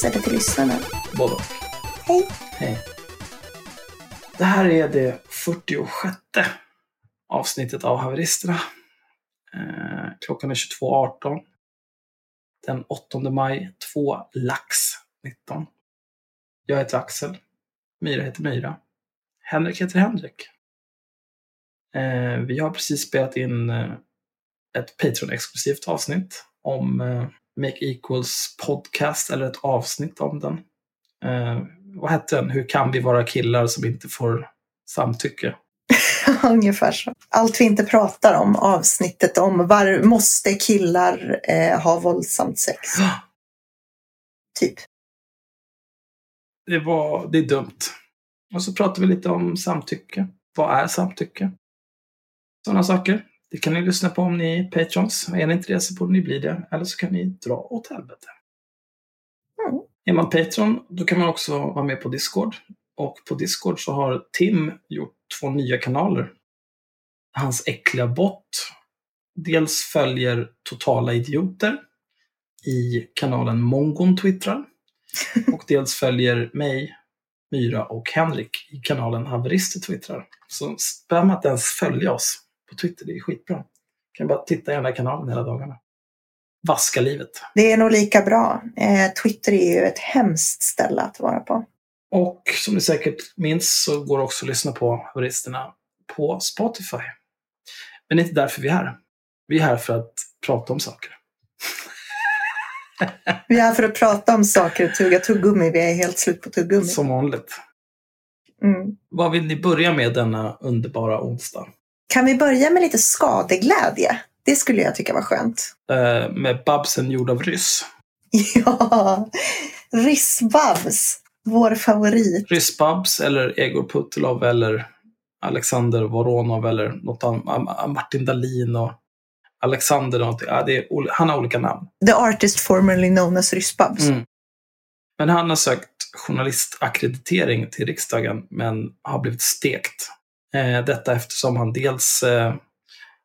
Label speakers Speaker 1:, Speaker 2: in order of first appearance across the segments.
Speaker 1: oss eller till lyssnarna?
Speaker 2: Både och.
Speaker 1: Hej!
Speaker 2: Hej. Det här är det 46 avsnittet av Haveristerna. Eh, klockan är 22.18. Den 8 maj, 2 lax 19. Jag heter Axel. Myra heter Myra. Henrik heter Henrik. Eh, vi har precis spelat in eh, ett Patreon-exklusivt avsnitt om eh, Make Equals podcast, eller ett avsnitt om den. Eh, vad hette den? Hur kan vi vara killar som inte får samtycke?
Speaker 1: Ungefär så. Allt vi inte pratar om, avsnittet om var måste killar eh, ha våldsamt sex? Typ.
Speaker 2: Det, var, det är dumt. Och så pratar vi lite om samtycke. Vad är samtycke? Sådana saker. Det kan ni lyssna på om ni är patrons. Är ni inte det så borde ni bli det. Eller så kan ni dra åt helvete.
Speaker 1: Mm.
Speaker 2: Är man patron, då kan man också vara med på Discord. Och på Discord så har Tim gjort två nya kanaler. Hans äckliga bot dels följer totala idioter i kanalen Mongon twittrar. Och dels följer mig, Myra och Henrik i kanalen Haverister twittrar. Så behöver man inte ens följa oss på Twitter, det är skitbra. kan bara titta i den här kanalen hela dagarna. Vaska livet.
Speaker 1: Det är nog lika bra. Eh, Twitter är ju ett hemskt ställe att vara på.
Speaker 2: Och som ni säkert minns så går det också att lyssna på Haveristerna på Spotify. Men det är inte därför vi är här. Vi är här för att prata om saker.
Speaker 1: Vi är här för att prata om saker och tugga tuggummi. Vi är helt slut på tuggummi.
Speaker 2: Som vanligt.
Speaker 1: Mm.
Speaker 2: Vad vill ni börja med denna underbara onsdag?
Speaker 1: Kan vi börja med lite skadeglädje? Det skulle jag tycka var skönt.
Speaker 2: Eh, med Babsen gjord av ryss.
Speaker 1: Ja, Ryssbabs. Vår favorit.
Speaker 2: Ryss-Babs eller Egor Putilov eller Alexander Voronov eller något annat. Martin Dahlin och Alexander någonting. Ja, det är, han har olika namn.
Speaker 1: The artist formerly known as Ryssbabs.
Speaker 2: Mm. Men han har sökt journalistakkreditering till riksdagen men har blivit stekt. Eh, detta eftersom han dels eh,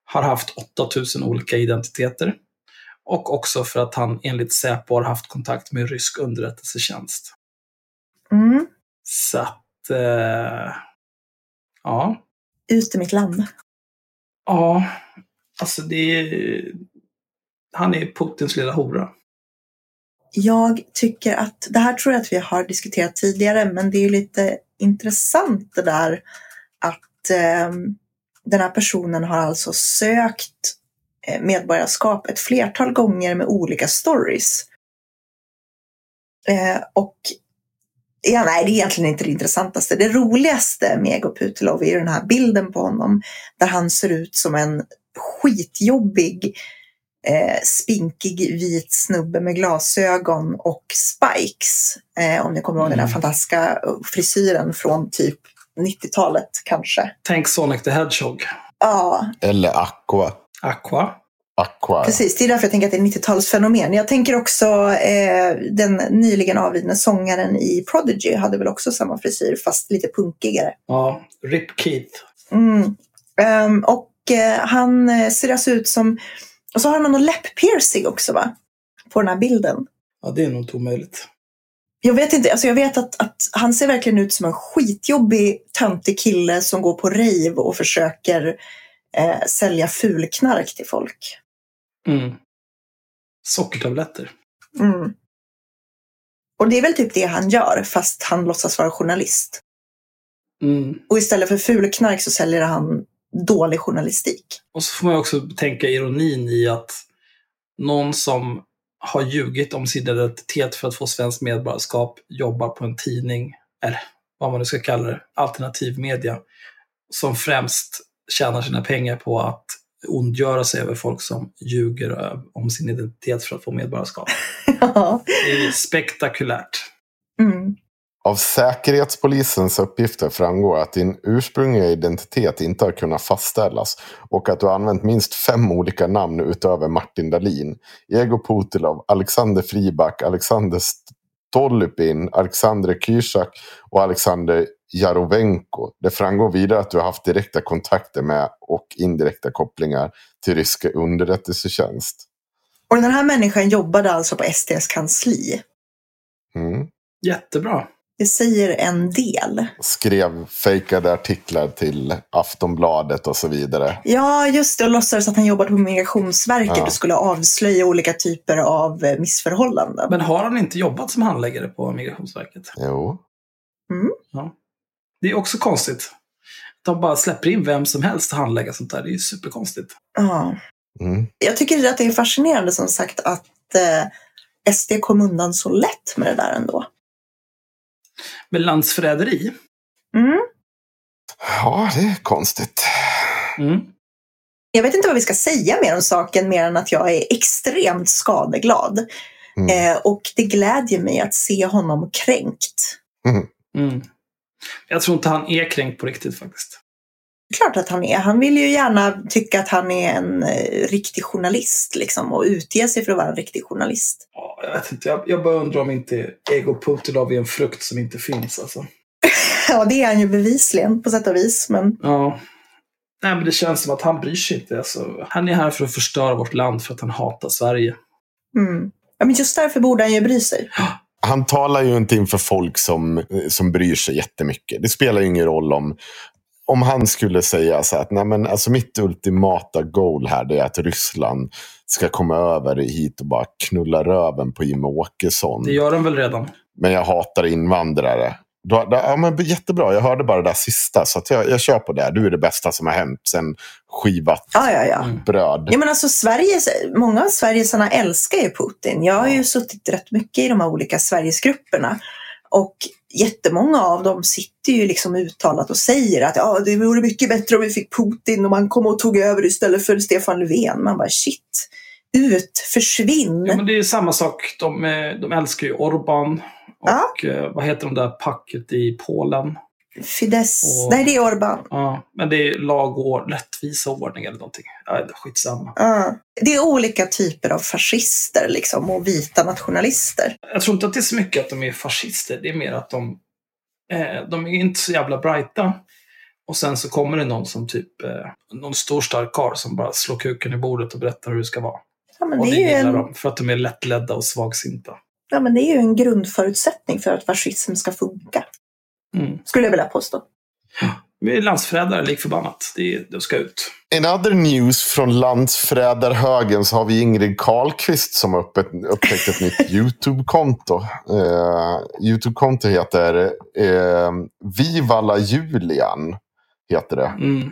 Speaker 2: har haft 8000 olika identiteter och också för att han enligt Säpo har haft kontakt med rysk underrättelsetjänst.
Speaker 1: Mm.
Speaker 2: Så att, eh, ja.
Speaker 1: Ut i mitt land.
Speaker 2: Ja, alltså det är... Han är Putins lilla hora.
Speaker 1: Jag tycker att, det här tror jag att vi har diskuterat tidigare, men det är ju lite intressant det där att den här personen har alltså sökt eh, medborgarskap ett flertal gånger med olika stories. Eh, och ja, nej, det är egentligen inte det intressantaste. Det roligaste med Ego Putilov är den här bilden på honom där han ser ut som en skitjobbig eh, spinkig vit snubbe med glasögon och spikes. Eh, om ni kommer ihåg den här
Speaker 2: Mm.
Speaker 1: fantastiska frisyren från typ 90-talet kanske.
Speaker 2: Tänk Sonic the Hedgehog.
Speaker 1: Ja,
Speaker 3: Eller Aqua.
Speaker 2: Aqua.
Speaker 3: Aqua.
Speaker 1: precis. Det är därför jag tänker att det är 90-talsfenomen. Jag tänker också eh, den nyligen avlidne sångaren i Prodigy hade väl också samma frisyr fast lite punkigare.
Speaker 2: Ja, Rip Keith.
Speaker 1: Mm. Ehm, och eh, han eh, ser alltså ut som... Och så har han någon läpp-piercing också va? På den här bilden.
Speaker 2: Ja, det är nog inte omöjligt.
Speaker 1: Jag vet inte, alltså jag vet att, att han ser verkligen ut som en skitjobbig, töntig kille som går på rave och försöker eh, sälja fulknark till folk.
Speaker 2: Mm. Sockertabletter.
Speaker 1: Mm. Och det är väl typ det han gör, fast han låtsas vara journalist.
Speaker 2: Mm.
Speaker 1: Och istället för fulknark så säljer han dålig journalistik.
Speaker 2: Och så får man också tänka ironin i att någon som har ljugit om sin identitet för att få svenskt medborgarskap jobbar på en tidning, eller vad man nu ska kalla det, alternativ media, som främst tjänar sina pengar på att ondgöra sig över folk som ljuger ö- om sin identitet för att få medborgarskap.
Speaker 1: Ja.
Speaker 2: Det är spektakulärt.
Speaker 1: mm.
Speaker 3: Av Säkerhetspolisens uppgifter framgår att din ursprungliga identitet inte har kunnat fastställas och att du har använt minst fem olika namn utöver Martin Dahlin, Ego Putilov, Alexander Friback, Alexander Stolypin, Alexander Kysak och Alexander Jarovenko. Det framgår vidare att du har haft direkta kontakter med och indirekta kopplingar till ryska underrättelsetjänst.
Speaker 1: Och den här människan jobbade alltså på STs kansli.
Speaker 2: Jättebra.
Speaker 1: Det säger en del.
Speaker 3: Skrev fejkade artiklar till Aftonbladet och så vidare.
Speaker 1: Ja, just det. Och låtsades att han jobbade på Migrationsverket
Speaker 3: Ja.
Speaker 1: och skulle avslöja olika typer av eh, missförhållanden.
Speaker 2: Men har han inte jobbat som handläggare på Migrationsverket?
Speaker 3: Jo.
Speaker 2: Det är också konstigt. De bara släpper in vem som helst att handlägga sånt där. Det är ju superkonstigt.
Speaker 1: Ja.
Speaker 3: Mm.
Speaker 1: Jag tycker att det är fascinerande som sagt att eh, SD kom undan så lätt med det där ändå.
Speaker 2: Men landsförräderi?
Speaker 1: Mm.
Speaker 3: Ja, det är konstigt.
Speaker 2: Mm.
Speaker 1: Jag vet inte vad vi ska säga mer om saken mer än att jag är extremt skadeglad.
Speaker 3: Mm.
Speaker 1: Eh, och det glädjer mig att se honom kränkt.
Speaker 2: Mm. Jag tror inte han är kränkt på riktigt faktiskt.
Speaker 1: Klart att han är. Han vill ju gärna tycka att han är en eh, riktig journalist liksom, och utge sig för att vara en riktig journalist.
Speaker 2: Ja, jag vet inte. Jag, jag bara undrar om inte Ego Putilov är en frukt som inte finns. Alltså.
Speaker 1: Ja, det är han ju bevisligen på sätt och vis. Men
Speaker 2: Ja. Nej, men det känns som att han bryr sig inte. Alltså, han är här för att förstöra vårt land för att han hatar Sverige.
Speaker 1: Mm. Ja, men just därför borde han ju bry sig.
Speaker 3: Han talar ju inte inför folk som, som bryr sig jättemycket. Det spelar ju ingen roll om, om han skulle säga så här att Nej, men alltså mitt ultimata goal här det är att Ryssland ska komma över hit och bara knulla röven på Jimmie Åkesson.
Speaker 2: Det gör de väl redan?
Speaker 3: Men jag hatar invandrare. Då, då, ja, men jättebra, jag hörde bara det där sista. Så att jag, jag kör på det. Du är det bästa som har hänt sen skivat
Speaker 1: Ja, ja, ja.
Speaker 2: Mm.
Speaker 3: bröd.
Speaker 1: Ja, men alltså, Sveriges, många av Sverigesarna älskar ju Putin. Jag har ju suttit rätt mycket i de här olika Sverigesgrupperna. Och jättemånga av dem sitter ju liksom uttalat och säger att ja, det vore mycket bättre om vi fick Putin och man kom och tog över istället för Stefan Löfven. Man bara shit, ut, försvinn.
Speaker 2: Ja, men det är samma sak. De, eh, de älskar ju Orban. Och eh, vad heter de där packet i Polen?
Speaker 1: Fidesz,
Speaker 2: Och-
Speaker 1: nej det är Orban.
Speaker 2: Ja, men det är lag och rättvisa och ordning eller någonting. Ja, skitsamma.
Speaker 1: Ja. Det är olika typer av fascister liksom, och vita nationalister.
Speaker 2: Jag tror inte att det är så mycket att de är fascister. Det är mer att de, eh, de är inte så jävla brighta. Och sen så kommer det någon som typ, eh, någon stor stark karl som bara slår kuken i bordet och berättar hur det ska vara.
Speaker 1: Ja, men
Speaker 2: Och
Speaker 1: det,
Speaker 2: det gillar
Speaker 1: en,
Speaker 2: de, för att de är lättledda och svagsinta.
Speaker 1: ja, men det är ju en grundförutsättning för att fascism ska funka.
Speaker 2: Mm.
Speaker 1: Skulle jag vilja påstå.
Speaker 2: Vi är landsförrädare lik förbannat. Det, det ska ut.
Speaker 3: In other news från landsförrädarhögen så har vi Ingrid Karlqvist som har upptäckt, upptäckt ett nytt YouTube-konto. Eh, YouTube-konto heter eh, Vivala Julian. Heter det.
Speaker 2: Mm.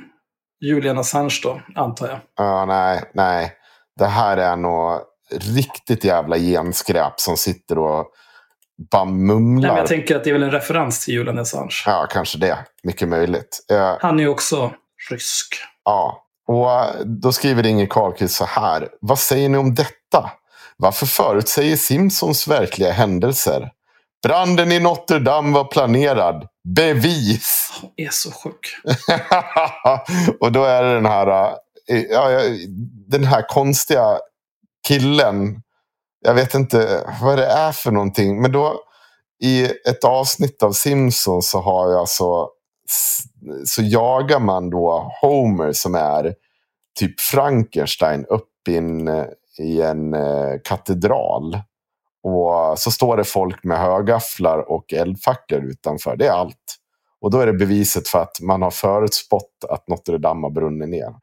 Speaker 2: Julian Assange då, antar jag.
Speaker 3: Ja, nej, nej. Det här är nog riktigt jävla genskräp som sitter och bara
Speaker 2: Nej,
Speaker 3: mumlar.
Speaker 2: men jag tänker att det är väl en referens till Julian Assange.
Speaker 3: Ja, kanske det. Mycket möjligt. Eh,
Speaker 2: Han är ju också rysk.
Speaker 3: Ja, och eh, då skriver Inger Karlqvist så här. Vad säger ni om detta? Varför förutsäger Simpsons verkliga händelser? Branden i Notre Dame var planerad. Bevis!
Speaker 2: Han är så sjuk.
Speaker 3: och då är det den här, eh, ja, den här konstiga killen. Jag vet inte vad det är för någonting. Men då i ett avsnitt av Simpsons så har jag så, så jagar man då Homer som är typ Frankenstein upp i en, i en eh, katedral. Och så står det folk med högafflar och eldfacklor utanför. Det är allt. Och då är det beviset för att man har förutspått att Notre Dame har brunnit ner.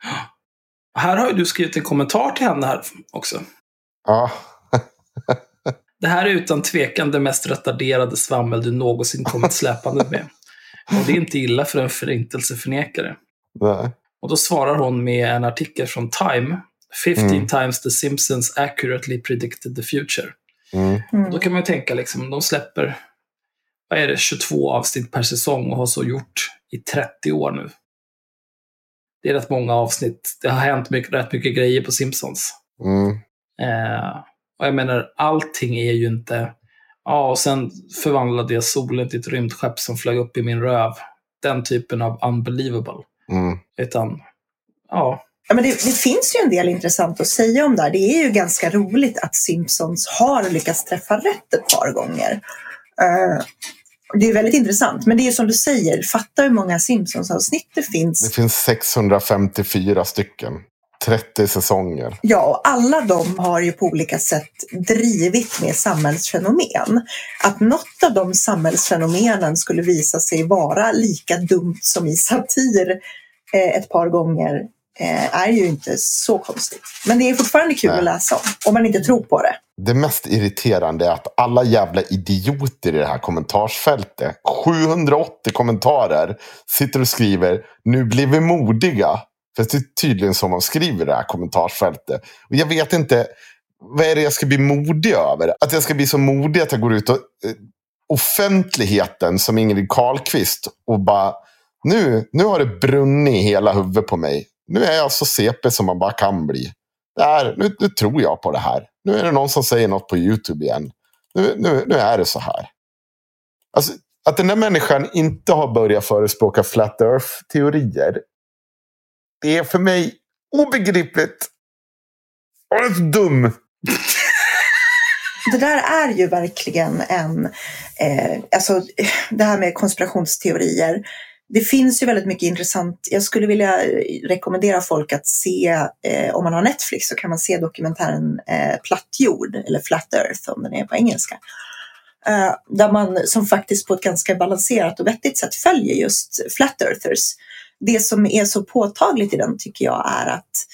Speaker 2: Här har ju du skrivit en kommentar till henne här också.
Speaker 3: Ja,
Speaker 2: Det här är utan tvekan det mest retarderade svammel du någonsin kommit släpande med. Och det är inte illa för en förintelseförnekare.
Speaker 3: nej.
Speaker 2: Och då svarar hon med en artikel från Time. 15
Speaker 3: Mm.
Speaker 2: times the Simpsons accurately predicted the future.
Speaker 3: Mm.
Speaker 1: Mm.
Speaker 2: Då kan man ju tänka, liksom, de släpper vad är det, 22 avsnitt per säsong och har så gjort i 30 år nu. Det är rätt många avsnitt. Det har hänt mycket, rätt mycket grejer på Simpsons.
Speaker 3: Mm.
Speaker 2: Eh, och jag menar, allting är ju inte... Ja, och sen förvandlade jag solen till ett rymdskepp som flög upp i min röv. Den typen av unbelievable.
Speaker 3: Mm.
Speaker 2: Utan, ja,
Speaker 1: Ja, men det, det finns ju en del intressant att säga om det här. Det är ju ganska roligt att Simpsons har lyckats träffa rätt ett par gånger. Eh, det är väldigt intressant. Men det är ju som du säger, fatta hur många Simpsons-avsnitt det
Speaker 3: Det
Speaker 1: finns.
Speaker 3: finns 654 stycken. 30 säsonger.
Speaker 1: Ja, och alla de har ju på olika sätt drivit med samhällsfenomen. Att något av de samhällsfenomenen skulle visa sig vara lika dumt som i satir eh, ett par gånger eh, är ju inte så konstigt. Men det är fortfarande kul
Speaker 3: Nej.
Speaker 1: att läsa om, om man inte tror på det.
Speaker 3: Det mest irriterande är att alla jävla idioter i det här kommentarsfältet, 780 kommentarer, sitter och skriver nu blir vi modiga. För det är tydligen så man skriver i det här kommentarsfältet. Och jag vet inte, vad är det jag ska bli modig över? Att jag ska bli så modig att jag går ut och eh, offentligheten som Ingrid Carlqvist och bara nu, nu har det brunnit i hela huvudet på mig. Nu är jag så CP som man bara kan bli. Det här, nu, nu tror jag på det här. Nu är det någon som säger något på YouTube igen. Nu, nu, nu är det så här. Alltså, att den där människan inte har börjat förespråka flat earth-teorier. Det är för mig obegripligt. Och är så dum.
Speaker 1: Det där är ju verkligen en, eh, alltså det här med konspirationsteorier. Det finns ju väldigt mycket intressant. Jag skulle vilja rekommendera folk att se, eh, om man har Netflix så kan man se dokumentären eh, Platt jord, eller Flat Earth om den är på engelska. Eh, där man som faktiskt på ett ganska balanserat och vettigt sätt följer just Flat Earthers. Det som är så påtagligt i den tycker jag är att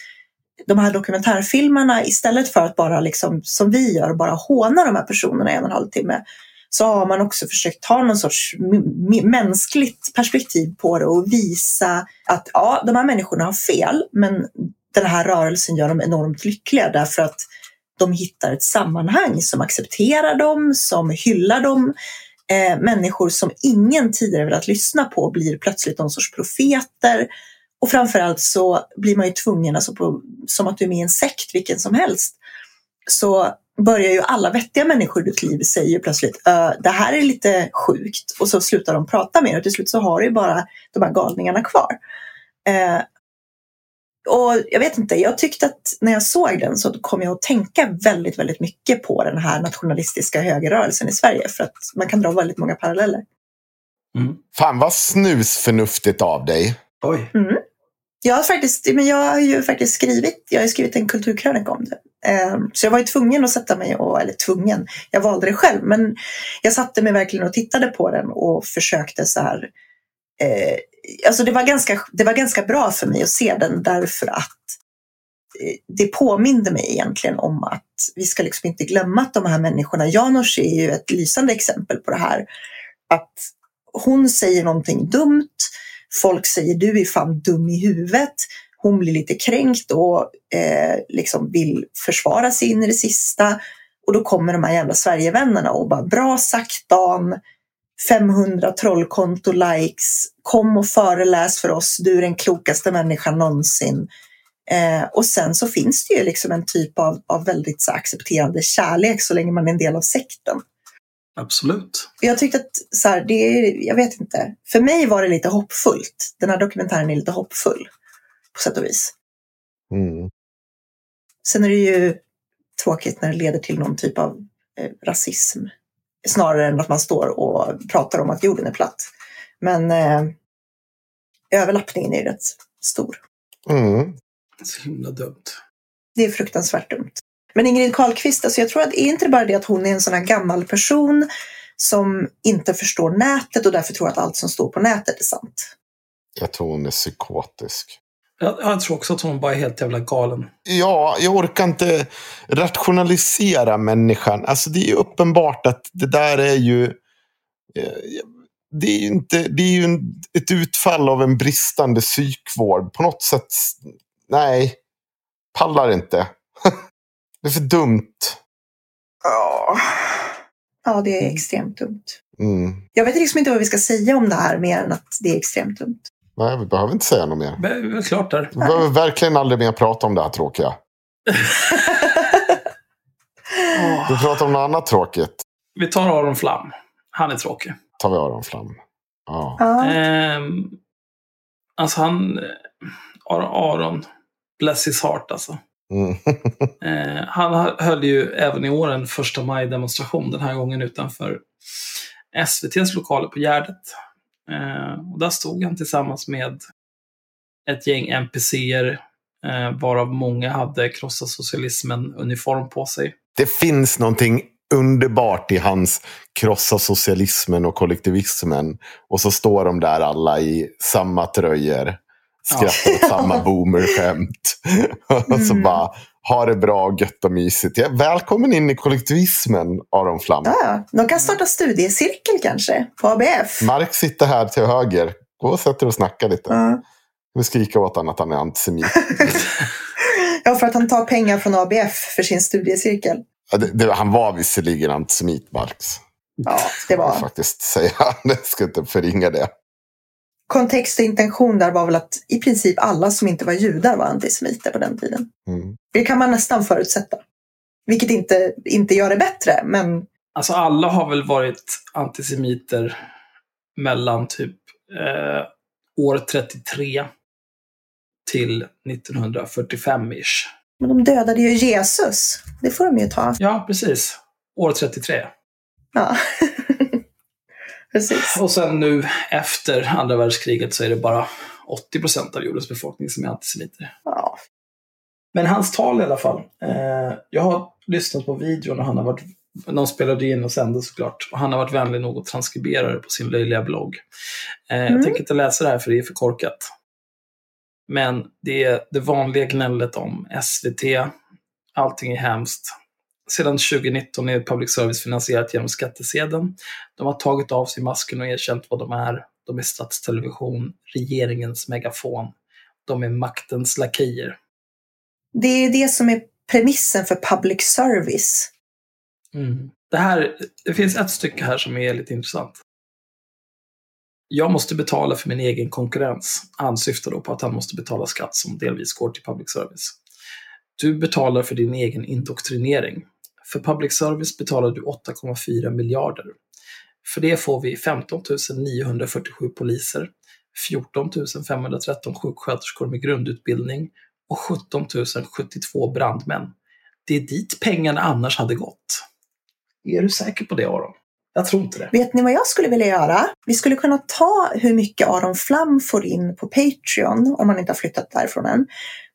Speaker 1: de här dokumentärfilmerna istället för att bara liksom som vi gör bara håna de här personerna i en och en halv timme så har man också försökt ta någon sorts mänskligt perspektiv på det och visa att ja, de här människorna har fel men den här rörelsen gör dem enormt lyckliga därför att de hittar ett sammanhang som accepterar dem, som hyllar dem. Eh, människor som ingen tidigare velat lyssna på blir plötsligt någon sorts profeter. Och framförallt så blir man ju tvungen, alltså på, som att du är med i en sekt vilken som helst, så börjar ju alla vettiga människor i ditt liv säger ju plötsligt "Ö, det här är lite sjukt och så slutar de prata med dig och till slut så har du ju bara de här galningarna kvar. Eh, och jag vet inte, jag tyckte att när jag såg den så kom jag att tänka väldigt, väldigt mycket på den här nationalistiska högerrörelsen i Sverige för att man kan dra väldigt många paralleller.
Speaker 2: Mm.
Speaker 3: Fan vad snusförnuftigt av dig.
Speaker 2: Oj.
Speaker 1: Jag har, faktiskt, men jag har ju faktiskt skrivit, jag har skrivit en kulturkrönika om det. Eh, Så jag var ju tvungen att sätta mig, och, eller tvungen, jag valde det själv, men jag satte mig verkligen och tittade på den och försökte så här. Eh, alltså det var, ganska, det var ganska bra för mig att se den därför att eh, det påminde mig egentligen om att vi ska liksom inte glömma att de här människorna, Janos är ju ett lysande exempel på det här, att hon säger någonting dumt, folk säger du är fan dum i huvudet. Hon blir lite kränkt och eh, liksom vill försvara sig in i det sista. Och då kommer de här jävla Sverigevännerna och bara bra sagt Dan, 500 trollkonto-likes, kom och föreläs för oss, du är den klokaste människan någonsin. Eh, och sen så finns det ju liksom en typ av, av väldigt så accepterande kärlek så länge man är en del av sekten.
Speaker 2: Absolut.
Speaker 1: Jag tyckte att, så här, det är, jag vet inte, för mig var det lite hoppfullt. Den här dokumentären är lite hoppfull på sätt och vis.
Speaker 3: Mm.
Speaker 1: Sen är det ju tråkigt när det leder till någon typ av eh, rasism. Snarare än att man står och pratar om att jorden är platt. Men eh, överlappningen är rätt stor.
Speaker 3: Mm.
Speaker 2: Så himla dumt.
Speaker 1: Det är fruktansvärt dumt. Men Ingrid Carlqvist, alltså jag tror att det är inte bara det att hon är en sån här gammal person som inte förstår nätet och därför tror att allt som står på nätet är sant.
Speaker 3: Jag tror hon är psykotisk.
Speaker 2: Jag, jag tror också att hon bara är helt jävla galen.
Speaker 3: Ja, jag orkar inte rationalisera människan. Alltså det är ju uppenbart att det där är ju... eh, Det är ju, inte, det är ju ett utfall av en bristande psykvård. På något sätt, nej. Pallar inte. Det är för dumt.
Speaker 1: Ja, ja det är
Speaker 2: Mm.
Speaker 1: extremt dumt.
Speaker 3: Mm.
Speaker 1: Jag vet liksom inte vad vi ska säga om det här mer än att det är extremt dumt.
Speaker 3: Nej, vi behöver inte säga något mer.
Speaker 2: Det är klart där.
Speaker 3: Vi behöver verkligen aldrig mer prata om det här tråkiga. Vi pratar om något annat tråkigt.
Speaker 2: Vi tar Aron Flam. Han är tråkig.
Speaker 3: tar vi Aron Flam. Ja.
Speaker 1: Ja.
Speaker 2: Ehm, alltså han... Aron, Aron, bless his heart alltså.
Speaker 3: Mm.
Speaker 2: Eh, han höll ju även i år en första maj-demonstration, den här gången utanför SVTs lokaler på Gärdet. Eh, och där stod han tillsammans med ett gäng NPCer eh, varav många hade krossa socialismen-uniform på sig.
Speaker 3: Det finns någonting underbart i hans krossa socialismen och kollektivismen. Och så står de där alla i samma tröjor. Skrattar åt samma boomerskämt. och så
Speaker 1: Mm.
Speaker 3: bara, ha det bra, gött och mysigt. Ja, välkommen in i kollektivismen, Aron Flam.
Speaker 1: Ja. De kan starta studiecirkel kanske på ABF.
Speaker 3: Mark sitter här till höger. Gå och sätt dig och snacka lite.
Speaker 1: Ja.
Speaker 3: Vi skrika åt honom att han är antisemit.
Speaker 1: ja, för att han tar pengar från ABF för sin studiecirkel.
Speaker 3: Ja, det, det, han var visserligen antisemit, Marx.
Speaker 1: Ja, det var.
Speaker 3: faktiskt säga. Jag ska inte förringa det.
Speaker 1: Kontext och intention där var väl att i princip alla som inte var judar var antisemiter på den tiden.
Speaker 3: Mm.
Speaker 1: Det kan man nästan förutsätta. Vilket inte, inte gör det bättre, men
Speaker 2: Alltså alla har väl varit antisemiter mellan typ eh, år 33 till 1945-ish.
Speaker 1: Men de dödade ju Jesus. Det får de ju ta.
Speaker 2: Ja, precis. År 33.
Speaker 1: Ja. Precis.
Speaker 2: Och sen nu efter andra världskriget så är det bara 80 procent av jordens befolkning som är antisemiter.
Speaker 1: Ja.
Speaker 2: Men hans tal i alla fall. Eh, jag har lyssnat på videon och han har varit, de spelade in och sände såklart. Och han har varit vänlig nog att transkribera det på sin löjliga blogg. Eh, Jag
Speaker 1: Mm.
Speaker 2: tänker inte läsa det här för det är för korkat. Men det är det vanliga gnället om SVT. Allting är hemskt. Sedan 2019 är public service finansierat genom skattesedeln. De har tagit av sig masken och erkänt vad de är. De är statstelevision, regeringens megafon. De är maktens lakejer.
Speaker 1: Det är det som är premissen för public service.
Speaker 2: Mm. Det, här, det finns ett stycke här som är lite intressant. Jag måste betala för min egen konkurrens. Han syftar då på att han måste betala skatt som delvis går till public service. Du betalar för din egen indoktrinering. För public service betalar du 8,4 miljarder. För det får vi 15 947 poliser, 14 513 sjuksköterskor med grundutbildning och 17 072 brandmän. Det är dit pengarna annars hade gått. Är du säker på det, Aron? Jag tror inte det.
Speaker 1: Vet ni vad jag skulle vilja göra? Vi skulle kunna ta hur mycket Aron Flam får in på Patreon, om han inte har flyttat därifrån än,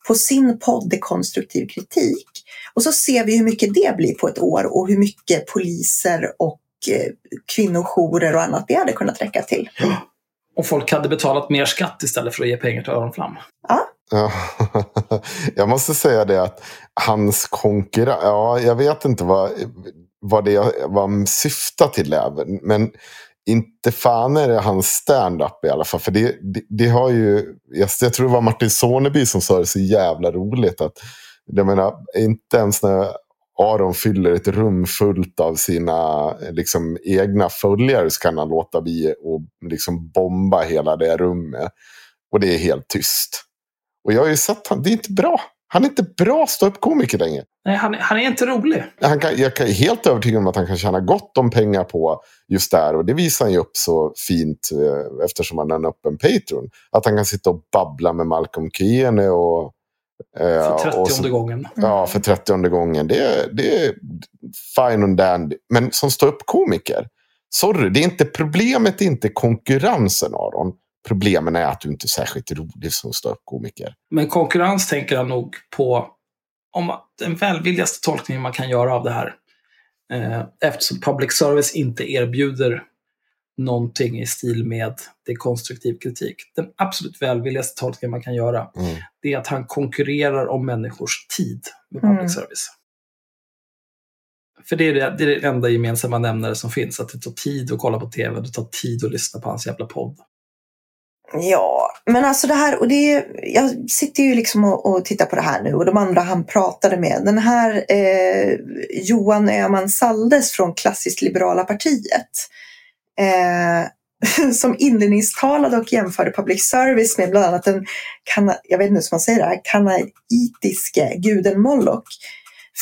Speaker 1: på sin podd Konstruktiv kritik. Och så ser vi hur mycket det blir på ett år och hur mycket poliser och eh, kvinnojourer och annat det hade kunnat räcka till.
Speaker 2: Och folk hade betalat mer skatt istället för att ge pengar till Aron Flam.
Speaker 3: Ja. Jag måste säga det att hans konkurrens, ja jag vet inte vad, vad det vad han syftar till även. Men inte fan är det hans stand-up i alla fall. För det, det, det har ju, jag, jag tror det var Martin Soneby som sa det så jävla roligt. att Jag menar, inte ens när Aron fyller ett rum fullt av sina liksom, egna följare så kan han låta bli och liksom bomba hela det rummet. Och det är helt tyst. Och jag har ju sett han, det är inte bra. Han är inte bra ståuppkomiker längre.
Speaker 2: Nej, han, han är inte rolig.
Speaker 3: Han kan, jag är helt övertygad om att han kan tjäna gott om pengar på just där. Och det visar han ju upp så fint eh, eftersom han har en öppen Patreon. Att han kan sitta och babbla med Malcolm Kiene och... eh,
Speaker 2: För
Speaker 3: och
Speaker 2: 30
Speaker 3: så-
Speaker 2: gången.
Speaker 3: Ja, för 30 gången. Det, är- det är fine and dandy. Men som ståuppkomiker, sorry, det är inte problemet är inte konkurrensen Aron. Problemen är att du inte är särskilt rolig som ståuppkomiker.
Speaker 2: Men konkurrens tänker han nog på om den välvilligaste tolkningen man kan göra av det här. Eh, eftersom public service inte erbjuder någonting i stil med det är konstruktiv kritik. Den absolut välvilligaste tolkningen man kan göra
Speaker 3: Mm.
Speaker 2: det är att han konkurrerar om människors tid med public
Speaker 1: Mm.
Speaker 2: service. För det är det, det är det enda gemensamma nämnare som finns, att det tar tid att kolla på tv, det tar tid att lyssna på hans jävla podd.
Speaker 1: Ja, men alltså det här, och det är, jag sitter ju liksom och, och tittar på det här nu och de andra han pratade med. Den här eh, Johan Öhman Saldes från Klassiskt Liberala Partiet. Eh, som inledningstalade och jämförde public service med bland annat den, kana, jag vet inte hur man säger det här, kanaitiske guden Moloch.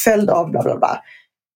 Speaker 1: Följd av bla bla bla.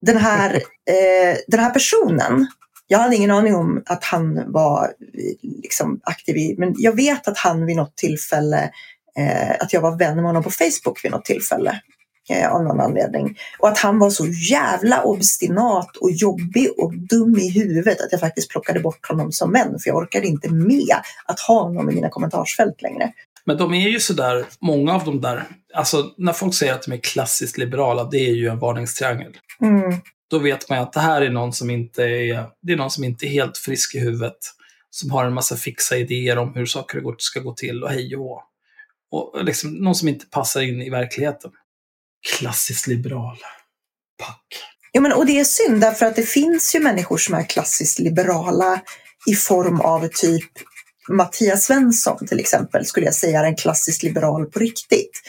Speaker 1: Den här, eh, den här personen jag hade ingen aning om att han var liksom aktiv i, men jag vet att han vid något tillfälle, eh, att jag var vän med honom på Facebook vid något tillfälle eh, av någon anledning. Och att han var så jävla obstinat och jobbig och dum i huvudet att jag faktiskt plockade bort honom som vän för jag orkade inte med att ha honom i mina kommentarsfält längre.
Speaker 2: Men de är ju sådär, många av de där, alltså när folk säger att de är klassiskt liberala, det är ju en varningstriangel.
Speaker 1: Mm.
Speaker 2: Då vet man ju att det här är någon som inte är, det är någon som inte är helt frisk i huvudet. Som har en massa fixa idéer om hur saker och ska gå till och hej och hå. Och liksom någon som inte passar in i verkligheten. Klassiskt liberal. Pack.
Speaker 1: Ja, men, och det är synd därför att det finns ju människor som är klassiskt liberala i form av typ Mattias Svensson till exempel skulle jag säga är en klassisk liberal på riktigt.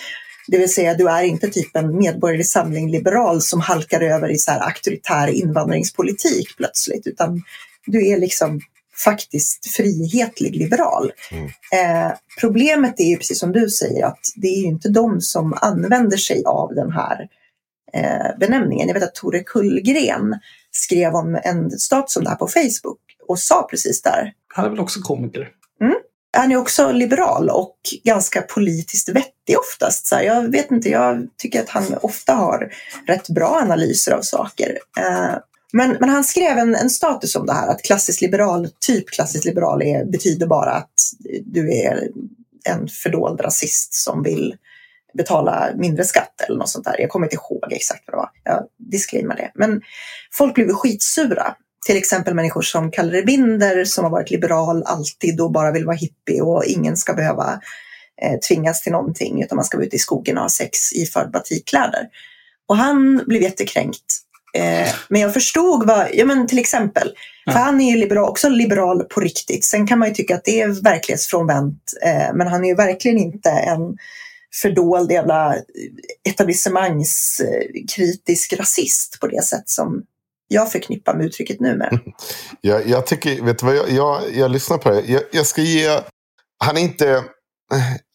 Speaker 1: Det vill säga du är inte typ en medborgerlig samling liberal som halkar över i så här auktoritär invandringspolitik plötsligt utan du är liksom faktiskt frihetlig liberal.
Speaker 3: Mm.
Speaker 1: Eh, problemet är ju precis som du säger att det är ju inte de som använder sig av den här eh, benämningen. Jag vet att Tore Kullgren skrev om en status om det här på Facebook och sa precis där.
Speaker 2: Han är väl också komiker?
Speaker 1: Han är också liberal och ganska politiskt vettig oftast. Så här, jag vet inte, jag tycker att han ofta har rätt bra analyser av saker. Eh, men, men han skrev en, en status om det här att klassisk liberal, typ klassisk liberal är, betyder bara att du är en fördold rasist som vill betala mindre skatt eller något sånt där. Jag kommer inte ihåg exakt vad det var. Jag disclaimar det. Men folk blev skitsura. Till exempel människor som Kalle Binder som har varit liberal alltid och bara vill vara hippie och ingen ska behöva eh, tvingas till någonting utan man ska vara ute i skogen och ha sex i batikkläder. Och han blev jättekränkt. Eh, men jag förstod vad, ja men till exempel,
Speaker 2: Ja.
Speaker 1: för han är ju liberal, också liberal på riktigt. Sen kan man ju tycka att det är verklighetsfrånvänt, eh, men han är ju verkligen inte en fördold jävla etablissemangskritisk rasist på det sätt som jag förknippar med uttrycket numera.
Speaker 3: Jag, jag tycker, vet du vad, jag, jag, jag lyssnar på det. Jag, jag ska ge, han är inte,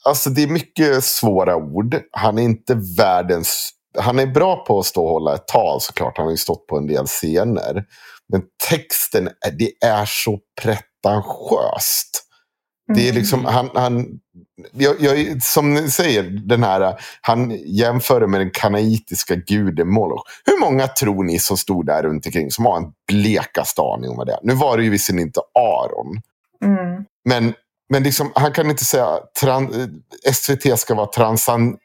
Speaker 3: alltså det är mycket svåra ord. Han är inte världens, han är bra på att stå och hålla ett tal såklart. Han har ju stått på en del scener. Men texten, är- det är så pretentiöst. Det är
Speaker 1: Mm.
Speaker 3: liksom, han, han jag, jag, som ni säger, den här, han jämför med den kanaitiska guden Moloch. Hur många tror ni som stod där runt omkring som har en blekaste aning om vad det är? Nu var det ju visserligen inte Aron.
Speaker 1: Mm.
Speaker 3: Men, men liksom, han kan inte säga tran, eh, SVT ska vara transan,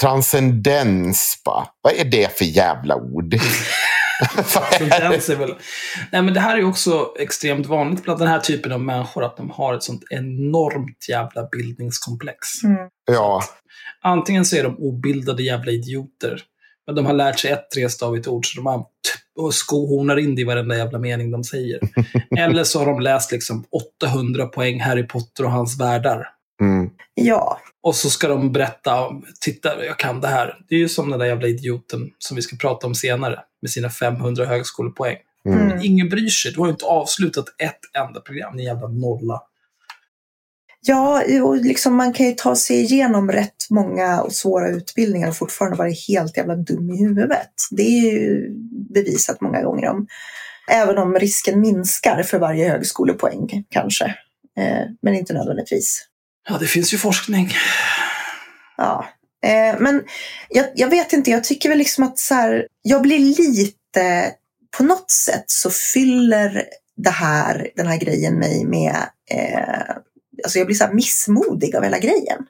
Speaker 3: transcendens. Ba. Vad är det för jävla ord? Är
Speaker 2: väl... Nej, men det här är också extremt vanligt bland den här typen av människor, att de har ett sånt enormt jävla bildningskomplex.
Speaker 1: Mm.
Speaker 3: ja,
Speaker 2: Antingen så är de obildade jävla idioter, men de har lärt sig ett trestavigt ord, så de har t- och skohornar in det i varenda jävla mening de säger. Eller så har de läst liksom 800 poäng Harry Potter och hans världar.
Speaker 3: Mm,
Speaker 1: Ja,
Speaker 2: Och så ska de berätta, titta, jag kan det här. Det är ju som den där jävla idioten som vi ska prata om senare, med sina 500 högskolepoäng.
Speaker 3: mm.
Speaker 1: Mm.
Speaker 2: Ingen bryr sig. Du har ju inte avslutat ett enda program, din jävla nolla.
Speaker 1: Ja, och liksom man kan ju ta sig igenom rätt många och svåra utbildningar och fortfarande vara helt jävla dum i huvudet. Det är ju bevisat många gånger om. Även om risken minskar för varje högskolepoäng kanske. Eh, men inte nödvändigtvis.
Speaker 2: Ja, det finns ju forskning.
Speaker 1: Ja. Eh, men jag, jag vet inte, jag tycker väl liksom att så här, jag blir lite, på något sätt så fyller det här, den här grejen mig med, eh, alltså jag blir så här missmodig av hela grejen.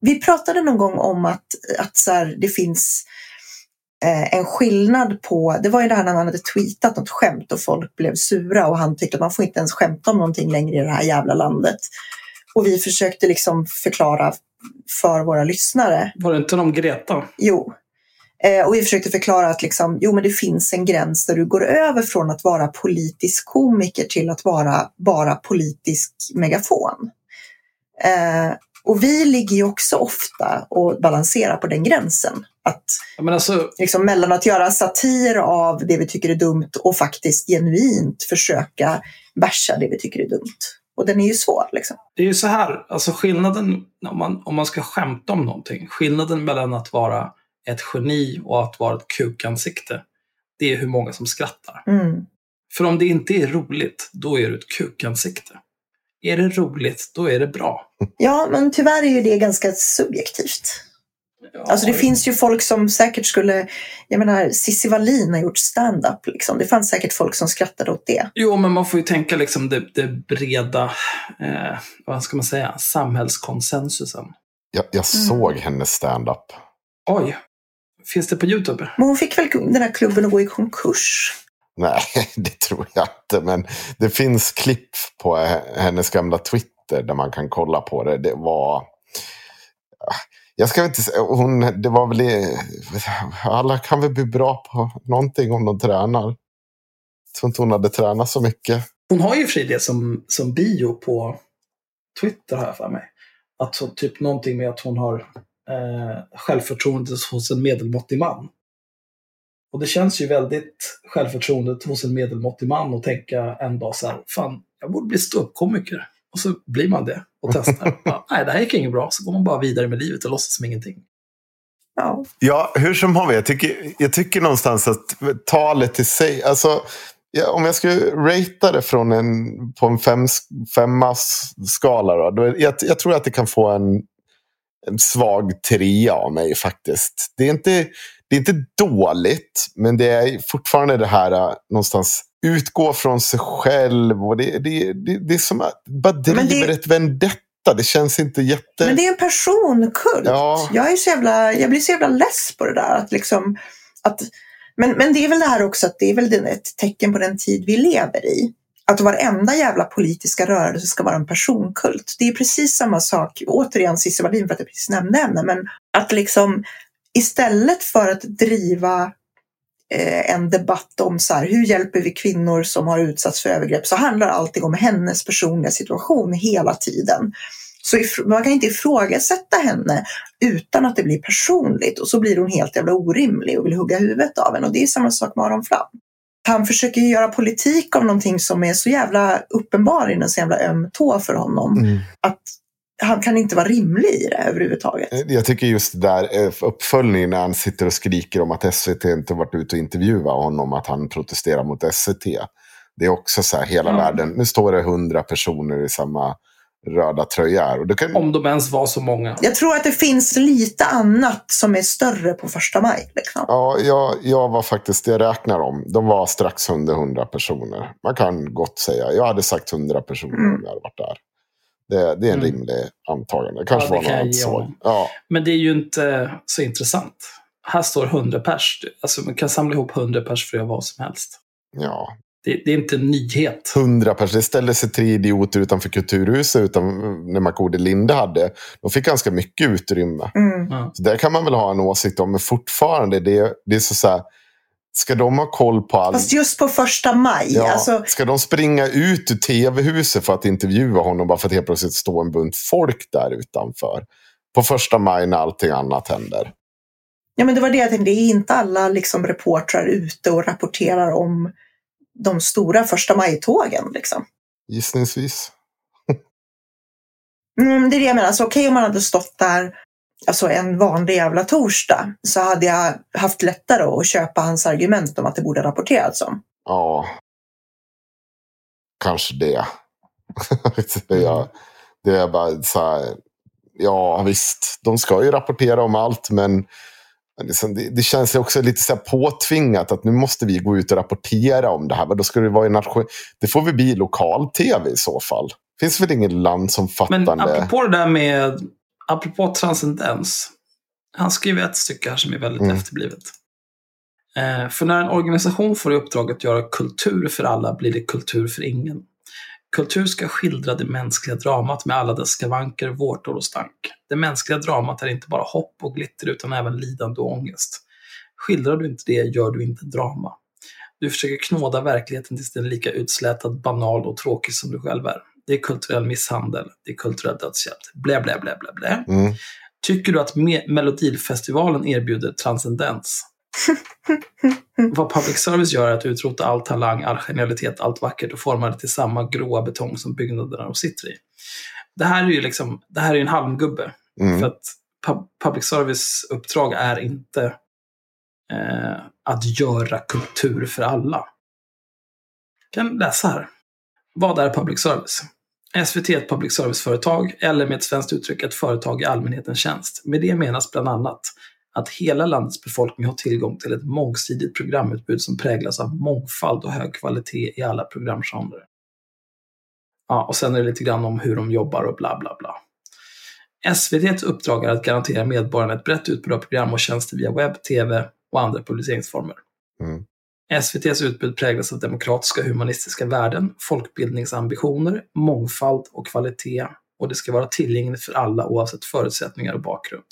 Speaker 1: Vi pratade någon gång om att, att så här, det finns eh, en skillnad på, det var ju det här när han hade tweetat något skämt och folk blev sura och han tyckte att man får inte ens skämta om någonting längre i det här jävla landet. Och vi försökte liksom förklara för våra lyssnare.
Speaker 2: Var det inte om Greta?
Speaker 1: Jo. Eh, och vi försökte förklara att liksom, jo, men det finns en gräns där du går över från att vara politisk komiker till att vara bara politisk megafon. Eh, och vi ligger ju också ofta och balanserar på den gränsen. Att
Speaker 2: alltså,
Speaker 1: liksom mellan att göra satir av det vi tycker är dumt och faktiskt genuint försöka bärsa det vi tycker är dumt. Och den är ju svår liksom.
Speaker 2: det är ju så här, alltså skillnaden, om man, om man ska skämta om någonting, skillnaden mellan att vara ett geni och att vara ett kukansikte, det är hur många som skrattar.
Speaker 1: Mm.
Speaker 2: För om det inte är roligt, då är du ett kukansikte. Är det roligt, då är det bra.
Speaker 1: Ja, men tyvärr är ju det ganska subjektivt. Alltså det finns ju folk som säkert skulle, jag menar Cissi Wallin har gjort stand-up liksom. Det fanns säkert folk som skrattade åt det.
Speaker 2: Jo, men man får ju tänka liksom det, det breda, eh, vad ska man säga, samhällskonsensusen.
Speaker 3: Jag, jag såg hennes stand-up.
Speaker 2: Oj, finns det på YouTube?
Speaker 1: Men hon fick väl den här klubben att gå i konkurs.
Speaker 3: Nej, det tror jag inte. Men det finns klipp på he- hennes gamla Twitter där man kan kolla på det. Det var... Jag ska inte säga, hon, det var väl... Alla kan väl bli bra på någonting om de tränar. Jag tror inte hon hade tränat så mycket.
Speaker 2: Hon har ju fri det som, som bio på Twitter har jag för mig. Att så, typ någonting med att hon har eh, självförtroende hos en medelmåttig man. Och det känns ju väldigt självförtroendet hos en medelmåttig man att tänka en dag så här, fan, jag borde bli ståuppkomiker. Och så blir man det och testar. ja, nej, det här gick inget bra. Så går man bara vidare med livet och låtsas som ingenting.
Speaker 1: Ja.
Speaker 3: Ja, hur som haver. Jag tycker, jag tycker någonstans att talet i sig... Alltså, ja, om jag skulle ratea det från en, på en fem, femmas skala. Då, då, jag, jag tror att det kan få en, en svag trea av mig faktiskt. Det är, inte, det är inte dåligt, men det är fortfarande det här äh, någonstans utgå från sig själv. Och det, det, det, det är som att bara driver
Speaker 1: det-
Speaker 3: ett vendetta. Det känns inte jätte...
Speaker 1: Men det är en personkult.
Speaker 3: Ja.
Speaker 1: Jag, är så jävla, jag blir så jävla less på det där. Att liksom, att, men, men det är väl det här också att det är väl ett tecken på den tid vi lever i. Att varenda jävla politiska rörelse ska vara en personkult. Det är precis samma sak, återigen Cissi Wallin för att jag precis nämnde henne, men att liksom istället för att driva en debatt om så här, hur hjälper vi kvinnor som har utsatts för övergrepp så handlar allting om hennes personliga situation hela tiden. Så man kan inte ifrågasätta henne utan att det blir personligt och så blir hon helt jävla orimlig och vill hugga huvudet av en och det är samma sak med Aron Flam. Han försöker göra politik av någonting som är så jävla uppenbar i en så jävla öm tå för honom
Speaker 3: Mm.
Speaker 1: att han kan inte vara rimlig i det överhuvudtaget.
Speaker 3: Jag tycker just det där eh, uppföljningen när han sitter och skriker om att SVT inte varit ute och intervjuat honom, att han protesterar mot SVT. Det är också så här, hela
Speaker 2: Mm.
Speaker 3: världen, nu står det hundra personer i samma röda det kan,
Speaker 2: Om de ens var så många.
Speaker 1: Jag tror att det finns lite annat som är större på första maj. Liksom.
Speaker 3: Ja, jag, jag var faktiskt, jag räknar om, de var strax under hundra personer. Man kan gott säga, jag hade sagt hundra personer
Speaker 1: Mm.
Speaker 3: om jag hade varit där. Det, det är en
Speaker 2: Mm.
Speaker 3: rimlig antagande. Det kanske
Speaker 2: Ja, det
Speaker 3: var
Speaker 2: kan jag
Speaker 3: något så. Ja,
Speaker 2: Men det är ju inte så intressant. Här står 100 pers. Alltså man kan samla ihop 100 pers för att göra vad som helst.
Speaker 3: ja.
Speaker 2: Det, det är inte en nyhet.
Speaker 3: hundra personer. Det ställde sig tre idioter utanför Kulturhuset utan, när Makode Linde hade. De fick ganska mycket utrymme.
Speaker 1: Mm.
Speaker 2: Ja.
Speaker 3: Så där kan man väl ha en åsikt om. Men fortfarande, det, det är så, så här. Ska de ha koll på allt?
Speaker 1: Fast just på första maj.
Speaker 3: Ja,
Speaker 1: Alltså,
Speaker 3: Ska de springa ut ur tv-huset för att intervjua honom bara för att helt plötsligt stå en bunt folk där utanför? På första maj när allting annat händer.
Speaker 1: ja, men det var det jag tänkte. Det är inte alla liksom, reportrar ute och rapporterar om de stora första maj-tågen. Liksom.
Speaker 3: Gissningsvis.
Speaker 1: Mm, det är det jag menar. Alltså, Okej om man hade stått där alltså, en vanlig jävla torsdag så hade jag haft lättare att köpa hans argument om att det borde rapporterats om.
Speaker 3: Ja. Kanske det. ja, det är bara så här. Ja, visst. De ska ju rapportera om allt, men liksom, det, det känns ju också lite så här påtvingat att nu måste vi gå ut och rapportera om det här. Men då ska det vara i nation... Det får vi bli lokal-tv i så fall. Finns väl inget land
Speaker 2: Men apropå det där med, apropå transcendens. Han skriver ett stycke här som är väldigt
Speaker 3: Mm.
Speaker 2: efterblivet. Eh, för när en organisation får i uppdrag att göra kultur för alla blir det kultur för ingen. Kultur ska skildra det mänskliga dramat med alla dess skavanker, vårtor och stank. Det mänskliga dramat är inte bara hopp och glitter utan även lidande och ångest. Skildrar du inte det gör du inte drama. Du försöker knåda verkligheten tills den är lika utslätad, banal och tråkig som du själv är. Det är kulturell misshandel, det är kulturell dödshjälp. Blä, blä, blä, blä, blä.
Speaker 3: Mm.
Speaker 2: Tycker du att Me- Melodifestivalen erbjuder transcendens? Vad public service gör är att utrota all talang, all genialitet, allt vackert och forma det till samma gråa betong som byggnaderna de sitter i. Det här är ju liksom, det här är en halmgubbe. För
Speaker 3: Mm.
Speaker 2: att pub- public service uppdrag är inte eh, att göra kultur för alla. Jag kan läsa här. Vad är public service? SVT är ett public service-företag, eller med ett svenskt uttryck ett företag i allmänhetens tjänst. Med det menas bland annat att hela landets befolkning har tillgång till ett mångsidigt programutbud som präglas av mångfald och hög kvalitet i alla programgenrer. Ja, och sen är det lite grann om hur de jobbar och bla bla bla. SVTs uppdrag är att garantera medborgarna ett brett utbud av program och tjänster via webb, tv och andra publiceringsformer.
Speaker 3: Mm.
Speaker 2: SVTs utbud präglas av demokratiska och humanistiska värden, folkbildningsambitioner, mångfald och kvalitet och det ska vara tillgängligt för alla oavsett förutsättningar och bakgrund.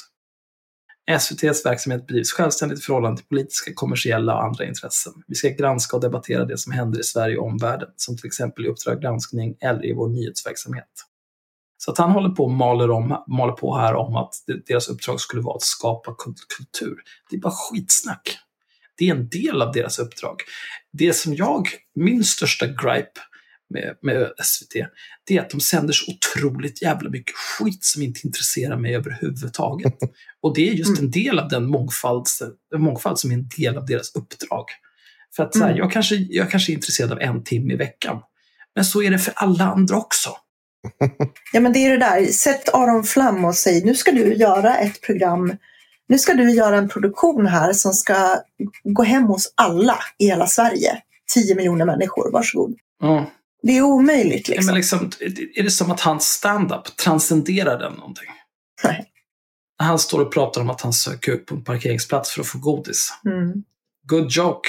Speaker 2: SVTs verksamhet bedrivs självständigt i förhållande till politiska, kommersiella och andra intressen. Vi ska granska och debattera det som händer i Sverige och omvärlden, som till exempel i Uppdrag granskning eller i vår nyhetsverksamhet. Så att han håller på och maler, om, maler på här om att deras uppdrag skulle vara att skapa kultur. Det är bara skitsnack. Det är en del av deras uppdrag. Det som jag, min största gripe med, med SVT, det är att de sänder så otroligt jävla mycket skit som inte intresserar mig överhuvudtaget. Och det är just en del av den mångfald, mångfald som är en del av deras uppdrag. För att så här, jag, kanske, jag kanske är intresserad av en timme i veckan. Men så är det för alla andra också.
Speaker 1: Ja men det är det där, sätt Aron Flam och säg nu ska du göra ett program nu ska du göra en produktion här som ska gå hem hos alla i hela Sverige. 10 miljoner människor, varsågod.
Speaker 2: Mm.
Speaker 1: Det är omöjligt liksom.
Speaker 2: men liksom. Är det som att hans stand-up transcenderar den någonting?
Speaker 1: Nej.
Speaker 2: Han står och pratar om att han söker upp på en parkeringsplats för att få godis.
Speaker 1: Mm.
Speaker 2: Good joke.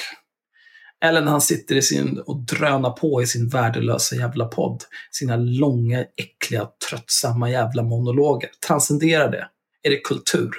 Speaker 2: Eller när han sitter i sin, och drönar på i sin värdelösa jävla podd. Sina långa, äckliga, tröttsamma jävla monologer. Transcenderar det? Är det kultur?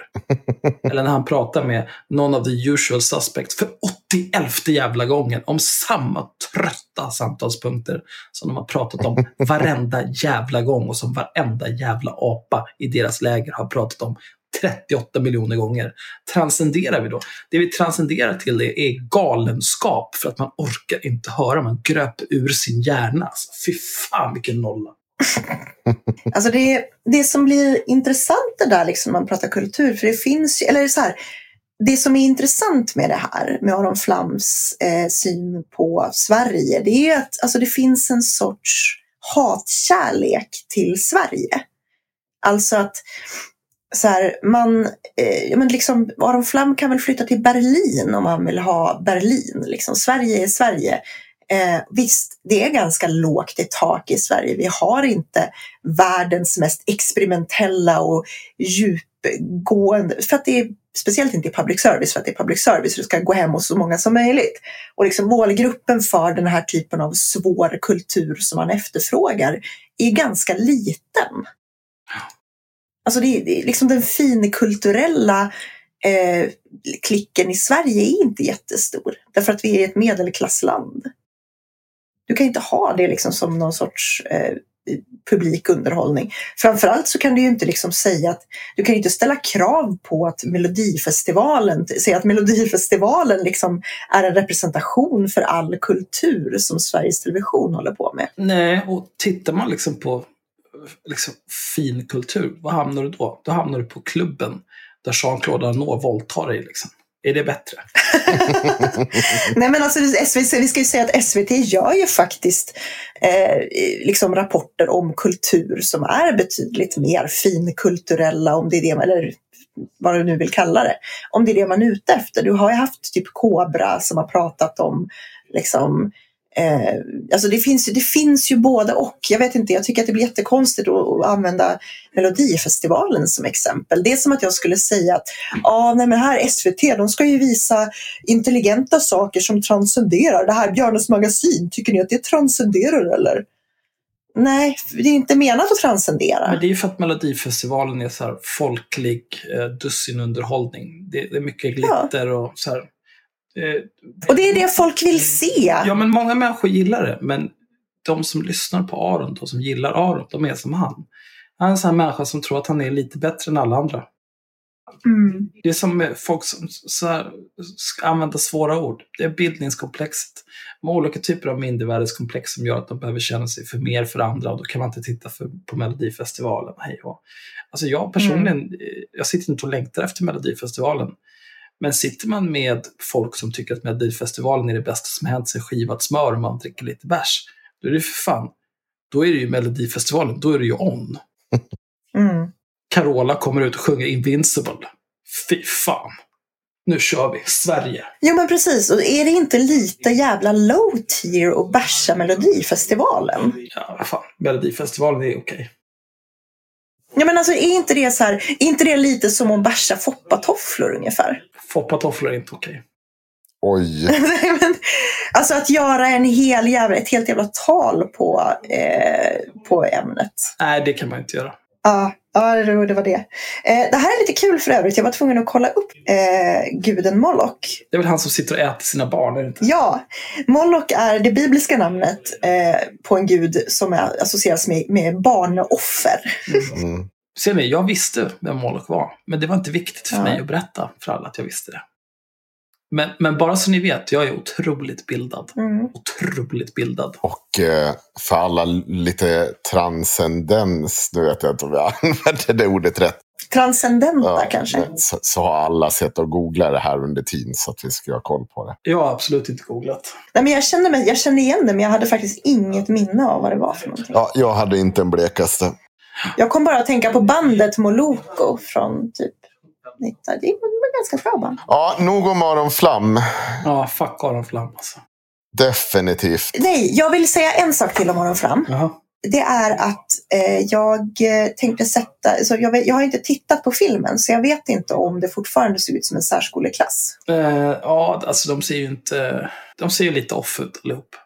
Speaker 2: Eller när han pratar med någon av the usual suspects för 81 jävla gången om samma trötta samtalspunkter som de har pratat om varenda jävla gång och som varenda jävla apa i deras läger har pratat om 38 miljoner gånger. Transcenderar vi då? Det vi transcenderar till det är galenskap för att man orkar inte höra. Man gröper ur sin hjärna. Alltså, fy fan vilken nolla.
Speaker 1: Alltså det, det som blir intressant det där liksom när man pratar kultur, för det finns ju- eller så här, det som är intressant med det här, med Aron Flams eh, syn på Sverige, det är att alltså, det finns en sorts hatkärlek till Sverige. Alltså att så här, man, eh, men liksom, Aron Flam kan väl flytta till Berlin om han vill ha Berlin. Liksom. Sverige är Sverige. Eh, visst, det är ganska lågt i tak i Sverige. Vi har inte världens mest experimentella och djupgående, för att det är speciellt inte i public service, för att det är public service, det ska gå hem hos så många som möjligt. Och liksom målgruppen för den här typen av svår kultur som man efterfrågar är ganska liten. Alltså det, är- det är liksom den finkulturella eh, klicken i Sverige är inte jättestor. Därför att vi är ett medelklassland. Du kan inte ha det liksom som någon sorts eh, publik underhållning. Framförallt så kan du ju inte liksom säga att du kan ju inte ställa krav på att Melodifestivalen, säga att Melodifestivalen liksom är en representation för all kultur som Sveriges Television håller på med.
Speaker 2: Nej, och tittar man liksom på liksom, fin kultur, vad hamnar du då? Då hamnar du på klubben där Jean-Claude Arnault våldtar dig. Liksom. Är det bättre?
Speaker 1: Nej men alltså SVT, vi ska ju säga att SVT gör ju faktiskt eh, liksom rapporter om kultur som är betydligt mer finkulturella, om det är det eller vad du nu vill kalla det, om det är det man är ute efter. Du har ju haft typ Kobra som har pratat om liksom Eh, alltså det finns, det finns ju både och. Jag vet inte, jag tycker att det blir jättekonstigt att, använda Melodifestivalen som exempel. Det är som att jag skulle säga att ah, nej men här SVT, de ska ju visa intelligenta saker som transcenderar. Det här Björnes magasin, tycker ni att det transcenderar eller? Nej, det är inte menat att transcendera.
Speaker 2: Men det är ju för att Melodifestivalen är så folklig eh, dussinunderhållning. Det, det är mycket glitter och så här. Eh,
Speaker 1: Och det är det folk vill se.
Speaker 2: Ja, men många människor gillar det. Men de som lyssnar på Aron, de som gillar Aron, de är som han. Han är en sån här människa som tror att han är lite bättre än alla andra.
Speaker 1: Mm.
Speaker 2: Det är som folk som så här, ska använda svåra ord. Det är bildningskomplexet. Med olika typer av mindervärdeskomplex som gör att de behöver känna sig för mer för andra och då kan man inte titta för, på Melodifestivalen. Hej och. Alltså jag personligen, eh, jag sitter inte och längtar efter Melodifestivalen. Men sitter man med folk som tycker att Melodifestivalen är det bästa som hänt sen skivat smör och man dricker lite bärs, då är det för fan då är det ju Melodifestivalen, då är det ju on.
Speaker 1: Mm.
Speaker 2: Carola kommer ut och sjunger Invincible. Fy fan. Nu kör vi. Sverige.
Speaker 1: Jo men precis, och är det inte lite jävla low tier att basha Melodifestivalen?
Speaker 2: Ja, fan. Melodifestivalen är okej.
Speaker 1: Ja men alltså är inte det så här, är inte det lite som att basha foppatofflor ungefär?
Speaker 2: Foppatofflor är inte okej.
Speaker 3: Oj.
Speaker 1: Nej, men, alltså att göra en hel jävla, ett helt jävla tal på, eh, på ämnet.
Speaker 2: Nej, det kan man inte göra.
Speaker 1: Ja, ja det, det var det. Eh, det här är lite kul för övrigt. Jag var tvungen att kolla upp eh, guden Moloch.
Speaker 2: Det är väl han som sitter och äter sina barn, är det inte?
Speaker 1: Ja, Moloch är det bibliska namnet eh, på en gud som är, associeras med, med barnoffer.
Speaker 3: Mm.
Speaker 2: Ser ni, jag visste vem Moloch var. Men det var inte viktigt för
Speaker 1: Ja.
Speaker 2: mig att berätta för alla att jag visste det. Men, men bara så ni vet, jag är otroligt bildad.
Speaker 1: Mm.
Speaker 2: Otroligt bildad.
Speaker 3: Och eh, för alla lite transcendens, nu vet jag inte om jag använder det ordet rätt.
Speaker 1: Transcendenta
Speaker 3: Ja,
Speaker 1: kanske.
Speaker 3: men Så, så har alla sett och googlat det här under tiden så att vi ska ha koll på det.
Speaker 2: Jag har absolut inte googlat.
Speaker 1: Nej, men jag, kände mig, jag kände igen det men jag hade faktiskt inget minne av vad det var för någonting.
Speaker 3: Ja, jag hade inte en blekaste.
Speaker 1: Jag kom bara att tänka på bandet Moloko från typ 90 Det var ganska bra band.
Speaker 3: Ja, nog om Aron Flam.
Speaker 2: Ja, fuck Aron Flam alltså.
Speaker 3: Definitivt.
Speaker 1: Nej, jag vill säga en sak till om Aron Flam.
Speaker 2: Jaha.
Speaker 1: Det är att eh, jag eh, tänkte sätta, så jag, vet, jag har inte tittat på filmen så jag vet inte om det fortfarande ser ut som en särskoleklass.
Speaker 2: Eh, ja, alltså de ser ju inte... De ser ju lite off ut allihop.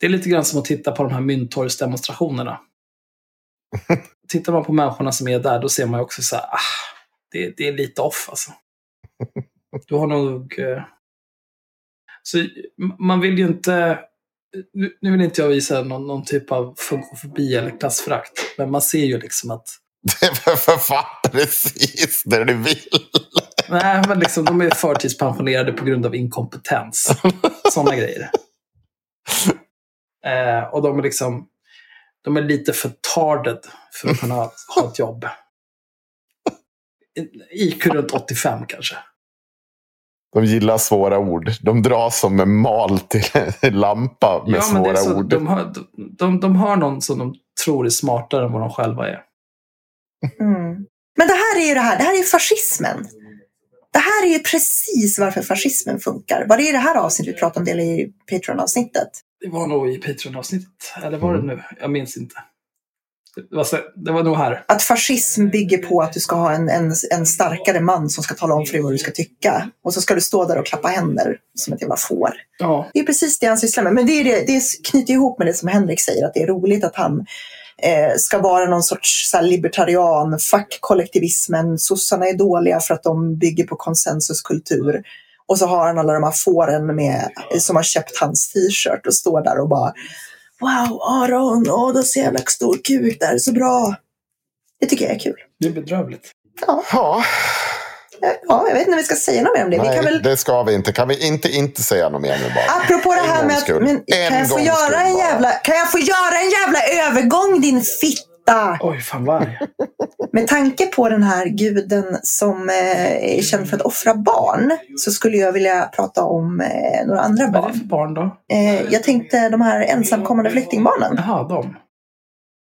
Speaker 2: Det är lite grann som att titta på de här Mynttorgsdemonstrationerna. Tittar man på människorna som är där, då ser man ju också så här, ah, det, det är lite off alltså. Du har nog... Eh, så man vill ju inte... Nu, vill inte jag visa någon, någon typ av funkofobi eller klassförakt, men man ser ju liksom att
Speaker 3: Det är väl för fan precis det du vill.
Speaker 2: Nej, men liksom, de är förtidspensionerade på grund av inkompetens. Sådana grejer. Eh, och de är liksom de är lite för tarded för att kunna ha ett jobb. IQ runt 85 kanske.
Speaker 3: De gillar svåra ord. De dras som en mal till en lampa med
Speaker 2: Ja, men det är
Speaker 3: svåra
Speaker 2: så,
Speaker 3: ord.
Speaker 2: de, har, de, de, de har någon som de tror är smartare än vad de själva är.
Speaker 1: Mm. Men det här är ju det här, det här är ju fascismen. Det här är ju precis varför fascismen funkar. Var det i det här avsnittet vi pratade om det eller i Patreon-avsnittet?
Speaker 2: Det var nog i Patreon-avsnittet. Eller var det nu? Jag minns inte. Det var, nog här.
Speaker 1: Att fascism bygger på att du ska ha en, en, en starkare man som ska tala om för dig vad du ska tycka. Och så ska du stå där och klappa händer som ett jävla får.
Speaker 2: Ja,
Speaker 1: Det är precis det han sysslar med. Men det, är det, det knyter ihop med det som Henrik säger, att det är roligt att han eh, ska vara någon sorts så här, libertarian, fuck kollektivismen, sossarna är dåliga för att de bygger på konsensuskultur. Och så har han alla de här fåren med, som har köpt hans t-shirt och står där och bara Wow, Aron, åh, du har så jävla stor kuk där, så bra. Det tycker jag är kul.
Speaker 2: det är bedrövligt.
Speaker 1: Ja,
Speaker 3: Ja,
Speaker 1: ja jag vet inte om vi ska säga något mer om det. vi
Speaker 3: nej,
Speaker 1: kan väl
Speaker 3: det ska vi inte. Kan vi inte inte säga något mer nu bara?
Speaker 1: Apropå det här med att, men,
Speaker 3: En
Speaker 1: kan, jag få göra en
Speaker 3: bara.
Speaker 1: jävla, kan jag få göra en jävla övergång din fitta?
Speaker 2: Oj, fan vad.
Speaker 1: Med tanke på den här guden som eh, är känd för att offra barn så skulle jag vilja prata om eh, några andra
Speaker 2: Vad är det
Speaker 1: barn.
Speaker 2: för barn då?
Speaker 1: Eh, jag tänkte de här ensamkommande flyktingbarnen
Speaker 2: Jaha, de.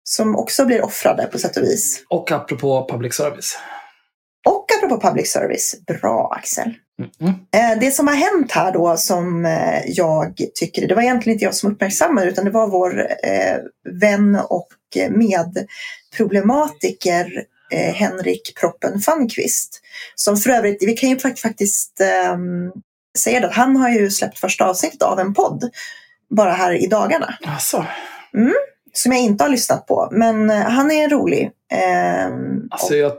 Speaker 1: som också blir offrade på sätt och vis.
Speaker 2: Och apropå public service.
Speaker 1: Och apropå public service, bra Axel.
Speaker 2: Mm.
Speaker 1: Det som har hänt här då som eh, jag tycker, det var egentligen inte jag som uppmärksammade utan det var vår eh, vän och eh, medproblematiker eh, Henrik Proppen Fanqvist. Som för övrigt, vi kan ju fakt- faktiskt eh, säga det att han har ju släppt första avsnittet av en podd bara här i dagarna.
Speaker 2: Alltså,
Speaker 1: Som jag inte har lyssnat på, men han är rolig. Eh,
Speaker 2: alltså
Speaker 1: och,
Speaker 2: jag,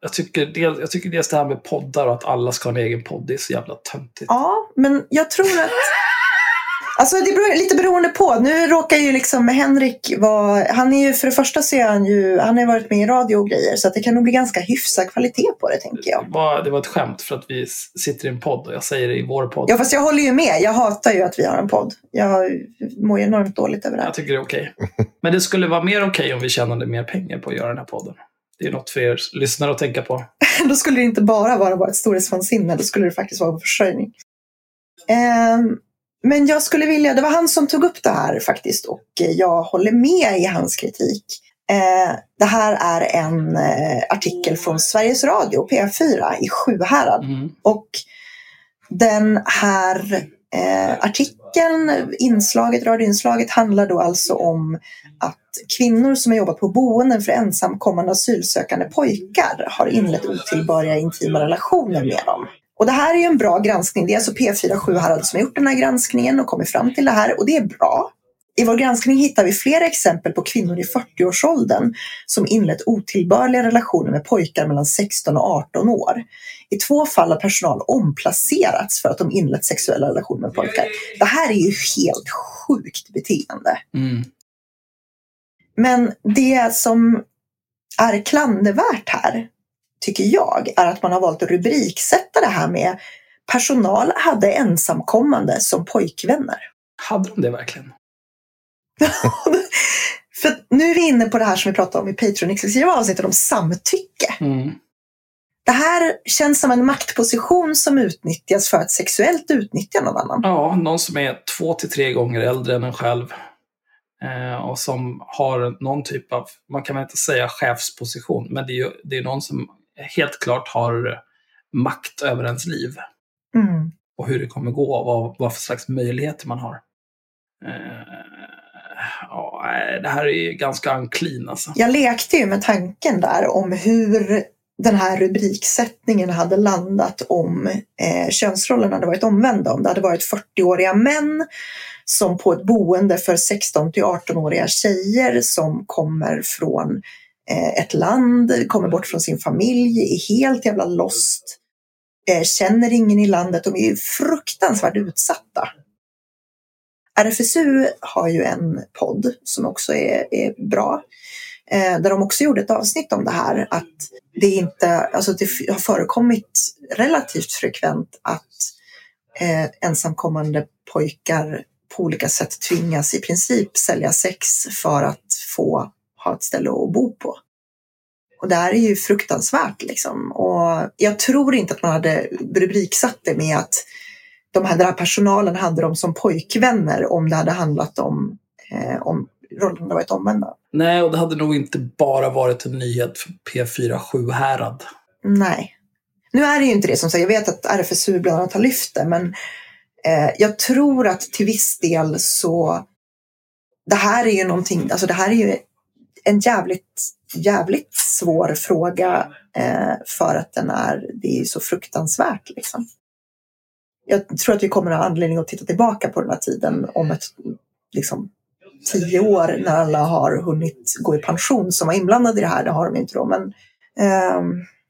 Speaker 2: jag, tycker del, jag tycker dels det här med poddar och att alla ska ha en egen podd, det är så jävla töntigt.
Speaker 1: Ja, men jag tror att... Alltså det beror lite beroende på. Nu råkar ju liksom Henrik vara... Han är ju, för det första så är han ju... Han har varit med i radio och grejer. Så att det kan nog bli ganska hyfsad kvalitet på det, tänker jag.
Speaker 2: Det var, det var ett skämt för att vi sitter i en podd och jag säger det i vår podd.
Speaker 1: Ja, fast jag håller ju med. Jag hatar ju att vi har en podd. Jag mår ju enormt dåligt över det här.
Speaker 2: Jag tycker det är okej. Men det skulle vara mer okej om vi tjänade mer pengar på att göra den här podden. Det är något för er lyssnare att tänka på.
Speaker 1: Då skulle det inte bara vara vårt storhetsvansinne. Då skulle det faktiskt vara vår försörjning. Ehm, Men jag skulle vilja, det var han som tog upp det här faktiskt och jag håller med i hans kritik. Eh, det här är en eh, artikel från Sveriges Radio, P4 i Sjuhärad.
Speaker 2: Mm.
Speaker 1: Och den här eh, artikeln, inslaget, radioinslaget handlar då alltså om att kvinnor som har jobbat på boenden för ensamkommande asylsökande pojkar har inlett otillbörliga intima relationer med dem. Och det här är ju en bra granskning. Det är alltså P4 Sjuhärad som har gjort den här granskningen och kommit fram till det här och det är bra. I vår granskning hittar vi flera exempel på kvinnor i 40-årsåldern som inlett otillbörliga relationer med pojkar mellan 16 och 18 år. I två fall har personal omplacerats för att de inlett sexuella relationer med pojkar. Det här är ju helt sjukt beteende.
Speaker 2: Mm.
Speaker 1: Men det som är klandervärt här, tycker jag, är att man har valt att rubriksätta det här med personal hade ensamkommande som pojkvänner.
Speaker 2: Hade de det verkligen?
Speaker 1: För nu är vi inne på det här som vi pratade om i Patreon-exklusiva avsnittet om samtycke.
Speaker 2: Mm.
Speaker 1: Det här känns som en maktposition som utnyttjas för att sexuellt utnyttja någon annan.
Speaker 2: Ja, någon som är två till tre gånger äldre än en själv. Eh, och som har någon typ av, man kan väl inte säga chefsposition, men det är ju det är någon som helt klart har makt över ens liv.
Speaker 1: Mm.
Speaker 2: Och hur det kommer gå och vad, vad för slags möjligheter man har. Eh, ja, eh, det här är ju ganska unclean alltså.
Speaker 1: Jag lekte ju med tanken där om hur den här rubriksättningen hade landat om eh, könsrollerna hade varit omvända. Om det hade varit 40-åriga män som på ett boende för 16 till 18-åriga tjejer som kommer från eh, ett land, kommer bort från sin familj, är helt jävla lost, eh, känner ingen i landet, de är ju fruktansvärt utsatta. RFSU har ju en podd som också är, är bra. Eh, där de också gjorde ett avsnitt om det här. Att det, inte, alltså det har förekommit relativt frekvent att eh, ensamkommande pojkar på olika sätt tvingas i princip sälja sex för att få ha ett ställe att bo på. Och det här är ju fruktansvärt liksom. Och jag tror inte att man hade rubriksatt det med att de här, den här personalen hade dem som pojkvänner om det hade handlat om, eh, om rollerna varit omvända.
Speaker 2: Nej, och det hade nog inte bara varit en nyhet för P4 Sjuhärad.
Speaker 1: Nej. Nu är det ju inte det som säger, jag vet att RFSU bland annat har lyft det, men eh, jag tror att till viss del så det här är ju någonting, alltså det här är ju en jävligt, jävligt svår fråga eh, för att den är, det är så fruktansvärt liksom. Jag tror att vi kommer att ha anledning att titta tillbaka på den här tiden om ett, liksom, tio år när alla har hunnit gå i pension som var inblandade i det här. Det har de inte då, men eh,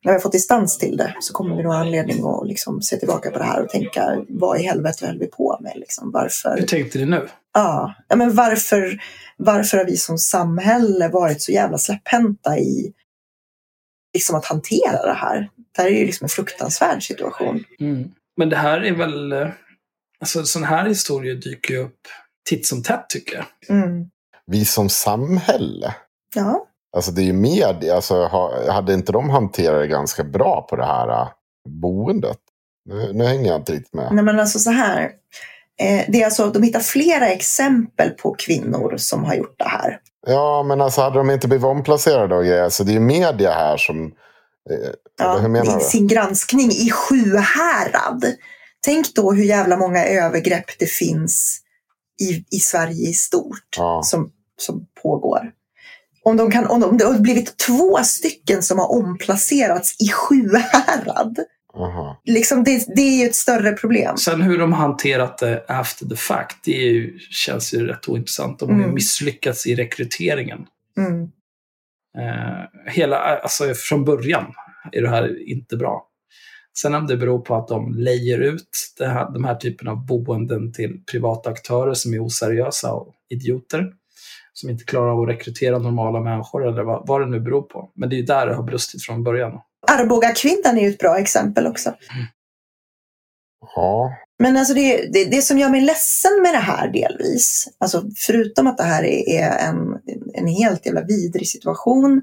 Speaker 1: när vi har fått distans till det så kommer vi nog ha anledning att liksom se tillbaka på det här och tänka vad i helvete höll vi på med? Liksom, varför?
Speaker 2: Hur tänkte ni nu?
Speaker 1: Ja, ja men varför, varför har vi som samhälle varit så jävla släpphänta i liksom att hantera det här? Det här är ju liksom en fruktansvärd situation.
Speaker 2: Mm. Men det här är väl... eh, Alltså sådana här historier dyker ju upp titt som tätt tycker jag.
Speaker 1: Mm.
Speaker 3: Vi som samhälle.
Speaker 1: Ja.
Speaker 3: Alltså det är ju media. Alltså, ha- hade inte de hanterat det ganska bra på det här äh, boendet? Nu, nu hänger jag inte riktigt med.
Speaker 1: Nej men alltså så här. Eh, det är alltså, de hittar flera exempel på kvinnor som har gjort det här.
Speaker 3: Ja, men alltså hade de inte blivit omplacerade och grejer. Så det är ju media här som... Eh, eller hur menar du?
Speaker 1: sin granskning i Sjuhärad. Tänk då hur jävla många övergrepp det finns i, i Sverige i stort
Speaker 3: Ja.
Speaker 1: som, som pågår. Om, de kan, om de, det har blivit två stycken som har omplacerats i Sjuhärad.
Speaker 3: Aha.
Speaker 1: Liksom det, det är ju ett större problem.
Speaker 2: Sen hur de hanterat det after the fact, det är ju, känns ju rätt ointressant. De har
Speaker 1: Mm.
Speaker 2: misslyckats i rekryteringen.
Speaker 1: Mm.
Speaker 2: Eh, hela, alltså från början är det här inte bra. Sen om det beror på att de lejer ut här, de här typen av boenden till privata aktörer som är oseriösa och idioter. Som inte klarar av att rekrytera normala människor eller vad, vad det nu beror på. Men det är ju där det har brustit från början.
Speaker 1: Arboga kvinnan är ju ett bra exempel också.
Speaker 3: Ja.
Speaker 1: Men alltså det, det, det som gör mig ledsen med det här delvis, alltså förutom att det här är, är en, en helt jävla vidrig situation.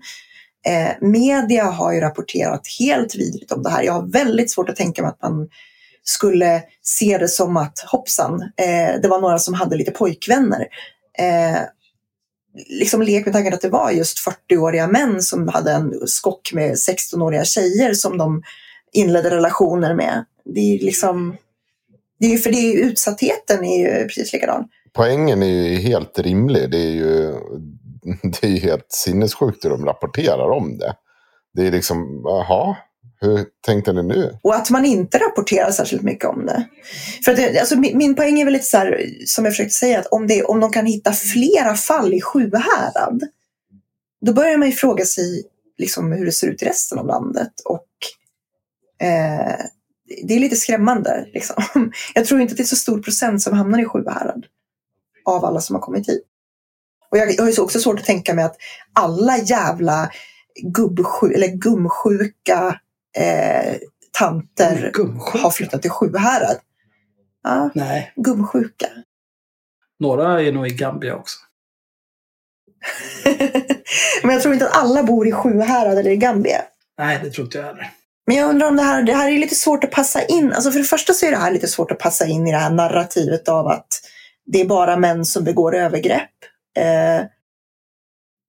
Speaker 1: Eh, media har ju rapporterat helt vidrigt om det här. Jag har väldigt svårt att tänka mig att man skulle se det som att hoppsan, eh, det var några som hade lite pojkvänner. Eh, liksom lek med tanken att det var just 40-åriga män som hade en skock med 16-åriga tjejer som de inledde relationer med. Det är liksom, det är, för det är utsattheten är ju precis likadan.
Speaker 3: Poängen är ju helt rimlig. Det är ju, det är ju helt sinnessjukt hur de rapporterar om det. Det är liksom, jaha, hur tänkte ni nu?
Speaker 1: Och att man inte rapporterar särskilt mycket om det. För att det, alltså, min, min poäng är väl lite så här, som jag försökte säga, att om, det, om de kan hitta flera fall i Sjuhärad, då börjar man ju fråga sig liksom, hur det ser ut i resten av landet. Och eh, det är lite skrämmande. Liksom. Jag tror inte att det är så stor procent som hamnar i Sjuhärad av alla som har kommit hit. Och jag, har ju också svårt att tänka mig att alla jävla gubbsju, eller gumsjuka eh, tanter
Speaker 2: Gumsjuka?
Speaker 1: har flyttat till Sjuhärad. Ja,
Speaker 2: Nej,
Speaker 1: gumsjuka.
Speaker 2: några är nog i Gambia också.
Speaker 1: Men jag tror inte att alla bor i Sjuhärad eller i Gambia.
Speaker 2: Nej, det tror inte jag heller.
Speaker 1: Men jag undrar om det här, det här är lite svårt att passa in. Alltså för det första så är det här lite svårt att passa in i det här narrativet av att det är bara män som begår övergrepp. Eh,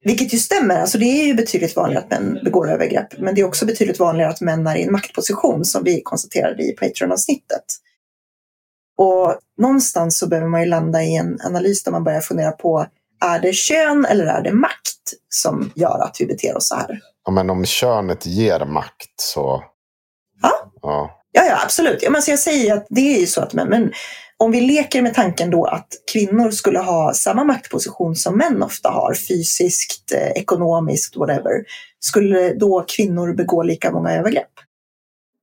Speaker 1: vilket ju stämmer, alltså det är ju betydligt vanligare att män begår övergrepp. Men det är också betydligt vanligare att män är i en maktposition som vi konstaterade i Patreon-avsnittet. Och någonstans så behöver man ju landa i en analys där man börjar fundera på är det kön eller är det makt som gör att vi beter oss så här?
Speaker 3: Ja, men om könet ger makt så...
Speaker 1: Ja.
Speaker 3: Ja.
Speaker 1: Ja, ja absolut. Ja, men så jag säger att det är ju så att män, men om vi leker med tanken då att kvinnor skulle ha samma maktposition som män ofta har, fysiskt, eh, ekonomiskt, whatever, skulle då kvinnor begå lika många övergrepp?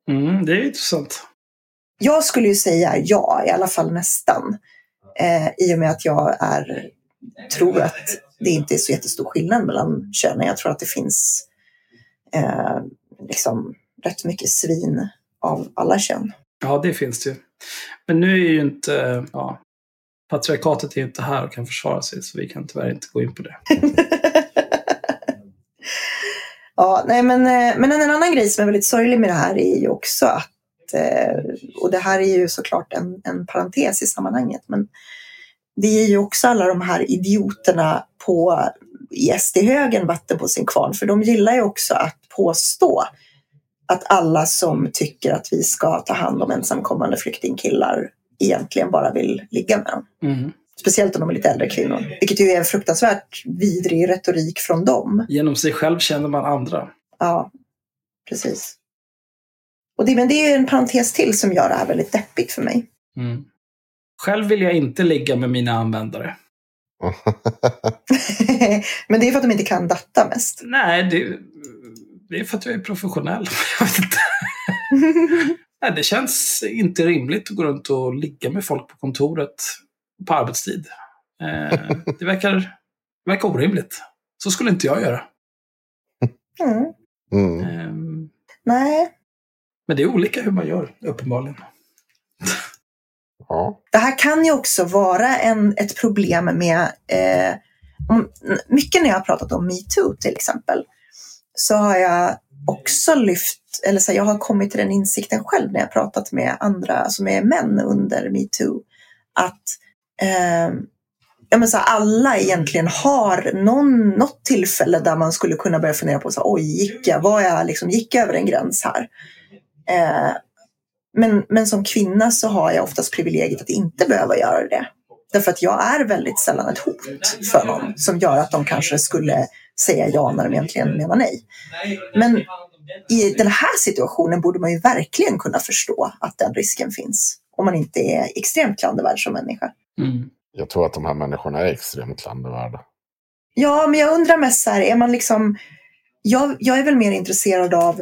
Speaker 2: Mm, det är intressant.
Speaker 1: Jag skulle ju säga ja, i alla fall nästan. Eh, I och med att jag är, tror att det inte är så jättestor skillnad mellan könen. Jag tror att det finns eh, liksom rätt mycket svin av alla kön.
Speaker 2: Ja, det finns det ju. Men nu är ju inte... Ja, patriarkatet är ju inte här och kan försvara sig, så vi kan tyvärr inte gå in på det.
Speaker 1: ja, nej, men, eh, men en annan grej som är väldigt sorglig med det här är ju också att, eh, och det här är ju såklart en, en parentes i sammanhanget, men det är ju också alla de här idioterna på i SD-högen vatten på sin kvarn, för de gillar ju också att påstå att alla som tycker att vi ska ta hand om ensamkommande flyktingkillar egentligen bara vill ligga med dem.
Speaker 2: Mm.
Speaker 1: Speciellt om de är lite äldre kvinnor. Vilket ju är en fruktansvärt vidrig retorik från dem.
Speaker 2: Genom sig själv känner man andra.
Speaker 1: Ja, precis. Och det, men det är ju en parentes till som gör det här väldigt deppigt för mig.
Speaker 2: Mm. Själv vill jag inte ligga med mina användare.
Speaker 1: men det är för att de inte kan data mest.
Speaker 2: Nej, det, det är för att jag är professionell. Nej, det känns inte rimligt att gå runt och ligga med folk på kontoret på arbetstid. Eh, det verkar, verkar orimligt. Så skulle inte jag göra.
Speaker 1: Mm.
Speaker 3: Mm.
Speaker 2: Eh,
Speaker 1: Nej,
Speaker 2: men det är olika hur man gör, uppenbarligen.
Speaker 3: Ja.
Speaker 1: det här kan ju också vara en, ett problem med eh, om, mycket när jag har pratat om metoo till exempel så har jag också lyft, eller så här, jag har kommit till den insikten själv när jag pratat med andra som är män under metoo att eh, ja, men så här, alla egentligen har någon, något tillfälle där man skulle kunna börja fundera på så här, oj, gick jag, var jag liksom, gick jag över en gräns här? Eh, men, men som kvinna så har jag oftast privilegiet att inte behöva göra det. Därför att jag är väldigt sällan ett hot för någon som gör att de kanske skulle säga ja när de egentligen menar nej. Men i den här situationen borde man ju verkligen kunna förstå att den risken finns. Om man inte är extremt klandervärd som människa.
Speaker 2: Mm.
Speaker 3: Jag tror att de här människorna är extremt klandervärda.
Speaker 1: Ja, men jag undrar mest så här, är man liksom... Jag, jag är väl mer intresserad av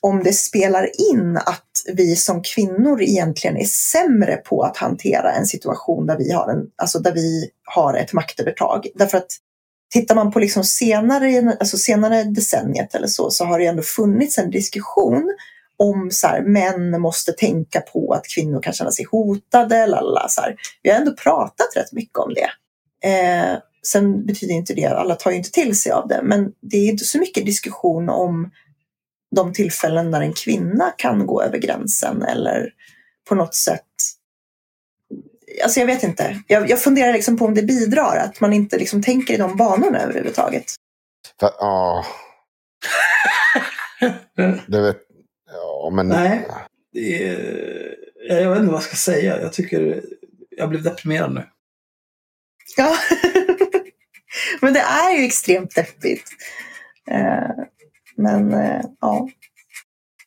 Speaker 1: om det spelar in att vi som kvinnor egentligen är sämre på att hantera en situation där vi har, en, alltså där vi har ett maktövertag. Därför att tittar man på liksom senare, alltså senare decenniet eller så, så har det ändå funnits en diskussion om så här, män måste tänka på att kvinnor kan känna sig hotade. Lala, så här. Vi har ändå pratat rätt mycket om det. Eh, sen betyder inte det, alla tar ju inte till sig av det, men det är inte så mycket diskussion om de tillfällen när en kvinna kan gå över gränsen eller på något sätt Alltså jag vet inte. Jag, jag funderar liksom på om det bidrar, att man inte liksom tänker i de banorna överhuvudtaget.
Speaker 3: För, ja. det vet, ja, men...
Speaker 2: Nej. Det är, jag vet inte vad jag ska säga. Jag tycker jag blev deprimerad nu.
Speaker 1: Ja, men det är ju extremt deppigt. Eh, men eh, ja.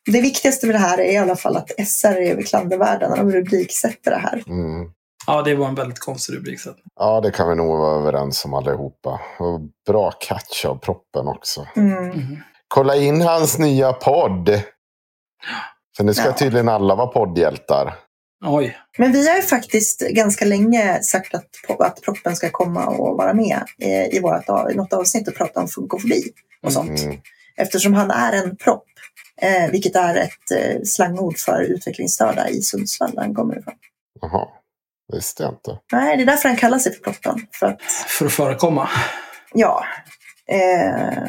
Speaker 1: Det viktigaste med det här är i alla fall att SR är klandervärda när de rubriksätter det här.
Speaker 3: Mm.
Speaker 2: Ja, det var en väldigt konstig rubriksättning.
Speaker 3: Ja, det kan vi nog vara överens om allihopa. Och bra catch av proppen också.
Speaker 1: Mm.
Speaker 2: Mm.
Speaker 3: Kolla in hans nya podd. För nu ska
Speaker 1: Ja.
Speaker 3: tydligen alla vara poddhjältar.
Speaker 2: Oj.
Speaker 1: Men vi har ju faktiskt ganska länge sagt att, att proppen ska komma och vara med eh, i, vårt, av- i något avsnitt och prata om funkofobi och sånt.
Speaker 3: Mm.
Speaker 1: Eftersom han är en propp, eh, vilket är ett eh, slangord för utvecklingsstörda i Sundsvall där han kommer ifrån.
Speaker 3: Jaha, det visste jag inte.
Speaker 1: Nej, det är därför han kallar sig för proppen. För att,
Speaker 2: För att förekomma.
Speaker 1: ja. Eh,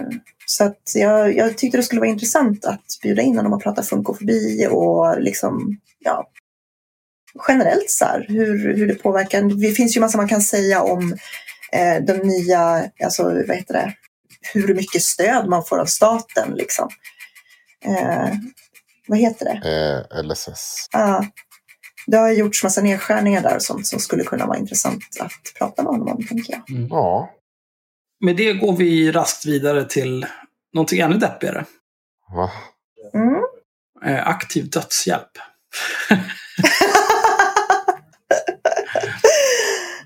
Speaker 1: så att jag, jag tyckte det skulle vara intressant att bjuda in honom och prata funkofobi och liksom, ja, generellt så här, hur, hur det påverkar. Det finns ju massa man kan säga om eh, de nya, alltså vad heter det, hur mycket stöd man får av staten liksom. Eh, vad heter det?
Speaker 3: Eh, LSS.
Speaker 1: Ja, det har gjorts massa nedskärningar där och sånt som skulle kunna vara intressant att prata med honom om, tänker jag.
Speaker 3: Ja,
Speaker 2: Med det går vi raskt vidare till någonting ännu deppigare.
Speaker 3: va?
Speaker 1: Mm.
Speaker 2: Eh, aktiv dödshjälp.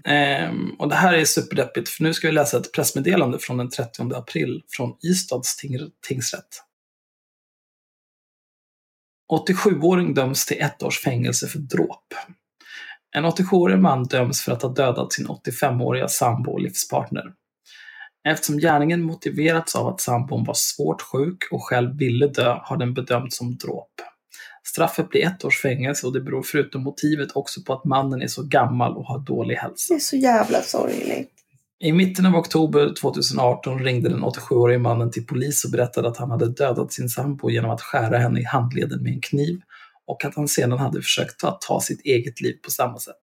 Speaker 2: Ehm, och det här är superdeppigt, för nu ska vi läsa ett pressmeddelande från den 30 april från Ystads ting tingsrätt. 87-åring döms till ett års fängelse för dråp. En 87-årig man döms för att ha dödat sin 85-åriga sambo och livspartner. Eftersom gärningen motiverats av att sambon var svårt sjuk och själv ville dö har den bedömts som dråp. Straffet blir ett års fängelse och det beror förutom motivet också på att mannen är så gammal och har dålig hälsa.
Speaker 1: Det är så jävla sorgligt.
Speaker 2: I mitten av oktober 2018 ringde den 87-årige mannen till polis och berättade att han hade dödat sin sambo genom att skära henne i handleden med en kniv och att han sedan hade försökt att ta sitt eget liv på samma sätt.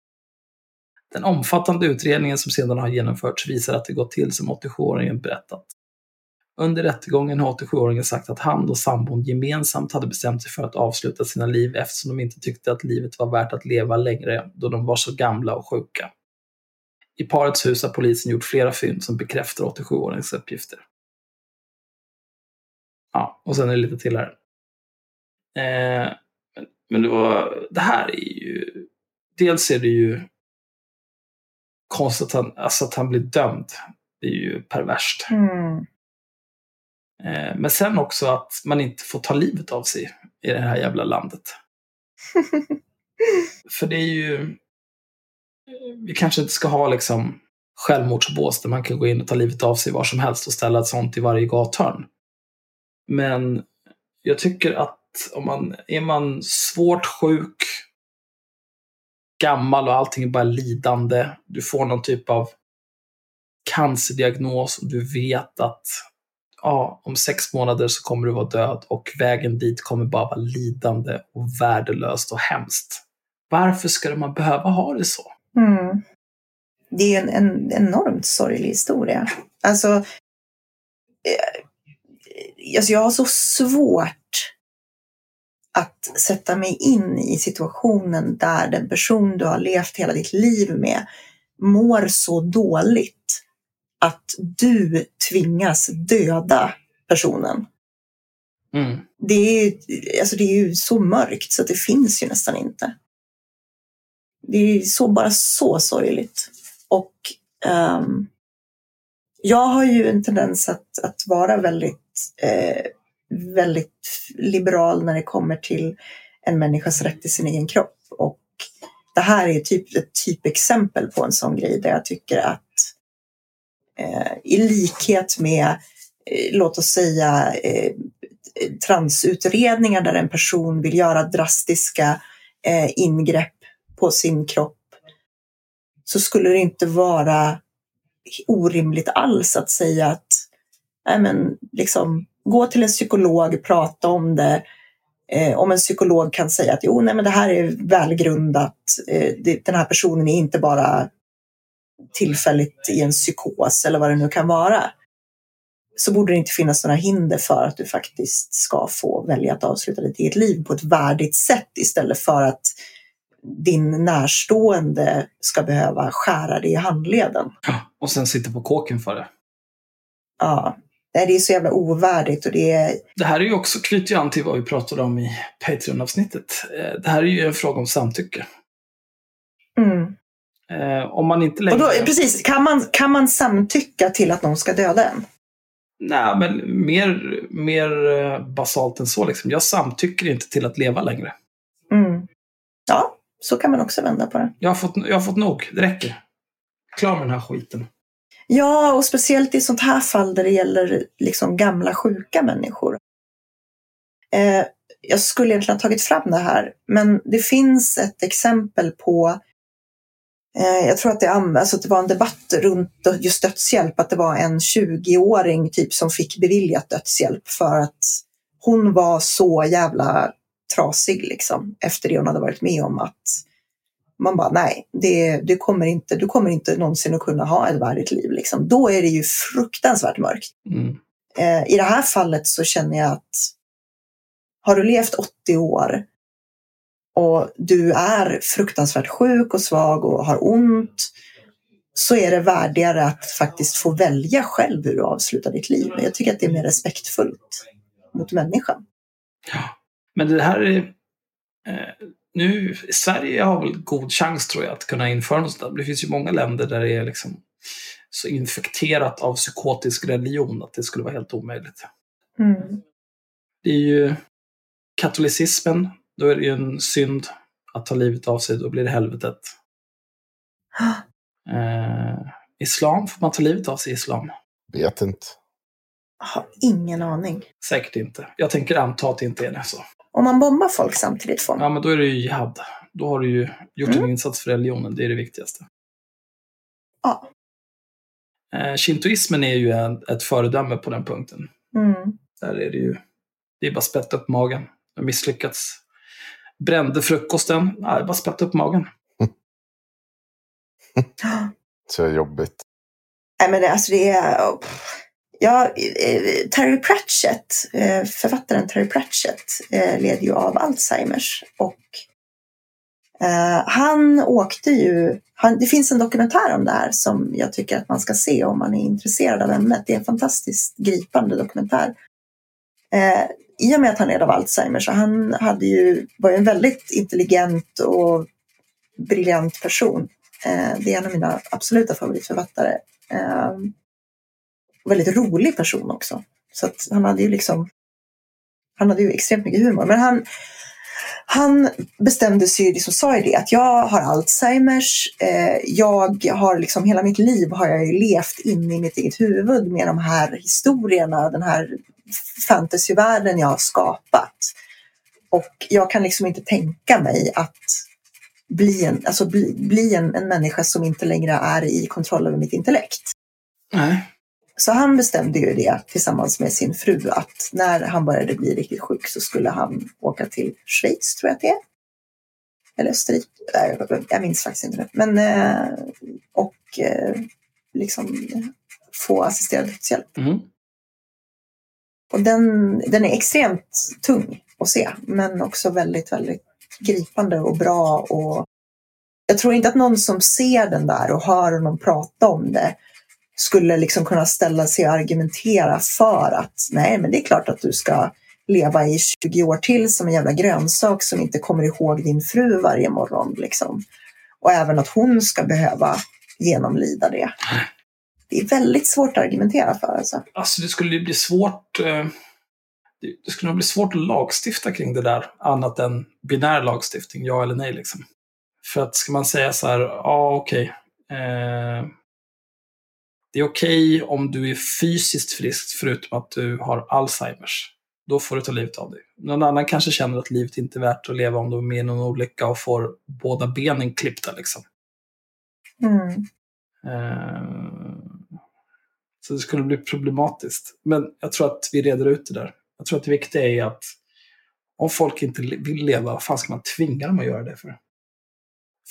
Speaker 2: Den omfattande utredningen som sedan har genomförts visar att det gått till som 87-åringen berättat. Under rättegången har 87-åringen sagt att han och sambon gemensamt hade bestämt sig för att avsluta sina liv eftersom de inte tyckte att livet var värt att leva längre då de var så gamla och sjuka. I parets hus har polisen gjort flera fynd som bekräftar 87-åringens uppgifter. Ja, och sen är det lite till här. Eh, men- men det, var, det här är ju... Dels är det ju konstigt att han, alltså att han blir dömd. Det är ju perverst.
Speaker 1: Mm.
Speaker 2: Eh, men sen också att man inte får ta livet av sig i det här jävla landet. För det är ju... Vi kanske inte ska ha liksom självmordsbås där man kan gå in och ta livet av sig var som helst och ställa ett sånt i varje gathörn. Men jag tycker att om man är man svårt sjuk, gammal och allting är bara lidande, du får någon typ av cancerdiagnos och du vet att ja, om sex månader så kommer du vara död och vägen dit kommer bara vara lidande och värdelöst och hemskt. Varför ska man behöva ha det så?
Speaker 1: Mm. Det är en, en enormt sorglig historia. Alltså, eh, alltså, jag har så svårt att sätta mig in i situationen där den person du har levt hela ditt liv med mår så dåligt att du tvingas döda personen.
Speaker 2: Mm.
Speaker 1: Det är, ju, alltså det är ju så mörkt så att det finns ju nästan inte. Det är så, bara så sorgligt. Och um, jag har ju en tendens att, att vara väldigt, eh, väldigt liberal när det kommer till en människas rätt till sin egen kropp. Och det här är typ ett typexempel på en sån grej där jag tycker att eh, i likhet med, eh, låt oss säga, eh, transutredningar där en person vill göra drastiska eh, ingrepp på sin kropp så skulle det inte vara orimligt alls att säga att nej men, liksom, gå till en psykolog, prata om det, Eh, om en psykolog kan säga att jo, nej, men det här är välgrundat. Eh, det, den här personen är inte bara tillfälligt i en psykos eller vad det nu kan vara. Så borde det inte finnas några hinder för att du faktiskt ska få välja att avsluta ditt eget liv på ett värdigt sätt istället för att din närstående ska behöva skära dig i handleden.
Speaker 2: Ja, och sen sitta på kåken för det.
Speaker 1: Ja, det är så jävla ovärdigt och det är...
Speaker 2: Det här är ju också, knyter ju an till vad vi pratade om i Patreon-avsnittet. Eh, det här är ju en fråga om samtycke.
Speaker 1: Mm.
Speaker 2: Eh, om man inte längre...
Speaker 1: Då, precis, kan man, kan man samtycka till att någon ska döda en?
Speaker 2: Nej, men mer, mer eh, basalt än så. Liksom. Jag samtycker inte till att leva längre.
Speaker 1: Så kan man också vända på det.
Speaker 2: Jag har fått, jag har fått nog. Det räcker. Klar med den här skiten.
Speaker 1: Ja, och speciellt i sånt här fall där det gäller liksom gamla sjuka människor. Eh, jag skulle egentligen ha tagit fram det här, men det finns ett exempel på eh, jag tror att det, alltså, det var en debatt runt just dödshjälp, att det var en 20-åring typ som fick beviljat dödshjälp för att hon var så jävla trasig liksom efter det hon hade varit med om att man bara nej, det, det kommer inte, du kommer inte någonsin att kunna ha ett värdigt liv. Liksom. Då är det ju fruktansvärt mörkt.
Speaker 2: Mm.
Speaker 1: Eh, I det här fallet så känner jag att har du levt 80 år och du är fruktansvärt sjuk och svag och har ont så är det värdigare att faktiskt få välja själv hur du avslutar ditt liv. Jag tycker att det är mer respektfullt mot människan.
Speaker 2: Ja, men det här är... Eh, nu, Sverige har väl god chans tror jag att kunna införa något sånt Det finns ju många länder där det är liksom så infekterat av psykotisk religion att det skulle vara helt omöjligt.
Speaker 1: Mm.
Speaker 2: Det är ju katolicismen, då är det ju en synd att ta livet av sig, då blir det helvetet. Eh, islam, får man ta livet av sig i islam?
Speaker 3: Vet inte.
Speaker 1: Jag har ingen aning.
Speaker 2: Säkert inte. Jag tänker anta att det inte är det så.
Speaker 1: Om man bombar folk samtidigt får man.
Speaker 2: Ja, men då är det ju jihad. Då har du ju gjort
Speaker 1: Mm.
Speaker 2: en insats för religionen, det är det viktigaste.
Speaker 1: Ja.
Speaker 2: Eh, Shintoismen är ju en, ett föredöme på den punkten.
Speaker 1: Mm.
Speaker 2: Där är det ju, det är bara spett upp magen. Har misslyckats. Brände frukosten, nej, bara spett upp magen.
Speaker 3: Så jobbigt.
Speaker 1: Nej, men det, alltså det är... Ja, eh, Terry Pratchett, eh, författaren Terry Pratchett, eh, led ju av Alzheimers. Och han åkte ju... Han, det finns en dokumentär om det här som jag tycker att man ska se om man är intresserad av ämnet. Det är en fantastiskt gripande dokumentär. Eh, I och med att han led av Alzheimer så han hade ju, var ju en väldigt intelligent och briljant person. Eh, det är en av mina absoluta favoritförfattare. Eh, väldigt rolig person också. Så att han hade ju liksom han hade ju extremt mycket humor. Men han, han bestämde sig ju, liksom sa ju det, att jag har Alzheimers. Eh, jag har liksom, hela mitt liv har jag ju levt in i mitt eget huvud med de här historierna, den här fantasyvärlden jag har skapat. Och jag kan liksom inte tänka mig att bli en, alltså bli, bli en, en människa som inte längre är i kontroll över mitt intellekt.
Speaker 2: Nej.
Speaker 1: Så han bestämde ju det tillsammans med sin fru att när han började bli riktigt sjuk så skulle han åka till Schweiz, tror jag att det är. Eller Österrike, jag minns faktiskt inte nu. Men, eh, och eh, liksom få assisterad dödshjälp.
Speaker 2: Mm.
Speaker 1: Och den, den är extremt tung att se, men också väldigt, väldigt gripande och bra. Och jag tror inte att någon som ser den där och hör honom prata om det skulle liksom kunna ställa sig och argumentera för att nej, men det är klart att du ska leva i 20 år till som en jävla grönsak som inte kommer ihåg din fru varje morgon. Liksom. Och även att hon ska behöva genomlida det. Det är väldigt svårt att argumentera för. Alltså.
Speaker 2: Alltså det skulle bli svårt. Eh, det- skulle nog bli svårt att lagstifta kring det där, annat än binär lagstiftning, ja eller nej liksom. För att ska man säga så här, ja okej. Eh, det är okej om du är fysiskt frisk förutom att du har Alzheimers. Då får du ta livet av dig. Någon annan kanske känner att livet inte är värt att leva om de är med i någon olycka och får båda benen klippta liksom.
Speaker 1: Mm.
Speaker 2: Eh, Så det skulle bli problematiskt. Men jag tror att vi reder ut det där. Jag tror att det viktiga är att Om folk inte vill leva, vad fan ska man tvinga dem att göra det för?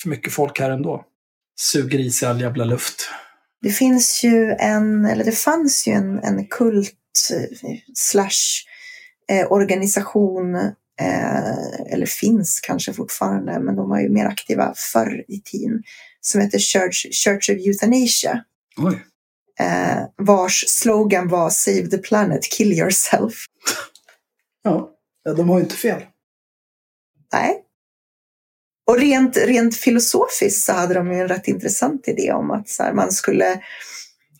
Speaker 2: För mycket folk här ändå. Suger i sig all jävla luft.
Speaker 1: Det finns ju en, eller det fanns ju en, en kult slash eh, organisation, eh, eller finns kanske fortfarande, men de var ju mer aktiva förr i tiden, som heter Church, Church of Euthanasia,
Speaker 2: Oj.
Speaker 1: eh, vars slogan var Save the planet, kill yourself.
Speaker 2: Ja, ja de har ju inte fel.
Speaker 1: Nej. Och rent, rent filosofiskt så hade de ju en rätt intressant idé om att så här, man skulle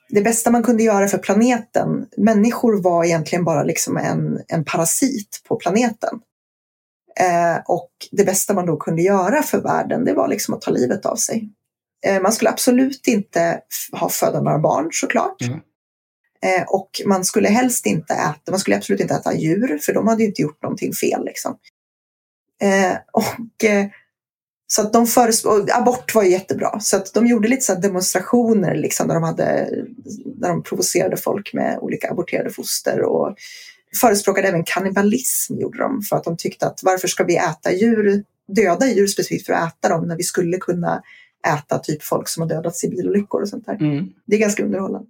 Speaker 1: det bästa man kunde göra för planeten, människor var egentligen bara liksom en, en parasit på planeten. Eh, och det bästa man då kunde göra för världen, det var liksom att ta livet av sig. Eh, man skulle absolut inte ha föda några barn såklart.
Speaker 2: Mm.
Speaker 1: Eh, och man skulle helst inte äta, man skulle absolut inte äta djur, för de hade ju inte gjort någonting fel. Liksom. Eh, och, eh, så att de föreslog, abort var ju jättebra, så att de gjorde lite så demonstrationer liksom, där, de hade, där de provocerade folk med olika aborterade foster och förespråkade även kannibalism gjorde de för att de tyckte att varför ska vi äta djur, döda djur specifikt för att äta dem när vi skulle kunna äta typ folk som har dödats i bilolyckor och sånt där.
Speaker 2: Mm.
Speaker 1: Det är ganska underhållande.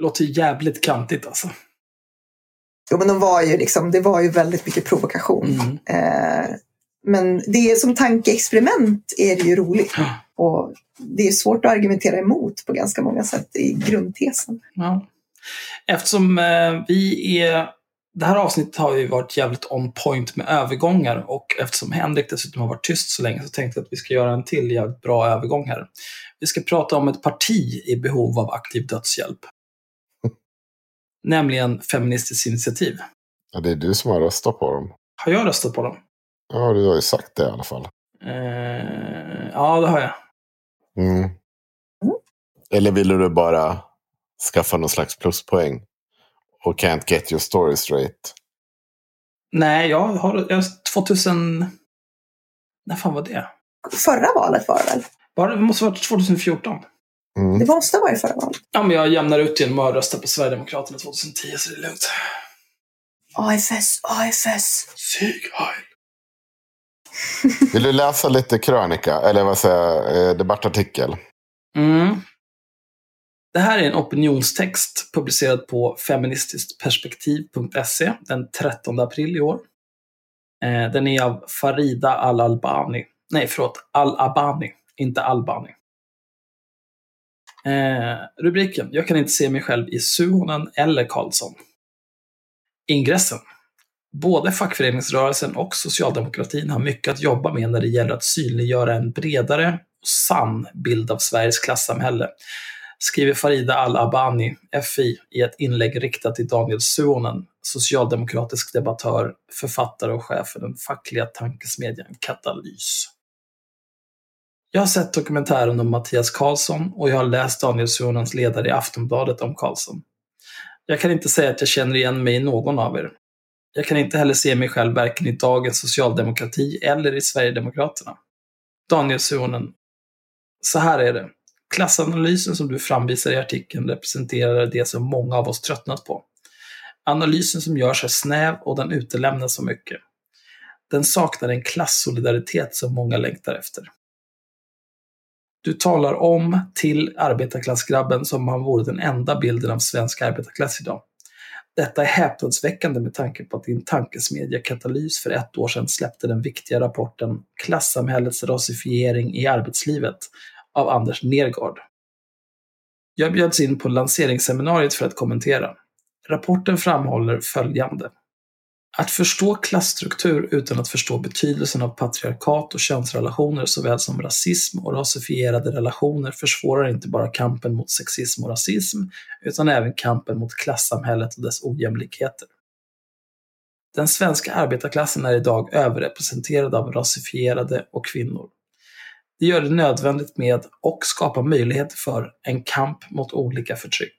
Speaker 2: Låter jävligt kantigt alltså.
Speaker 1: Jo, men de var ju liksom, det var ju väldigt mycket provokation.
Speaker 2: Mm.
Speaker 1: Eh, men det är som tankeexperiment är det ju roligt. Och det är svårt att argumentera emot på ganska många sätt i grundtesen.
Speaker 2: Ja. Eftersom eh, vi är... Det här avsnittet har ju varit jävligt on point med övergångar och eftersom Henrik dessutom har varit tyst så länge så tänkte jag att vi ska göra en till jävligt bra övergång här. Vi ska prata om ett parti i behov av aktiv dödshjälp. Nämligen Feministiskt initiativ.
Speaker 3: Ja, det är du som har röstat på dem.
Speaker 2: Har jag röstat på dem?
Speaker 3: Ja, du har ju sagt det i alla fall.
Speaker 2: Eh, ja, det har jag.
Speaker 3: Mm. Eller ville du bara skaffa någon slags pluspoäng? Och can't get your story straight?
Speaker 2: Nej, jag har... Jag, 2000... När fan var det?
Speaker 1: Förra valet var det väl?
Speaker 2: Var det måste ha varit 2014.
Speaker 3: Mm.
Speaker 1: Det måste ha varit förra valet.
Speaker 2: Ja, men jag jämnar ut genom att rösta på Sverigedemokraterna 2010, så det är lugnt.
Speaker 1: AFS, AFS.
Speaker 2: Sieg Heil.
Speaker 3: Vill du läsa lite krönika? Eller vad säger jag? Eh, debattartikel?
Speaker 2: Mm. Det här är en opinionstext publicerad på feministisktperspektiv.se den 13 april i år. Eh, den är av Farida Al-Albani. Nej, förlåt. Al-Abani, inte Albani. Eh, rubriken. Jag kan inte se mig själv i Suhonen eller Karlsson. Ingressen. Både fackföreningsrörelsen och socialdemokratin har mycket att jobba med när det gäller att synliggöra en bredare och sann bild av Sveriges klassamhälle, skriver Farida Al-Abani, FI, i ett inlägg riktat till Daniel Suhonen, socialdemokratisk debattör, författare och chef för den fackliga tankesmedjan Katalys. Jag har sett dokumentären om Mattias Karlsson och jag har läst Daniel Suhonens ledare i Aftonbladet om Karlsson. Jag kan inte säga att jag känner igen mig i någon av er. Jag kan inte heller se mig själv varken i dagens socialdemokrati eller i Sverigedemokraterna. Daniel Suhonen. Så här är det. Klassanalysen som du framvisar i artikeln representerar det som många av oss tröttnat på. Analysen som görs är snäv och den utelämnar så mycket. Den saknar en klassolidaritet som många längtar efter. Du talar om till arbetarklassgrabben som om han vore den enda bilden av svensk arbetarklass idag. Detta är häpnadsväckande med tanke på att din tankesmedja Katalys för ett år sedan släppte den viktiga rapporten Klassamhällets rasifiering i arbetslivet av Anders Nergård. Jag bjöds in på lanseringsseminariet för att kommentera. Rapporten framhåller följande. Att förstå klassstruktur utan att förstå betydelsen av patriarkat och könsrelationer såväl som rasism och rasifierade relationer försvårar inte bara kampen mot sexism och rasism utan även kampen mot klassamhället och dess ojämlikheter. Den svenska arbetarklassen är idag överrepresenterad av rasifierade och kvinnor. Det gör det nödvändigt med och skapar möjligheter för en kamp mot olika förtryck.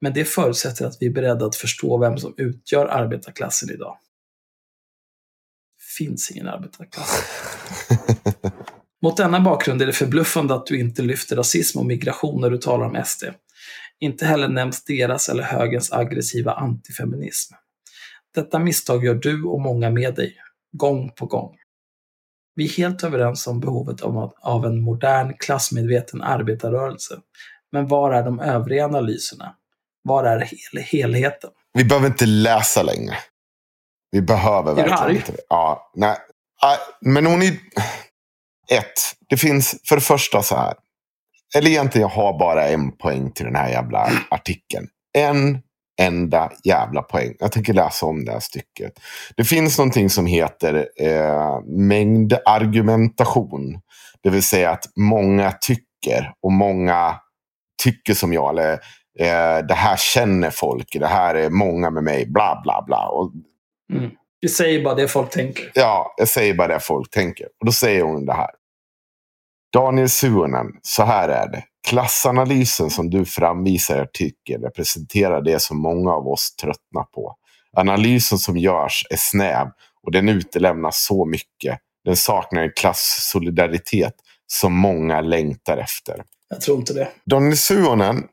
Speaker 2: Men det förutsätter att vi är beredda att förstå vem som utgör arbetarklassen idag. finns ingen arbetarklass. Mot denna bakgrund är det förbluffande att du inte lyfter rasism och migration när du talar om SD. Inte heller nämns deras eller högerns aggressiva antifeminism. Detta misstag gör du och många med dig, gång på gång. Vi är helt överens om behovet av, en modern, klassmedveten arbetarrörelse. Men var är de övriga analyserna? Var är hel helheten?
Speaker 3: Vi behöver inte läsa längre. Vi behöver
Speaker 2: Är du
Speaker 3: verkligen
Speaker 2: arg?
Speaker 3: inte. Ja, nej. Men hon är... Ett, det finns för det första så här. Eller egentligen, jag har bara en poäng till den här jävla artikeln. En enda jävla poäng. Jag tänker läsa om det här stycket. Det finns någonting som heter eh, mängdargumentation. Det vill säga att många tycker och många tycker som jag. Eller eh, det här känner folk. Det här är många med mig. Bla, bla, bla. Och
Speaker 2: Mm. Vi säger bara det folk tänker.
Speaker 3: Ja, jag säger bara det folk tänker. Och då säger hon det här. Daniel Suonen, så här är det. Klassanalysen som du framvisar i artikeln representerar det som många av oss tröttnar på. Analysen som görs är snäv och den utelämnar så mycket. Den saknar en klassolidaritet som många längtar efter.
Speaker 2: Jag tror inte det.
Speaker 3: Daniel Suonen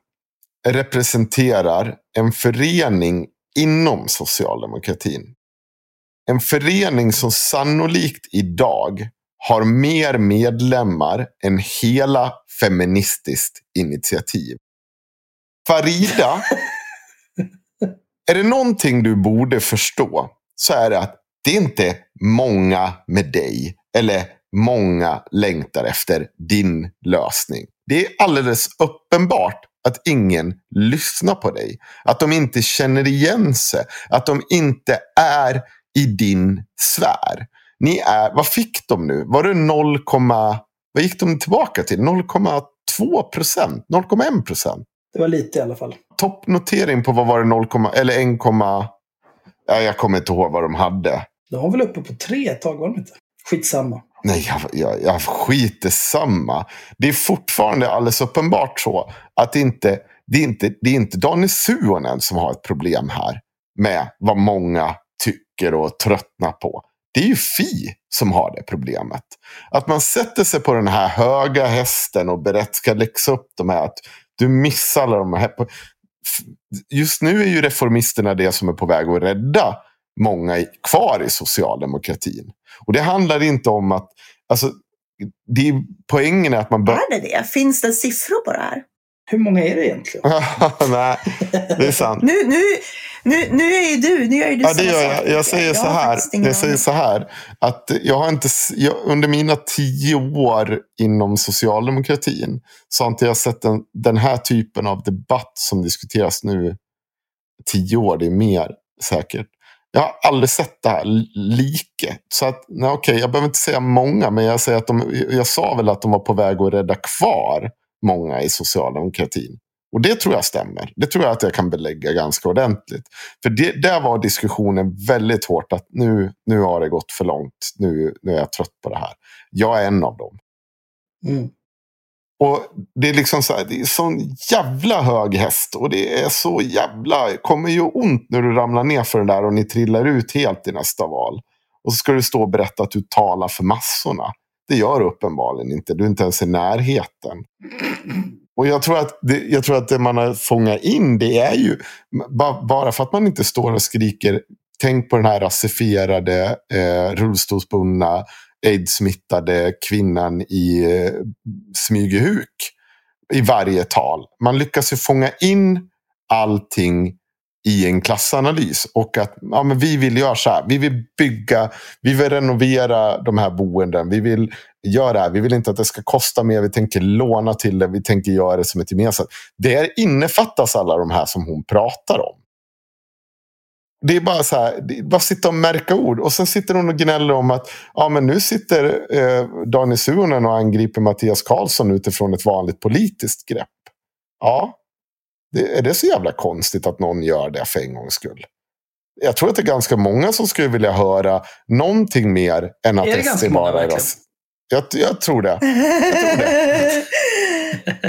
Speaker 3: representerar en förening inom socialdemokratin. En förening som sannolikt idag har mer medlemmar än hela Feministiskt initiativ. Farida, är det någonting du borde förstå så är det att det är inte många med dig eller många längtar efter din lösning. Det är alldeles uppenbart att ingen lyssnar på dig. Att de inte känner igen sig. Att de inte är i din sfär. Ni är, vad fick de nu? Var det 0, vad gick de tillbaka till? 0,2 procent? 0,1 procent?
Speaker 2: Det var lite i alla fall.
Speaker 3: Toppnotering på vad var det 0, eller 1, ja, jag kommer inte ihåg vad de hade.
Speaker 2: De var väl uppe på tre ett tag, var de inte? Skitsamma.
Speaker 3: Nej, jag, jag, jag skiter samma. Det är fortfarande alldeles uppenbart så att det inte, det är inte, det är inte Daniel Suonen som har ett problem här med vad många tycker och tröttnar på. Det är ju Fi som har det problemet. Att man sätter sig på den här höga hästen och berätt ska läxa upp de här. Att du missar alla de här. Just nu är ju reformisterna det som är på väg att rädda många i- kvar i socialdemokratin. Och det handlar inte om att... Alltså, det är, poängen är att man bör...
Speaker 1: Är det det? Finns det siffror på det här?
Speaker 2: Hur många är det egentligen?
Speaker 3: Nej, det är sant.
Speaker 1: Nu, nu, nu, nu är ju du, nu gör ju du
Speaker 3: Ja, det gör jag. Jag säger så
Speaker 1: har
Speaker 3: här. Jag säger så här. Att jag har inte, jag, under mina tio år inom socialdemokratin så har inte jag sett den, den här typen av debatt som diskuteras nu. Tio år, det är mer säkert. Jag har aldrig sett det här li- like. Så att, nej, okej, jag behöver inte säga många, men jag, säger att de, jag sa väl att de var på väg att rädda kvar många i socialdemokratin. Och det tror jag stämmer. Det tror jag att jag kan belägga ganska ordentligt. För det, där var diskussionen väldigt hårt att nu, nu har det gått för långt. Nu, nu är jag trött på det här. Jag är en av dem.
Speaker 2: Mm.
Speaker 3: Och det är liksom så här, det är sån jävla hög häst. Och det är så jävla, det kommer ju ont när du ramlar ner för den där och ni trillar ut helt i nästa val. Och så ska du stå och berätta att du talar för massorna. Det gör du uppenbarligen inte. Du är inte ens i närheten. Och jag tror att det, jag tror att det man har fångat in det är ju ba- bara för att man inte står och skriker tänk på den här rasifierade, eh, rullstolsbundna, aids-smittade kvinnan i eh, Smygehuk i varje tal. Man lyckas ju fånga in allting i en klassanalys. Och att ja, men vi vill göra så här. Vi vill bygga, vi vill renovera de här boenden. Vi vill göra det här. Vi vill inte att det ska kosta mer. Vi tänker låna till det. Vi tänker göra det som ett gemensamt. Det innefattas alla de här som hon pratar om. Det är bara så här, det är bara sitta och märka ord. Och sen sitter hon och gnäller om att ja, men nu sitter eh, Daniel Suhonen och angriper Mattias Karlsson utifrån ett vanligt politiskt grepp. Ja, det, är det så jävla konstigt att någon gör det för en gångs skull? Jag tror att det är ganska många som skulle vilja höra någonting mer än att
Speaker 2: Är det
Speaker 3: SD bara är
Speaker 2: verkligen?
Speaker 3: ras- jag, jag tror det.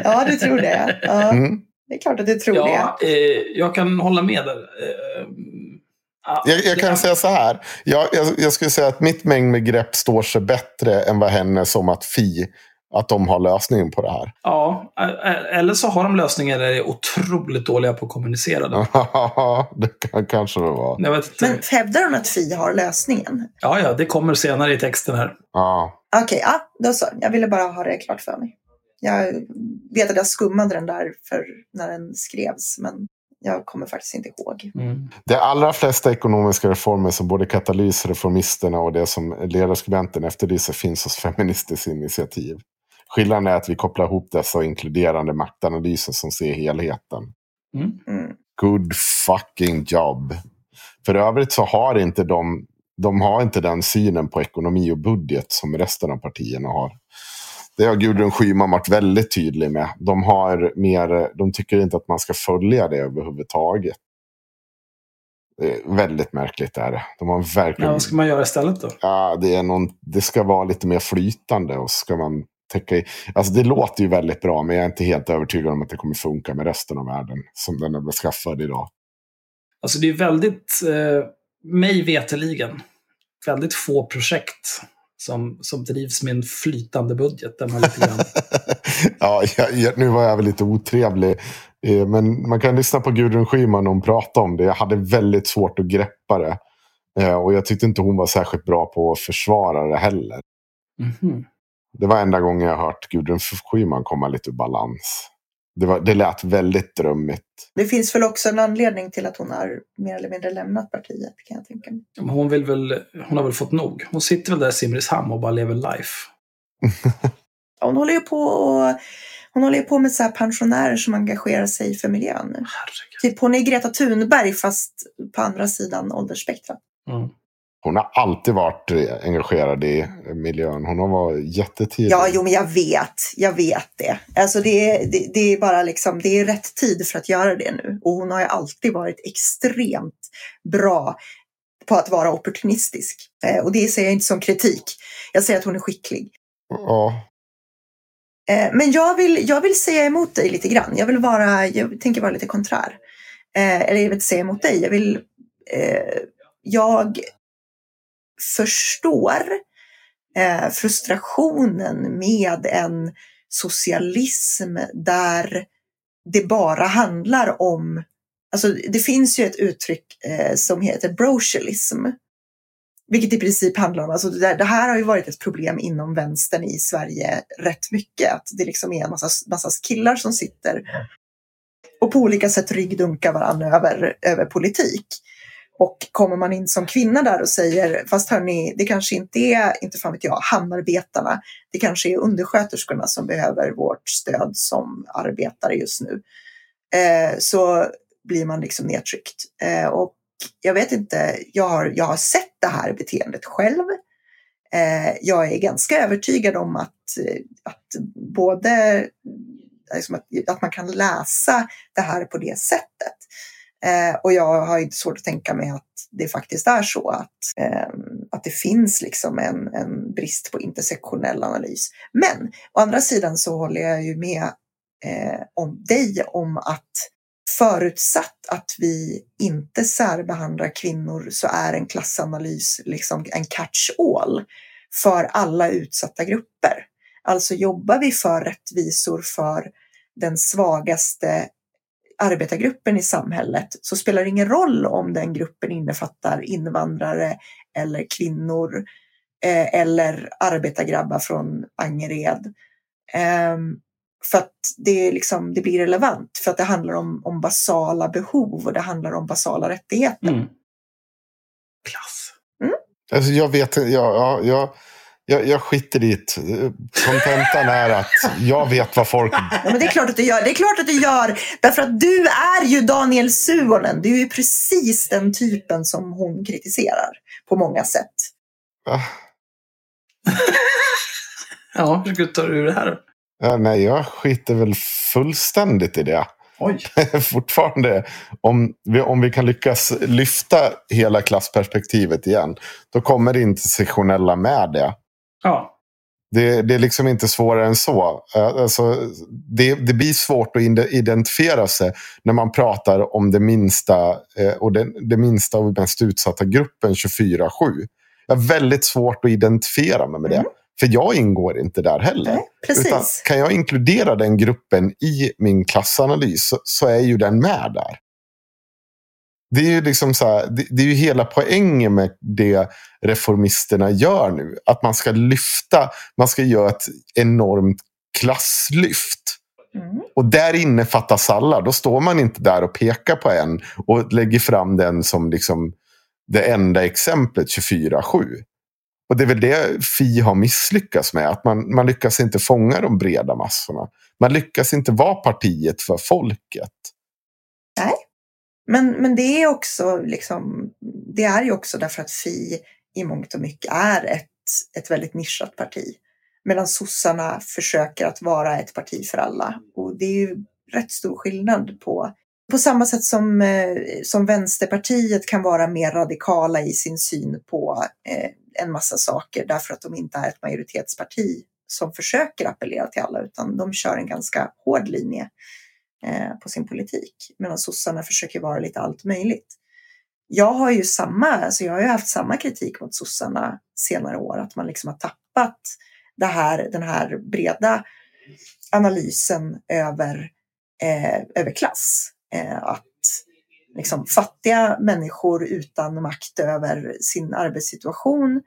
Speaker 1: ja, du tror det. Ja,
Speaker 3: Mm.
Speaker 1: Det är klart att du tror
Speaker 2: Ja, eh, jag kan hålla med där. Eh, ja,
Speaker 3: Jag, jag kan
Speaker 2: det-
Speaker 3: säga så här. Jag, jag, jag skulle säga att mitt mängd med grepp står sig bättre än vad hennes om att Fi att de har lösningen på det här.
Speaker 2: Ja, eller så har de lösningen eller är otroligt dåliga på att kommunicera det.
Speaker 3: det kan kanske det vara.
Speaker 2: Jag vet inte.
Speaker 1: Men hävdar hon att Fi har lösningen?
Speaker 2: Ja, ja, det kommer senare i texten här.
Speaker 3: Ja.
Speaker 1: Okej, okay, ja, då så. Jag ville bara ha det klart för mig. Jag vet att jag skummade den där för när den skrevs, men jag kommer faktiskt inte ihåg.
Speaker 2: Mm.
Speaker 3: De allra flesta ekonomiska reformer som både Katalys, Reformisterna och det som ledarskribenten efterlyser finns hos Feministiskt initiativ. Skillnaden är att vi kopplar ihop dessa inkluderande maktanalyser som ser helheten.
Speaker 2: Mm.
Speaker 1: Mm.
Speaker 3: Good fucking job. För övrigt så har inte de, de har inte den synen på ekonomi och budget som resten av partierna har. Det har Gudrun Schyman varit väldigt tydlig med. De, har mer, de tycker inte att man ska följa det överhuvudtaget. Det är väldigt märkligt är det. De har verkligen...
Speaker 2: Ja, vad ska man göra istället då?
Speaker 3: Ja, det, är någon, det ska vara lite mer flytande och ska man täcka i. Alltså det låter ju väldigt bra, men jag är inte helt övertygad om att det kommer funka med resten av världen som den är beskaffad idag.
Speaker 2: Alltså det är väldigt, eh, mig veteligen, väldigt få projekt som, som drivs med en flytande budget. Där man lite grann...
Speaker 3: ja, jag, nu var jag väl lite otrevlig. Eh, men man kan lyssna på Gudrun Schyman när hon pratar om det. Jag hade väldigt svårt att greppa det. Eh, och jag tyckte inte hon var särskilt bra på att försvara det heller.
Speaker 2: Mm -hmm.
Speaker 3: Det var enda gången jag hört Gudrun Schyman komma lite ur balans. Det, var, det lät väldigt drömmigt.
Speaker 1: Det finns väl också en anledning till att hon har mer eller mindre lämnat partiet kan jag tänka mig.
Speaker 2: Hon, vill väl, hon har väl fått nog. Hon sitter väl där i Simrishamn och bara lever life.
Speaker 1: hon håller ju på och, hon håller på med så pensionärer som engagerar sig för miljön.
Speaker 2: Herregud.
Speaker 1: Typ hon är Greta Thunberg fast på andra sidan åldersspektrat.
Speaker 2: Mm.
Speaker 3: Hon har alltid varit engagerad i miljön. Hon har varit jättetidig.
Speaker 1: Ja, jo, men jag vet. Jag vet det. Alltså det, det, det, är bara liksom, det är rätt tid för att göra det nu. Och hon har ju alltid varit extremt bra på att vara opportunistisk. Eh, och det säger jag inte som kritik. Jag säger att hon är skicklig.
Speaker 3: Ja.
Speaker 1: Eh, men jag vill, jag vill säga emot dig lite grann. Jag vill vara, jag tänker vara lite konträr. Eh, eller jag vill inte säga emot dig. Jag vill, eh, jag förstår eh, frustrationen med en socialism där det bara handlar om, alltså det finns ju ett uttryck eh, som heter brocialism. Vilket i princip handlar om, alltså det, det, här har ju varit ett problem inom vänstern i Sverige rätt mycket. Att det liksom är en massa, massa killar som sitter och på olika sätt ryggdunkar varandra över, över politik. Och kommer man in som kvinna där och säger, fast hörni, det kanske inte är, inte fan vet jag, hamnarbetarna. Det kanske är undersköterskorna som behöver vårt stöd som arbetare just nu. Eh, så blir man liksom nedtryckt. Eh, och jag vet inte, jag har, jag har sett det här beteendet själv. Eh, jag är ganska övertygad om att, eh, att både eh, liksom att, att man kan läsa det här på det sättet. Eh, och jag har inte svårt att tänka mig att det faktiskt är så att, eh, att det finns liksom en, en brist på intersektionell analys. Men å andra sidan så håller jag ju med eh, om dig om att förutsatt att vi inte särbehandlar kvinnor så är en klassanalys liksom en catch-all för alla utsatta grupper. Alltså jobbar vi för rättvisor för den svagaste arbetargruppen i samhället så spelar det ingen roll om den gruppen innefattar invandrare eller kvinnor eh, eller arbetargrabbar från Angered. Eh, för att det, liksom, det blir relevant, för att det handlar om, om basala behov och det handlar om basala rättigheter.
Speaker 2: Mm. Klass.
Speaker 1: Mm?
Speaker 3: Alltså jag vet jag, jag, jag, jag, jag skiter i det. Kontentan är att jag vet vad folk...
Speaker 1: Ja, men det är klart att du gör. Det är klart att du gör. Därför att du är ju Daniel Suonen. Du är ju precis den typen som hon kritiserar på många sätt.
Speaker 3: Ah.
Speaker 2: ja, hur ska du det här?
Speaker 3: Ja, nej, jag skiter väl fullständigt i det.
Speaker 2: Oj.
Speaker 3: Fortfarande, om vi, om vi kan lyckas lyfta hela klassperspektivet igen, då kommer det intersektionella med det.
Speaker 2: Ja.
Speaker 3: Det, det, är liksom inte svårare än så. Alltså, det, det, blir svårt att identifiera sig när man pratar om det minsta och den, det minsta och mest utsatta gruppen 24-7. Jag har väldigt svårt att identifiera mig med det.
Speaker 1: Mm.
Speaker 3: För jag ingår inte där heller.
Speaker 1: Nej, precis.
Speaker 3: Kan jag inkludera den gruppen i min klassanalys så, så är ju den med där. Det är ju liksom så här, det, det, är ju hela poängen med det reformisterna gör nu. Att man ska lyfta, man ska göra ett enormt klasslyft.
Speaker 1: Mm.
Speaker 3: Och där innefattas alla. Då står man inte där och pekar på en och lägger fram den som liksom det enda exemplet 24-7. Och det är väl det Fi har misslyckats med. Att man, man lyckas inte fånga de breda massorna. Man lyckas inte vara partiet för folket.
Speaker 1: Men, men det är också liksom, det är ju också därför att Fi i mångt och mycket är ett, ett väldigt nischat parti. Medan sossarna försöker att vara ett parti för alla. Och det är ju rätt stor skillnad på på samma sätt som, eh, som Vänsterpartiet kan vara mer radikala i sin syn på eh, en massa saker därför att de inte är ett majoritetsparti som försöker appellera till alla utan de kör en ganska hård linje eh, på sin politik medan sossarna försöker vara lite allt möjligt. Jag har ju samma, alltså jag har ju haft samma kritik mot sossarna senare år, att man liksom har tappat det här, den här breda analysen över, eh, över klass. Eh, att liksom, fattiga människor utan makt över sin arbetssituation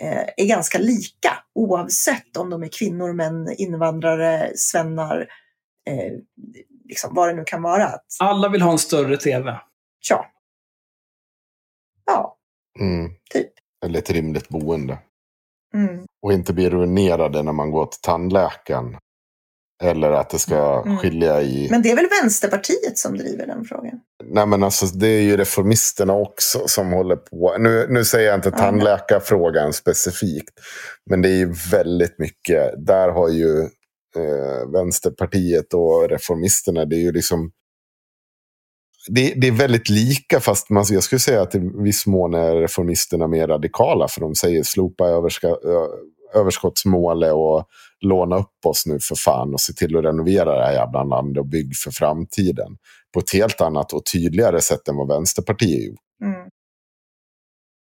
Speaker 1: eh, är ganska lika oavsett om de är kvinnor, män, invandrare, svennar, eh, liksom, vad det nu kan vara. Att,
Speaker 2: Alla vill ha en större tv.
Speaker 1: ja. Ja,
Speaker 3: Mm.
Speaker 1: typ.
Speaker 3: Eller ett rimligt boende.
Speaker 1: Mm.
Speaker 3: Och inte bli ruinerade när man går till tandläkaren. Eller att det ska
Speaker 1: Mm.
Speaker 3: skilja i...
Speaker 1: Men det är väl Vänsterpartiet som driver den frågan?
Speaker 3: Nej men alltså det är ju reformisterna också som håller på. Nu, nu säger jag inte tandläkarfrågan specifikt. Men det är ju väldigt mycket. Där har ju eh, Vänsterpartiet och reformisterna. Det är ju liksom. Det, det är väldigt lika fast man, jag skulle säga att i viss mån är reformisterna mer radikala. För de säger slopa överska, ö, överskottsmålet och låna upp oss nu för fan och se till att renovera det här jävla landet och bygg för framtiden. På ett helt annat och tydligare sätt än vad Vänsterpartiet gjort.
Speaker 1: Mm.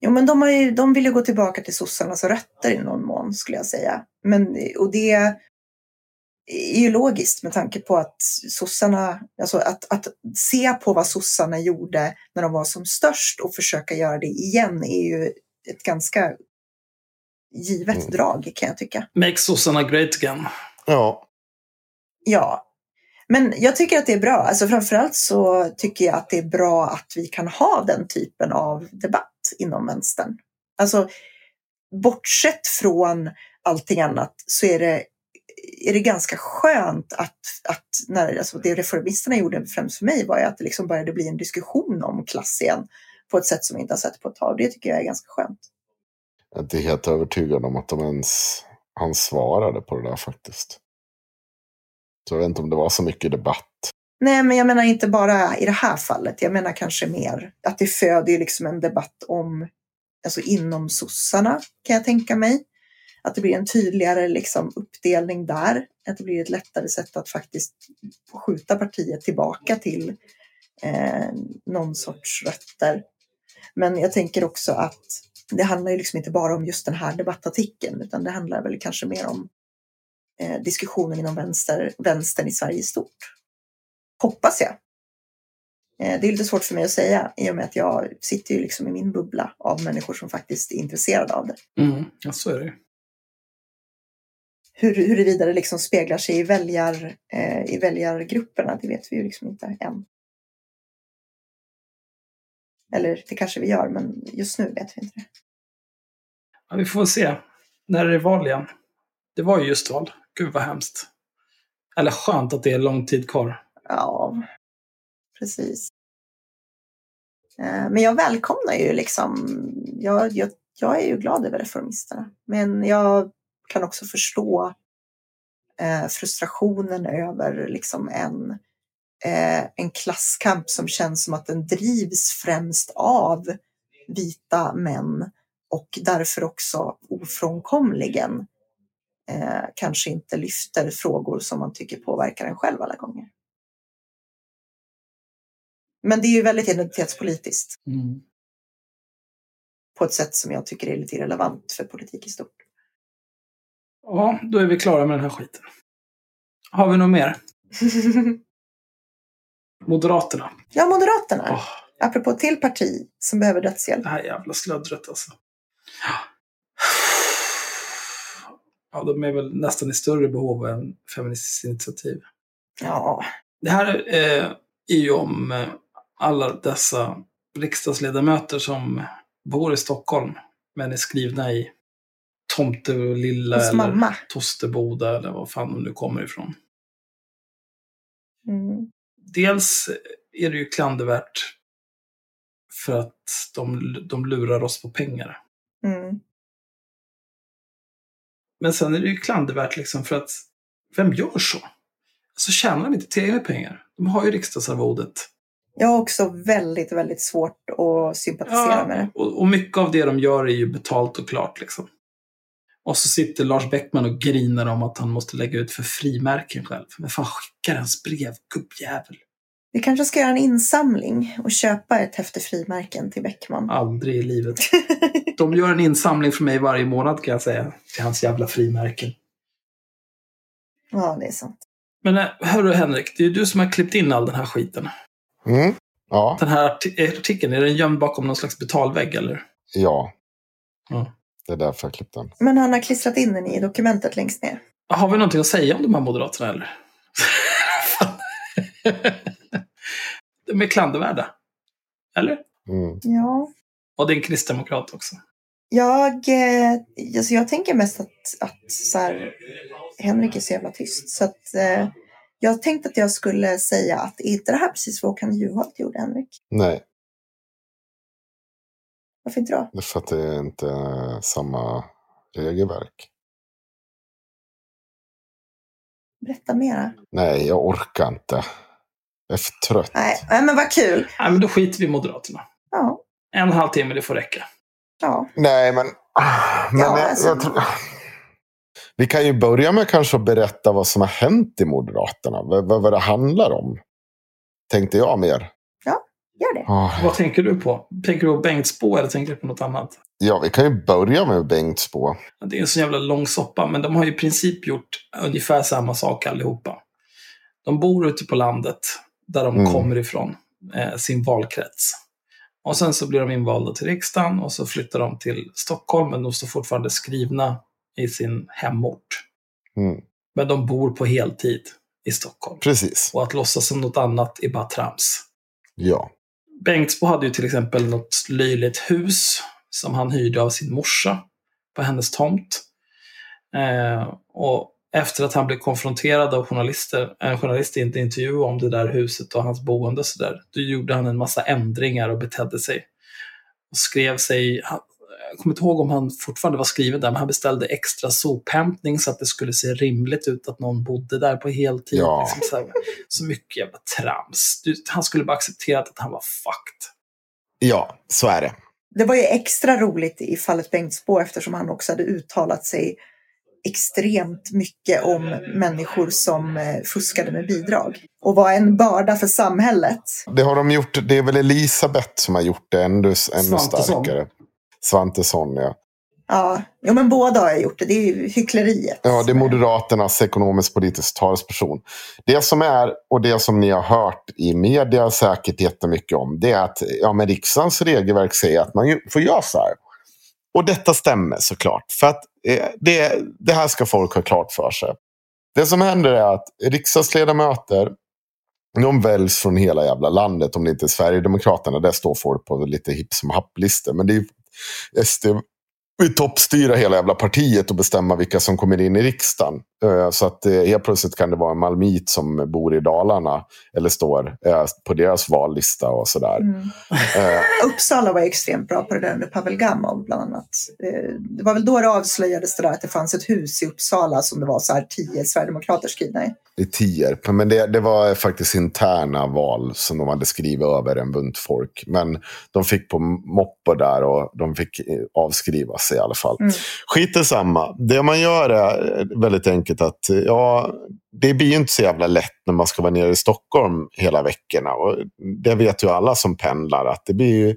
Speaker 1: Jo, men de, har ju, de vill ju gå tillbaka till sossarnas rötter i någon mån skulle jag säga. Men, och det är ju logiskt med tanke på att sossarna, alltså att, att se på vad sossarna gjorde när de var som störst och försöka göra det igen är ju ett ganska givet
Speaker 3: Mm.
Speaker 1: drag kan jag tycka.
Speaker 2: Make sossarna great again.
Speaker 3: Ja,
Speaker 1: Ja, men jag tycker att det är bra. Alltså framförallt så tycker jag att det är bra att vi kan ha den typen av debatt inom vänstern. Alltså bortsett från allting annat så är det, är det ganska skönt att, att när, alltså det reformisterna gjorde främst för mig var att det liksom började bli en diskussion om klass igen på ett sätt som vi inte har sett på ett tag. Det tycker jag är ganska skönt.
Speaker 3: jag är inte helt övertygad om att de ens han svarade på det där faktiskt. Så jag vet inte om det var så mycket debatt.
Speaker 1: Nej, men jag menar inte bara i det här fallet. Jag menar kanske mer att det föder liksom en debatt om, alltså inom sossarna kan jag tänka mig. Att det blir en tydligare liksom uppdelning där. Att det blir ett lättare sätt att faktiskt skjuta partiet tillbaka till eh, någon sorts rötter. Men jag tänker också att det handlar ju liksom inte bara om just den här debattartikeln utan det handlar väl kanske mer om eh, diskussionen inom vänster, vänstern i Sverige i stort. Hoppas jag. Eh, det är lite svårt för mig att säga i och med att jag sitter ju liksom i min bubbla av människor som faktiskt är intresserade av det.
Speaker 2: Mm, ja, så är det.
Speaker 1: Hur, huruvida det liksom speglar sig i, väljar, eh, i väljargrupperna, det vet vi ju liksom inte än. Eller det kanske vi gör, men just nu vet vi inte det.
Speaker 2: Ja, vi får se. När är det val igen? Det var ju just val. Gud vad hemskt. Eller skönt att det är lång tid kvar.
Speaker 1: Ja, precis. Eh, Men jag välkomnar ju liksom, jag, jag, jag är ju glad över reformisterna. Men jag kan också förstå eh, frustrationen över liksom en, eh, en klasskamp som känns som att den drivs främst av vita män och därför också ofrånkomligen eh, kanske inte lyfter frågor som man tycker påverkar en själv alla gånger. Men det är ju väldigt identitetspolitiskt
Speaker 2: Mm.
Speaker 1: på ett sätt som jag tycker är lite irrelevant för politik i stort.
Speaker 2: Ja, då är vi klara med den här skiten. Har vi något mer? Moderaterna.
Speaker 1: ja, Moderaterna.
Speaker 2: Åh,
Speaker 1: Apropå till parti som behöver dödshjälp.
Speaker 2: det här jävla slöddret alltså. Ja, de är väl nästan i större behov än Feministiskt initiativ.
Speaker 1: Ja,
Speaker 2: Det här eh, är ju om eh, alla dessa riksdagsledamöter som bor i Stockholm men är skrivna i Tomtelilla
Speaker 1: hos
Speaker 2: eller
Speaker 1: mamma.
Speaker 2: Tosterboda eller vad fan de nu kommer ifrån.
Speaker 1: Mm.
Speaker 2: Dels är det ju klandervärt för att de, de lurar oss på pengar.
Speaker 1: Mm.
Speaker 2: Men sen är det ju klandervärt liksom för att vem gör så? Så tjänar de inte tillräckligt pengar. De har ju riksdagsarvodet.
Speaker 1: Jag har också väldigt, väldigt svårt att sympatisera med det.
Speaker 2: och, och mycket av det de gör är ju betalt och klart liksom. Och så sitter Lars Bäckman och grinar om att han måste lägga ut för frimärken själv. Men fan, skickar ens brev, gubbjävel.
Speaker 1: Vi kanske ska göra en insamling och köpa ett häfte frimärken till Bäckman.
Speaker 2: Aldrig i livet. De gör en insamling för mig varje månad kan jag säga. Till hans jävla frimärken.
Speaker 1: Ja, det är sant.
Speaker 2: Men eh, hörru Henrik, det är ju du som har klippt in all den här skiten.
Speaker 3: Mm. Ja,
Speaker 2: Den här arti- artikeln, är den gömd bakom någon slags betalvägg eller?
Speaker 3: ja.
Speaker 2: Ja.
Speaker 3: Det är därför jag klippte den.
Speaker 1: Men han har klistrat in den i dokumentet längst ner.
Speaker 2: Har vi någonting att säga om de här moderaterna eller? De är klandervärda. Eller?
Speaker 3: Mm.
Speaker 1: Ja,
Speaker 2: Och det är en kristdemokrat också.
Speaker 1: jag, eh, alltså jag tänker mest att, att så här, Henrik är så jävla tyst. Så att, eh, jag tänkte att jag skulle säga att är inte det här precis vad Håkan Juholt gjorde, Henrik?
Speaker 3: Nej,
Speaker 1: Varför inte då?
Speaker 3: det är för att det är inte samma regelverk.
Speaker 1: Berätta mera.
Speaker 3: Nej, jag orkar inte. Jag är för trött.
Speaker 1: Nej, nej men vad kul.
Speaker 2: Nej, men då skiter vi i Moderaterna.
Speaker 1: Ja,
Speaker 2: En och en halv timme, det får räcka.
Speaker 1: ja.
Speaker 3: Nej, men... men
Speaker 1: Ja,
Speaker 3: jag,
Speaker 1: alltså-
Speaker 3: jag tror... Vi kan ju börja med kanske att berätta vad som har hänt i Moderaterna. Vad, vad, vad det handlar om. Tänkte jag mer.
Speaker 1: Gör det.
Speaker 2: Vad
Speaker 3: Oh,
Speaker 2: tänker du på? Tänker du på Bengtsbo eller tänker du på något annat?
Speaker 3: ja, vi kan ju börja med Bengtsbo.
Speaker 2: Det är en så jävla lång soppa, men de har ju i princip gjort ungefär samma sak allihopa. De bor ute på landet, där de
Speaker 3: Mm.
Speaker 2: kommer ifrån, eh, sin valkrets. Och sen så blir de invalda till riksdagen och så flyttar de till Stockholm, men de står fortfarande skrivna i sin hemort.
Speaker 3: Mm.
Speaker 2: Men de bor på heltid i Stockholm.
Speaker 3: Precis.
Speaker 2: Och att låtsas som något annat är bara trams.
Speaker 3: Ja.
Speaker 2: Bengtsbo hade ju till exempel något löjligt hus som han hyrde av sin morsa på hennes tomt. Eh, och efter att han blev konfronterad av journalister, en journalist i en intervju om det där huset och hans boende och så där, då gjorde han en massa ändringar och betedde sig. Och skrev sig, jag kommer inte ihåg om han fortfarande var skriven där, men han beställde extra sophämtning så att det skulle se rimligt ut att någon bodde där på heltid.
Speaker 3: Ja.
Speaker 2: Liksom så, här, så mycket jävla trams. Du, han skulle bara accepterat att han var fucked.
Speaker 3: ja, så är det.
Speaker 1: Det var ju extra roligt i fallet Bengtsbo eftersom han också hade uttalat sig extremt mycket om människor som eh, fuskade med bidrag och var en börda för samhället.
Speaker 3: Det har de gjort. Det är väl Elisabeth som har gjort det ännu, ännu starkare. Svantesson, ja.
Speaker 1: Ja, jo, men båda har gjort det. Det är ju hyckleriet.
Speaker 3: Ja, det är Moderaternas ekonomisk-politisk talesperson. Det som är, och det som ni har hört i media säkert jättemycket om, det är att ja, men riksdagens regelverk säger att man får göra så här. Och detta stämmer såklart. För att eh, det, det här ska folk ha klart för sig. Det som händer är att riksdagsledamöter, de väljs från hela jävla landet. Om det inte är Sverigedemokraterna, där står folk på lite hipp som happ-listor. Men det är SD vill toppstyra hela jävla partiet och bestämma vilka som kommer in i riksdagen. Eh, Så att eh, helt plötsligt kan det vara en malmit som bor i Dalarna eller står eh, på deras vallista och sådär.
Speaker 1: Mm. Uppsala var extremt bra på det där under Pavel Gamov bland annat. Det var väl då det avslöjades det där att det fanns ett hus i Uppsala som det var så här tio sverigedemokrater skrivna i.
Speaker 3: I Tierp. Men det, det var faktiskt interna val som de hade skrivit över en bunt folk. Men de fick på moppo där och de fick avskriva sig i alla fall.
Speaker 1: Mm.
Speaker 3: Skit samma. Det man gör är väldigt enkelt att eh, ja, det blir ju inte så jävla lätt när man ska vara nere i Stockholm hela veckorna. Och det vet ju alla som pendlar att det blir ju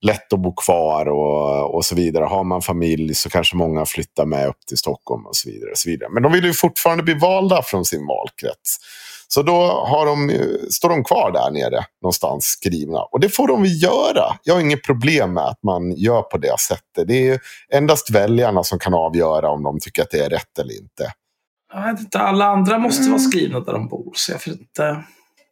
Speaker 3: lätt att bo kvar och, och så vidare. Har man familj så kanske många flyttar med upp till Stockholm och så vidare. Och så vidare. Men de vill ju fortfarande bli valda från sin valkrets. Så då har de, står de kvar där nere någonstans skrivna. Och det får de väl göra. Jag har inget problem med att man gör på det sättet. Det är endast väljarna som kan avgöra om de tycker att det är rätt eller inte.
Speaker 2: Jag vet inte, alla andra måste mm. vara skrivna där de bor. Så jag inte...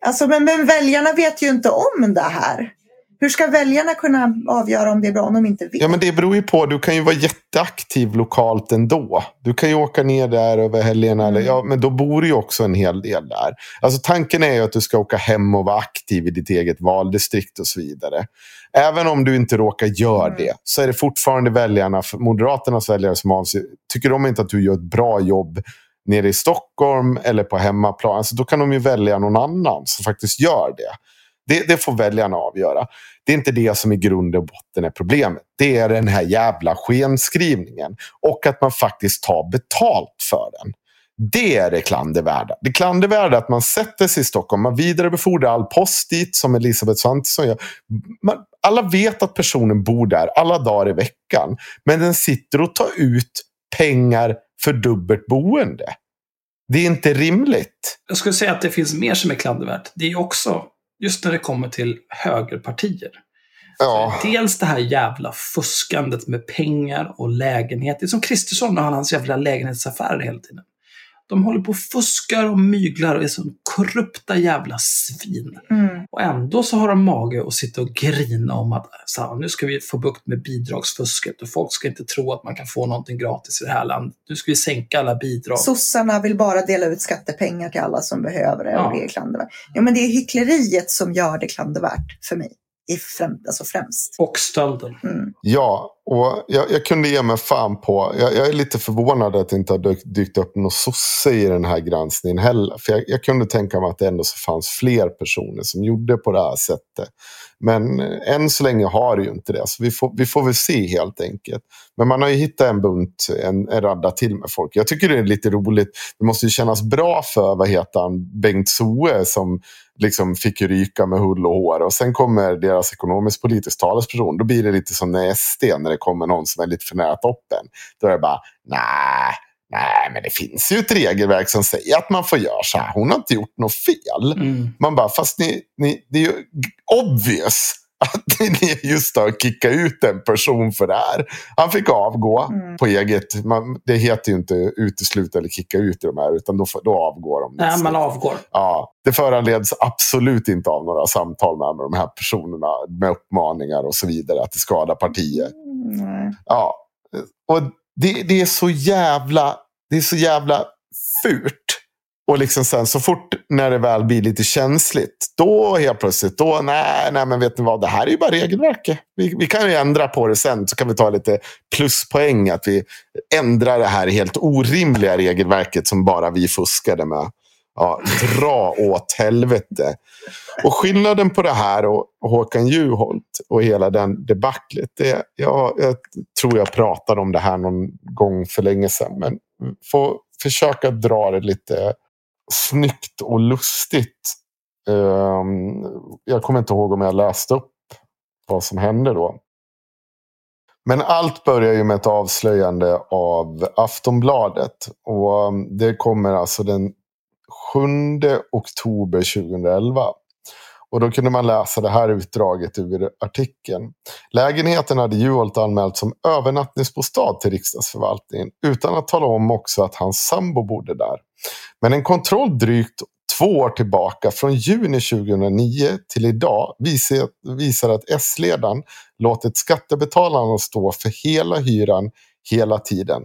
Speaker 1: Alltså, men, men väljarna vet ju inte om det här. Hur ska väljarna kunna avgöra om det är bra om de inte vet?
Speaker 3: Ja, men det beror ju på. Du kan ju vara jätteaktiv lokalt ändå. Du kan ju åka ner där över helgerna. Mm. ja, men då bor det ju också en hel del där. Alltså, tanken är ju att du ska åka hem och vara aktiv i ditt eget valdistrikt och så vidare. Även om du inte råkar göra mm. det så är det fortfarande väljarna, Moderaternas väljare som avser. Tycker de inte att du gör ett bra jobb nere i Stockholm eller på hemmaplan, alltså, då kan de ju välja någon annan som faktiskt gör det. Det, det, får väljarna avgöra. Det är inte det som i grund och botten är problemet. Det är den här jävla skenskrivningen. Och att man faktiskt tar betalt för den. Det är det klandervärda. Det klandervärda är att man sätter sig i Stockholm, man vidarebefordrar all post dit som Elisabeth Svantesson gör. Man, alla vet att personen bor där alla dagar i veckan. Men den sitter och tar ut pengar för dubbelt boende. Det är inte rimligt.
Speaker 2: Jag skulle säga att det finns mer som är klandervärt. Det är också just när det kommer till högerpartier. Ja. Dels det här jävla fuskandet med pengar och lägenheter. Som Kristersson och hans jävla lägenhetsaffärer hela tiden. De håller på och fuskar och myglar och är som korrupta jävla svin. Mm. Och ändå så har de mage att sitta och grina om att så nu ska vi få bukt med bidragsfusket och folk ska inte tro att man kan få någonting gratis i det här landet. Nu ska vi sänka alla bidrag.
Speaker 1: Sossarna vill bara dela ut skattepengar till alla som behöver det ja. och det är klandervärt. Ja, men det är hyckleriet som gör det klandervärt för mig i främ, alltså främst.
Speaker 2: Och stölden. Mm.
Speaker 3: Ja, och jag, jag, kunde ge mig fan på... Jag, jag, är lite förvånad att det inte har dykt upp någon sosse i den här granskningen heller. För jag, jag, kunde tänka mig att det ändå så fanns fler personer som gjorde på det här sättet. Men än så länge har det ju inte det. Så vi får, vi får väl se helt enkelt. Men man har ju hittat en bunt, en, en radda till med folk. Jag tycker det är lite roligt. Det måste ju kännas bra för, vad heter han, Bengt Soe som liksom fick ryka med hull och hår. Och sen kommer deras ekonomisk politisk talesperson. Då blir det lite som när SD, när det kommer någon som är lite för nära toppen. Då är det bara, nej, nej, men det finns ju ett regelverk som säger att man får göra så här. Hon har inte gjort något fel. Mm. Man bara, fast ni, ni, det är ju obvious att just har kickat ut en person för det här. Han fick avgå mm. på eget. Man, det heter ju inte utesluta eller kicka ut i de här, utan då, då avgår de.
Speaker 2: Nej, man avgår.
Speaker 3: Ja, det föranleds absolut inte av några samtal med de här personerna med uppmaningar och så vidare att det skadar partier. Mm. Ja, och det, det, är så jävla, det är så jävla fult och liksom sen så fort när det väl blir lite känsligt, då helt plötsligt, då nej, nej men vet ni vad, det här är ju bara regelverket. Vi, vi kan ju ändra på det sen, så kan vi ta lite pluspoäng att vi ändrar det här helt orimliga regelverket som bara vi fuskade med. Ja, dra åt helvete. Och skillnaden på det här och Håkan Juholt och hela den debaclet. Det, ja, jag tror jag pratade om det här någon gång för länge sedan. Men få försöka dra det lite snyggt och lustigt. Ehm, jag kommer inte ihåg om jag läste upp vad som hände då. Men allt börjar ju med ett avslöjande av Aftonbladet. Och ehm, det kommer alltså den 7 oktober 2011. Och då kunde man läsa det här utdraget ur artikeln. Lägenheten hade Juholt anmält som övernattningsbostad till riksdagsförvaltningen utan att tala om också att hans sambo bodde där. Men en kontroll drygt två år tillbaka, från juni 2009 till idag, visar, att S-ledaren låtit skattebetalarna stå för hela hyran hela tiden.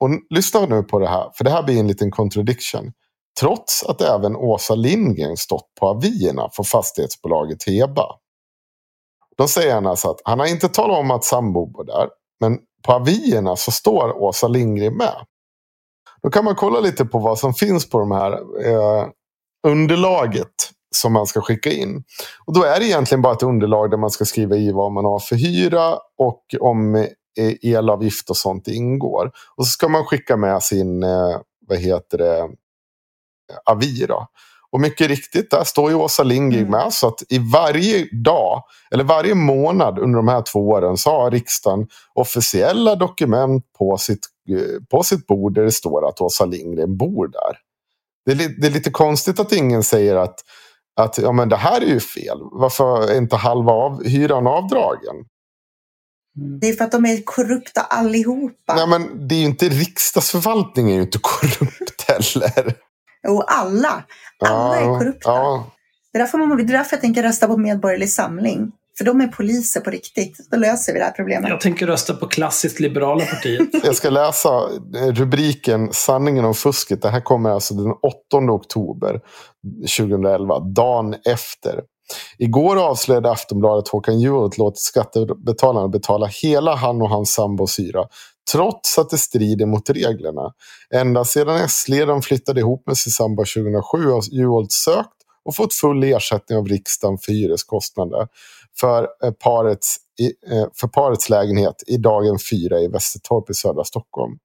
Speaker 3: Och lyssna nu på det här, för det här blir en liten contradiction. Trots att även Åsa Lindgren stått på avierna för fastighetsbolaget Heba. Då säger han alltså att han har inte talat om att sambo bor där. Men på avierna så står Åsa Lindgren med. Då kan man kolla lite på vad som finns på de här eh, underlaget som man ska skicka in. Och då är det egentligen bara ett underlag där man ska skriva i vad man har för hyra och om eh, elavgift och sånt ingår. Och så ska man skicka med sin, eh, vad heter det, avi. Då. Och mycket riktigt, där står ju Åsa Lindgren
Speaker 1: Mm.
Speaker 3: med. Så att i varje dag, eller varje månad under de här två åren så har riksdagen officiella dokument på sitt, eh, på sitt bord där det står att Åsa Lindgren bor där. Det är, det är lite konstigt att ingen säger att, att ja, men det här är ju fel. Varför är inte halva av hyran avdragen?
Speaker 2: Mm.
Speaker 1: Det är för att de är korrupta allihopa.
Speaker 3: Nej, men det är ju inte riksdagsförvaltningen är ju inte korrupt heller.
Speaker 1: Och alla. Alla är korrupta.
Speaker 3: Ja,
Speaker 1: Det är, därför man, det är därför jag tänker rösta på Medborgerlig Samling. För de är poliser på riktigt. Då löser vi det här problemet.
Speaker 2: Jag tänker rösta på klassiskt liberala partiet.
Speaker 3: jag ska läsa eh, rubriken Sanningen om fusket. Det här kommer alltså den 8 oktober 2011, dagen efter. Igår avslöjade Aftonbladet Håkan Juholt låtit skattebetalarna betala hela han och hans sambos hyra. Trots att det strider mot reglerna. Ända sedan S-ledaren flyttade ihop med sin sambo 2007 har Juholt sökt och fått full ersättning av riksdagen för hyreskostnader för eh, parets, eh, för parets lägenhet i dagen 4 i Västertorp i södra Stockholm.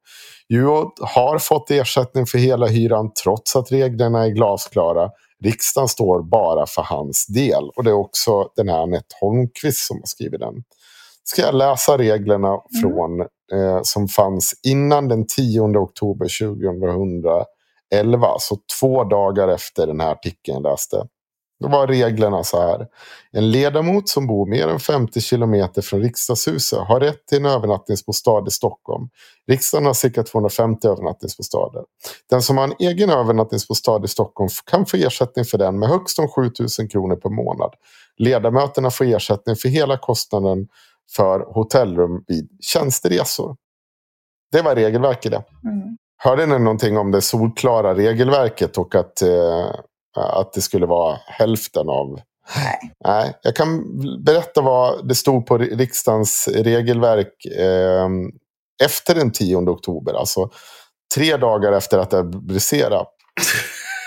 Speaker 3: Juholt har fått ersättning för hela hyran trots att reglerna är glasklara. Riksdagen står bara för hans del. Och det är också den här Anette Holmqvist som har skrivit den. Ska jag läsa reglerna från, eh, som fanns innan den 10 oktober 2011. Så två dagar efter den här artikeln läste. Då var reglerna så här. En ledamot som bor mer än 50 kilometer från riksdagshuset har rätt till en övernattningsbostad i Stockholm. Riksdagen har cirka 250 övernattningsbostäder. Den som har en egen övernattningsbostad i Stockholm kan få ersättning för den med högst om 7 000 kronor per månad. Ledamöterna får ersättning för hela kostnaden för hotellrum vid tjänsteresor. Det var regelverket det.
Speaker 1: Mm.
Speaker 3: Hörde ni någonting om det solklara regelverket och att, eh, att det skulle vara hälften av...
Speaker 1: Nej.
Speaker 3: Nej, jag kan berätta vad det stod på riksdagens regelverk eh, efter den 10 oktober. Alltså tre dagar efter att det briserade.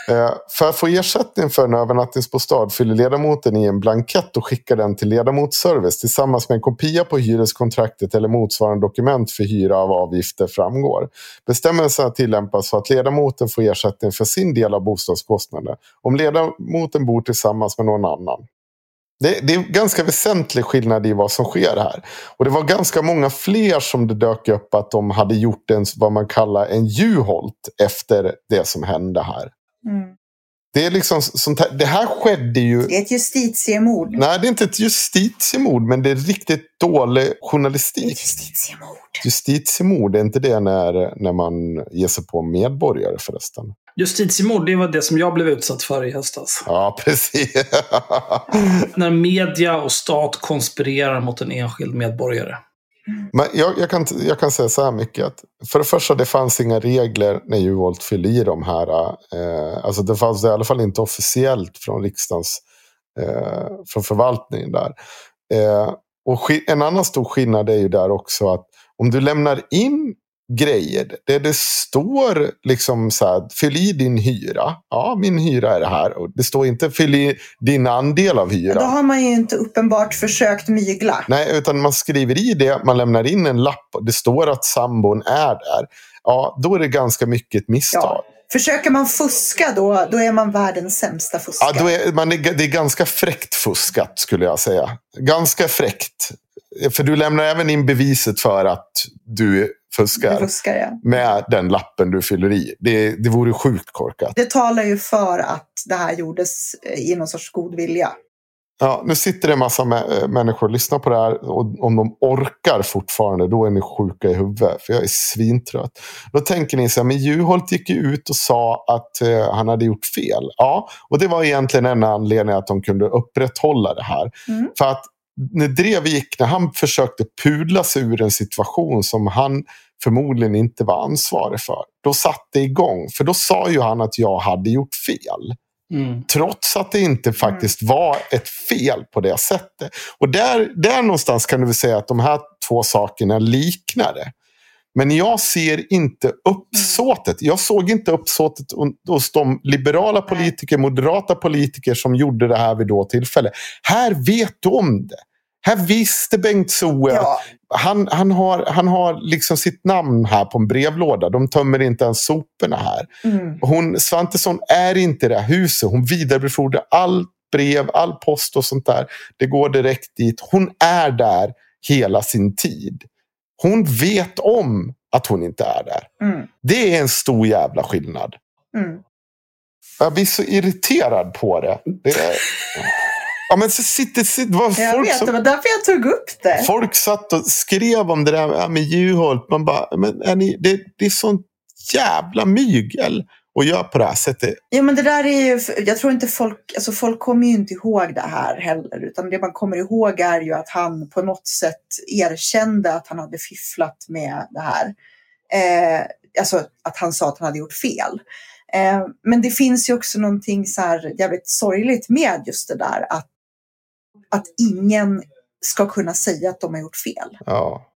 Speaker 3: Eh, för att få ersättning för en övernattningsbostad fyller ledamoten i en blankett och skickar den till ledamotsservice tillsammans med en kopia på hyreskontraktet eller motsvarande dokument för hyra av avgifter framgår. Bestämmelserna tillämpas så att ledamoten får ersättning för sin del av bostadskostnaden om ledamoten bor tillsammans med någon annan. Det, det är ganska väsentlig skillnad i vad som sker här. Och det var ganska många fler som det dök upp att de hade gjort en, vad man kallar en Juholt efter det som hände här.
Speaker 1: Mm.
Speaker 3: Det är liksom sånt här, det här skedde ju...
Speaker 1: Det är ett justitiemord.
Speaker 3: Nej, det är inte ett justitiemord, men det är riktigt dålig
Speaker 1: Det är ett
Speaker 3: journalistik.
Speaker 1: justitiemord.
Speaker 3: Justitiemord, är inte det när, när man ger sig på medborgare förresten?
Speaker 2: Justitiemord, det var det som jag blev utsatt för i höstas.
Speaker 3: Ja, precis.
Speaker 2: När media och stat konspirerar mot en enskild medborgare.
Speaker 3: Men jag, jag, kan, jag kan säga så här mycket. Att för det första, det fanns inga regler när Juholt fyllde i de här. Eh, alltså det fanns det i alla fall inte officiellt från riksdagens, eh, från förvaltningen där. Eh, och en annan stor skillnad är ju där också att om du lämnar in grejer där det står liksom så här, fyll i din hyra. Ja, min hyra är det här. Och det står inte fyll i din andel av hyran.
Speaker 1: Då har man ju inte uppenbart försökt mygla.
Speaker 3: Nej, utan man skriver i det, man lämnar in en lapp och det står att sambon är där. Ja, då är det ganska mycket ett misstag.
Speaker 1: Ja. Försöker man fuska då, då är man världens sämsta
Speaker 3: Ja,
Speaker 1: fuskare.
Speaker 3: då är, man är, det är ganska fräckt fuskat skulle jag säga. Ganska fräckt. För du lämnar även in beviset för att du fuskar
Speaker 1: fuskar ja.
Speaker 3: med den lappen du fyller i. Det, det vore sjukt korkat.
Speaker 1: Det talar ju för att det här gjordes eh, i någon sorts god vilja.
Speaker 3: Ja, nu sitter det en massa äh, människor och lyssnar på det här. Och om de orkar fortfarande, då är ni sjuka i huvudet. För jag är svintrött. Då tänker ni så här, men Juholt gick ju ut och sa att eh, han hade gjort fel. Ja, och det var egentligen en anledning att de kunde upprätthålla det här.
Speaker 1: Mm.
Speaker 3: För att när Drev gick, när han försökte pudla sig ur en situation som han förmodligen inte var ansvarig för. Då satte det igång. För då sa ju han att jag hade gjort fel.
Speaker 2: Mm.
Speaker 3: Trots att det inte faktiskt var ett fel på det sättet. Och där, där någonstans kan du väl säga att de här två sakerna liknar det. Men jag ser inte uppsåtet. Jag såg inte uppsåtet hos de liberala politiker, moderata politiker som gjorde det här vid då tillfälle. Här vet om det. Här visste Bengt att
Speaker 1: Ja,
Speaker 3: han, han, har, han har liksom sitt namn här på en brevlåda. De tömmer inte ens soporna här.
Speaker 1: mm,
Speaker 3: Hon, Svantesson är inte i det här huset. Hon vidarebefordrar allt brev, all post och sånt där. Det går direkt dit. Hon är där hela sin tid. Hon vet om att hon inte är där.
Speaker 1: mm,
Speaker 3: Det är en stor jävla skillnad.
Speaker 1: mm.
Speaker 3: Jag blir så irriterad på det. det är... Ja, men så sitter, sitter, var
Speaker 1: Jag
Speaker 3: folk
Speaker 1: vet,
Speaker 3: som
Speaker 1: det var därför jag tog upp det.
Speaker 3: Folk satt och skrev om det där med Juholt. Man bara, men är ni, det, det är sånt jävla mygel att göra på det här sättet.
Speaker 1: Ja, men det där är ju, jag tror inte folk, alltså folk kommer ju inte ihåg det här heller. Utan det man kommer ihåg är ju att han på något sätt erkände att han hade fifflat med det här. Eh, alltså att han sa att han hade gjort fel. Eh, men det finns ju också någonting så här jävligt sorgligt med just det där att, att ingen ska kunna säga att de har gjort fel.
Speaker 3: Ja.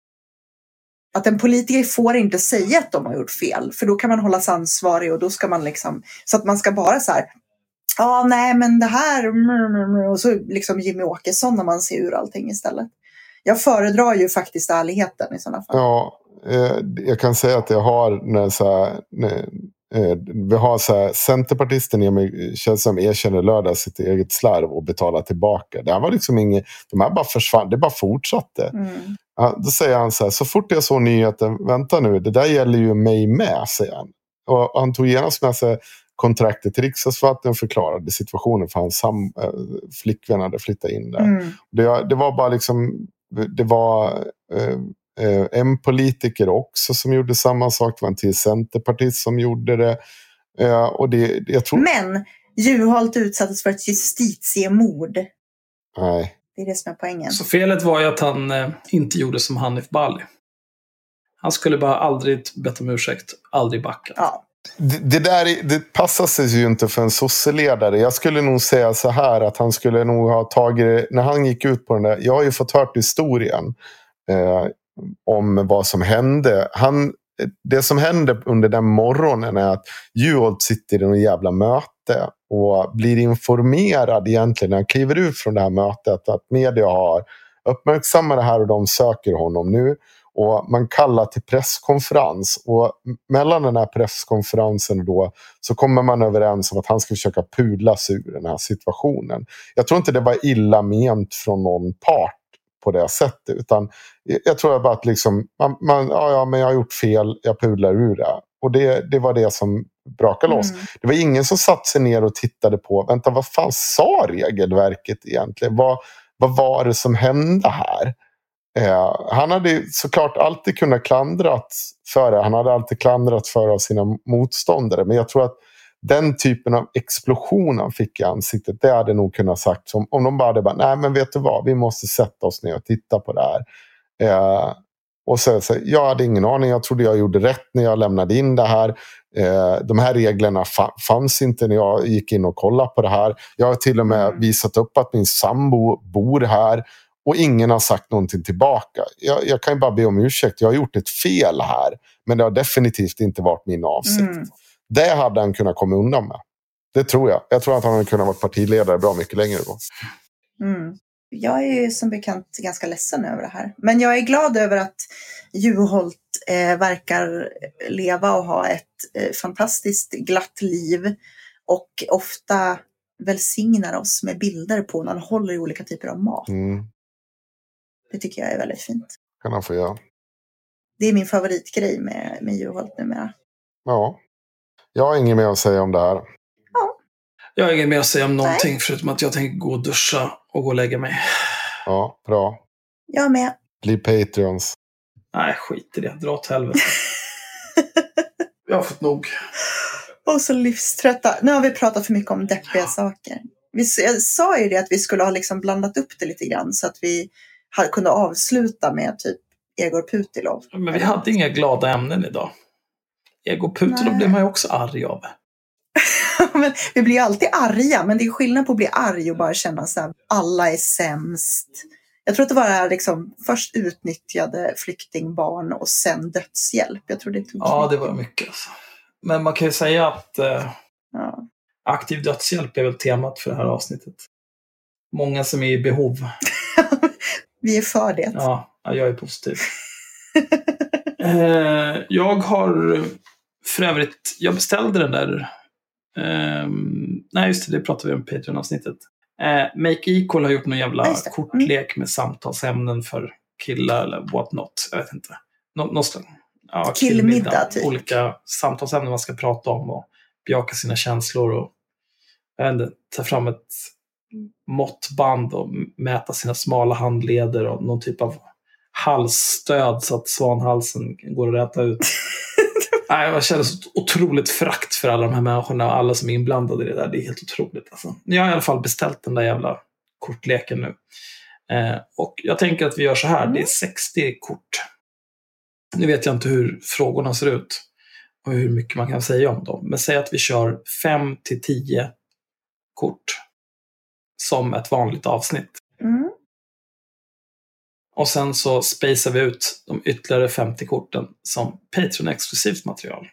Speaker 1: Att en politiker får inte säga att de har gjort fel, för då kan man hållas ansvarig och då ska man liksom, så att man ska bara så här, ja nej men det här, mm, mm, mm", och så liksom Jimmy Åkesson när man ser ur allting istället. Jag föredrar ju faktiskt ärligheten i sådana fall.
Speaker 3: ja eh, jag kan säga att jag har när så här, när, eh, vi har så här, Centerpartisten Emil Källström erkänner lördag sitt eget slarv och betalar tillbaka. Det här var liksom inget, de här bara försvann, det bara fortsatte.
Speaker 1: Mm.
Speaker 3: Ja, då säger han så här, så fort jag såg nyheten, vänta nu, det där gäller ju mig med, säger han. Och han tog genast med sig kontraktet till riksdagsförvaltningen och förklarade situationen för hans sam, äh, flickvän hade flyttat in där.
Speaker 1: Mm.
Speaker 3: Det, det var bara liksom, det var eh, eh, en politiker också som gjorde samma sak. Det var en till centerpartist som gjorde det. Eh, och det, jag tror...
Speaker 1: Men Juholt utsattes för ett justitiemord.
Speaker 3: Nej.
Speaker 1: Det är det som är poängen.
Speaker 2: Så felet var ju att han eh, inte gjorde som Hanif Bali. Han skulle bara aldrig bett om ursäkt, aldrig backa.
Speaker 1: Ja.
Speaker 3: Det, det där är- det passar sig ju inte för en sosseledare. Jag skulle nog säga så här att han skulle nog ha tagit när han gick ut på den där. Jag har ju fått hört historien eh, om vad som hände. Han, det som hände under den morgonen är att Juholt sitter i någon jävla möte och blir informerad egentligen när han kliver ut från det här mötet att media har uppmärksammat det här och de söker honom nu. Och man kallar till presskonferens. Och mellan den här presskonferensen då så kommer man överens om att han ska försöka pudla sig ur den här situationen. Jag tror inte det var illa ment från någon part på det sättet. Utan jag tror bara att liksom, man, man, ja, ja, men jag har gjort fel, jag pudlar ur det. Och det, det var det som brakade loss.
Speaker 1: Mm.
Speaker 3: Det var ingen som satte sig ner och tittade på, vänta vad fan sa regelverket egentligen? Vad, vad var det som hände här? Eh, han hade såklart alltid kunnat klandrat för det. Han hade alltid klandrat för av sina motståndare. Men jag tror att den typen av explosion han fick i ansiktet, det hade nog kunnat sagt som om de bara hade bara, nej men vet du vad, vi måste sätta oss ner och titta på det här. Eh, och så, så, jag hade ingen aning, jag trodde jag gjorde rätt när jag lämnade in det här. Eh, de här reglerna fa- fanns inte när jag gick in och kollade på det här. Jag har till och med
Speaker 1: Mm.
Speaker 3: visat upp att min sambo bor här. Och ingen har sagt någonting tillbaka. Jag, jag kan ju bara be om ursäkt. Jag har gjort ett fel här. Men det har definitivt inte varit min avsikt.
Speaker 1: Mm.
Speaker 3: Det hade han kunnat komma undan med. Det tror jag. Jag tror att han hade kunnat vara partiledare bra mycket längre då.
Speaker 1: Mm. Jag är ju som bekant ganska ledsen över det här. Men jag är glad över att Juholt eh, verkar leva och ha ett eh, fantastiskt glatt liv. Och ofta välsignar oss med bilder på när han håller i olika typer av mat.
Speaker 3: Mm.
Speaker 1: Det tycker jag är väldigt fint.
Speaker 3: kan han få göra.
Speaker 1: Det är min favoritgrej med, med Juholt numera.
Speaker 3: Ja. Jag har inget mer att säga om det här.
Speaker 2: Jag har inget mer att säga om någonting förutom att jag tänker gå och duscha och gå och lägga mig.
Speaker 3: Ja, bra.
Speaker 1: Jag med.
Speaker 3: Bli Patreons.
Speaker 2: Nej, skit i det. Dra åt helvete. Jag har fått nog.
Speaker 1: Och så livströtta. Nu har vi pratat för mycket om deppiga saker. Vi, jag sa ju det att vi skulle ha liksom blandat upp det lite grann så att vi hade, kunde avsluta med typ Egor Putilov.
Speaker 2: Men vi hade inga glada ämnen idag. Ego Putelov
Speaker 1: Nej.
Speaker 2: blev man ju också arg av.
Speaker 1: men vi blir alltid arga, men det är skillnad på att bli arg och bara känna så här, alla är sämst. Jag tror att det var liksom, först utnyttjade flyktingbarn och sen dödshjälp. Jag tror det tog
Speaker 2: Ja, det var mycket alltså. Men man kan ju säga att eh,
Speaker 1: Ja.
Speaker 2: aktiv dödshjälp är väl temat för det här avsnittet. Många som är i behov.
Speaker 1: Vi är för det.
Speaker 2: Ja jag är positiv. eh, jag har för övrigt, jag beställde den där Um, nej, just det, det pratade vi om i Patreon-avsnittet. Uh, Make Equal har gjort någon jävla
Speaker 1: Ja. Mm.
Speaker 2: kortlek med samtalsämnen för killar eller what not. Jag vet inte. Nå slags, ja,
Speaker 1: Killmiddag, typ.
Speaker 2: Olika samtalsämnen man ska prata om och bejaka sina känslor och inte, ta fram ett måttband och mäta sina smala handleder och någon typ av halsstöd så att svanhalsen går att räta ut. Nej, jag känner så otroligt frakt för alla de här människorna och alla som är inblandade i det där. Det är helt otroligt. Alltså. Jag har i alla fall beställt den där jävla kortleken nu. Eh, och jag tänker att vi gör så här. Det är 60 kort. Nu vet jag inte hur frågorna ser ut och hur mycket man kan säga om dem. Men säg att vi kör 5 till 10 kort som ett vanligt avsnitt.
Speaker 1: Mm.
Speaker 2: Och sen så spacear vi ut de ytterligare 50 korten som Patreon-exklusivt material.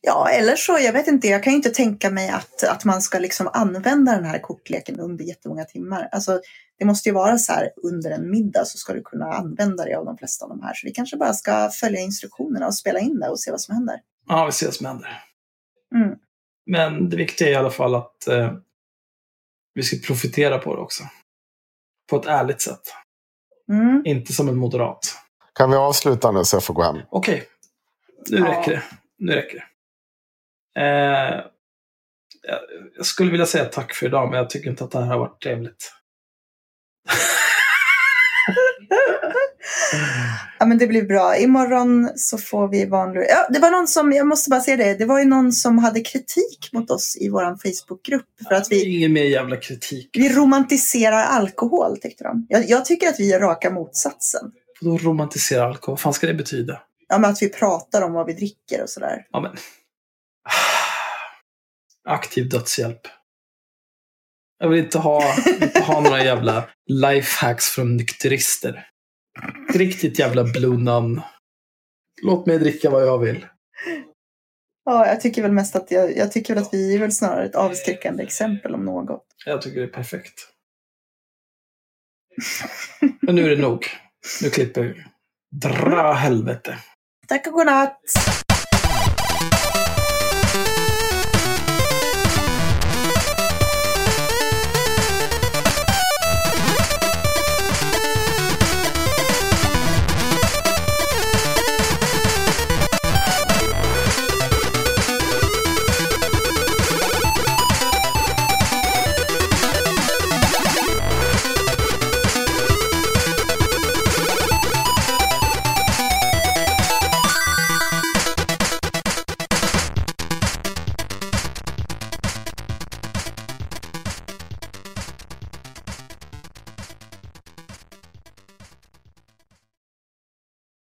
Speaker 1: Ja, eller så, jag vet inte, jag kan ju inte tänka mig att, att man ska liksom använda den här kortleken under jättemånga timmar. Alltså, det måste ju vara så här, under en middag så ska du kunna använda dig av de flesta av de här. Så vi kanske bara ska följa instruktionerna och spela in det och se vad som händer.
Speaker 2: Ja, vi ser vad som händer.
Speaker 1: Mm.
Speaker 2: Men det viktiga är i alla fall att eh, vi ska profitera på det också. På ett ärligt sätt.
Speaker 1: Mm.
Speaker 2: Inte som en moderat.
Speaker 3: Kan vi avsluta nu så jag får gå hem?
Speaker 2: Okej, nu
Speaker 1: Ja.
Speaker 2: räcker det. Nu räcker det. Eh, jag- jag skulle vilja säga tack för idag, men jag tycker inte att det här har varit trevligt.
Speaker 1: Ja, men det blir bra. Imorgon så får vi vanlig... Ja, det var någon som, jag måste bara säga det, det var ju någon som hade kritik mot oss i vår Facebookgrupp för att vi,
Speaker 2: Ingen mer jävla kritik.
Speaker 1: vi romantiserar alkohol, tyckte de. Jag, jag tycker att vi är raka motsatsen.
Speaker 2: Då romantisera alkohol. Vad fan ska det betyda?
Speaker 1: Ja, men att vi pratar om vad vi dricker och sådär.
Speaker 2: Ja, men. Aktiv dödshjälp. Jag vill inte ha, inte ha några jävla lifehacks från nykterister. Drick ditt jävla blue nun. Låt mig dricka vad jag vill.
Speaker 1: Ja, jag tycker väl mest att, jag, jag tycker väl att vi är väl snarare ett avskräckande exempel om något.
Speaker 2: Jag tycker det är perfekt. Men nu är det nog. Nu klipper vi. Dra helvete.
Speaker 1: Tack och godnatt!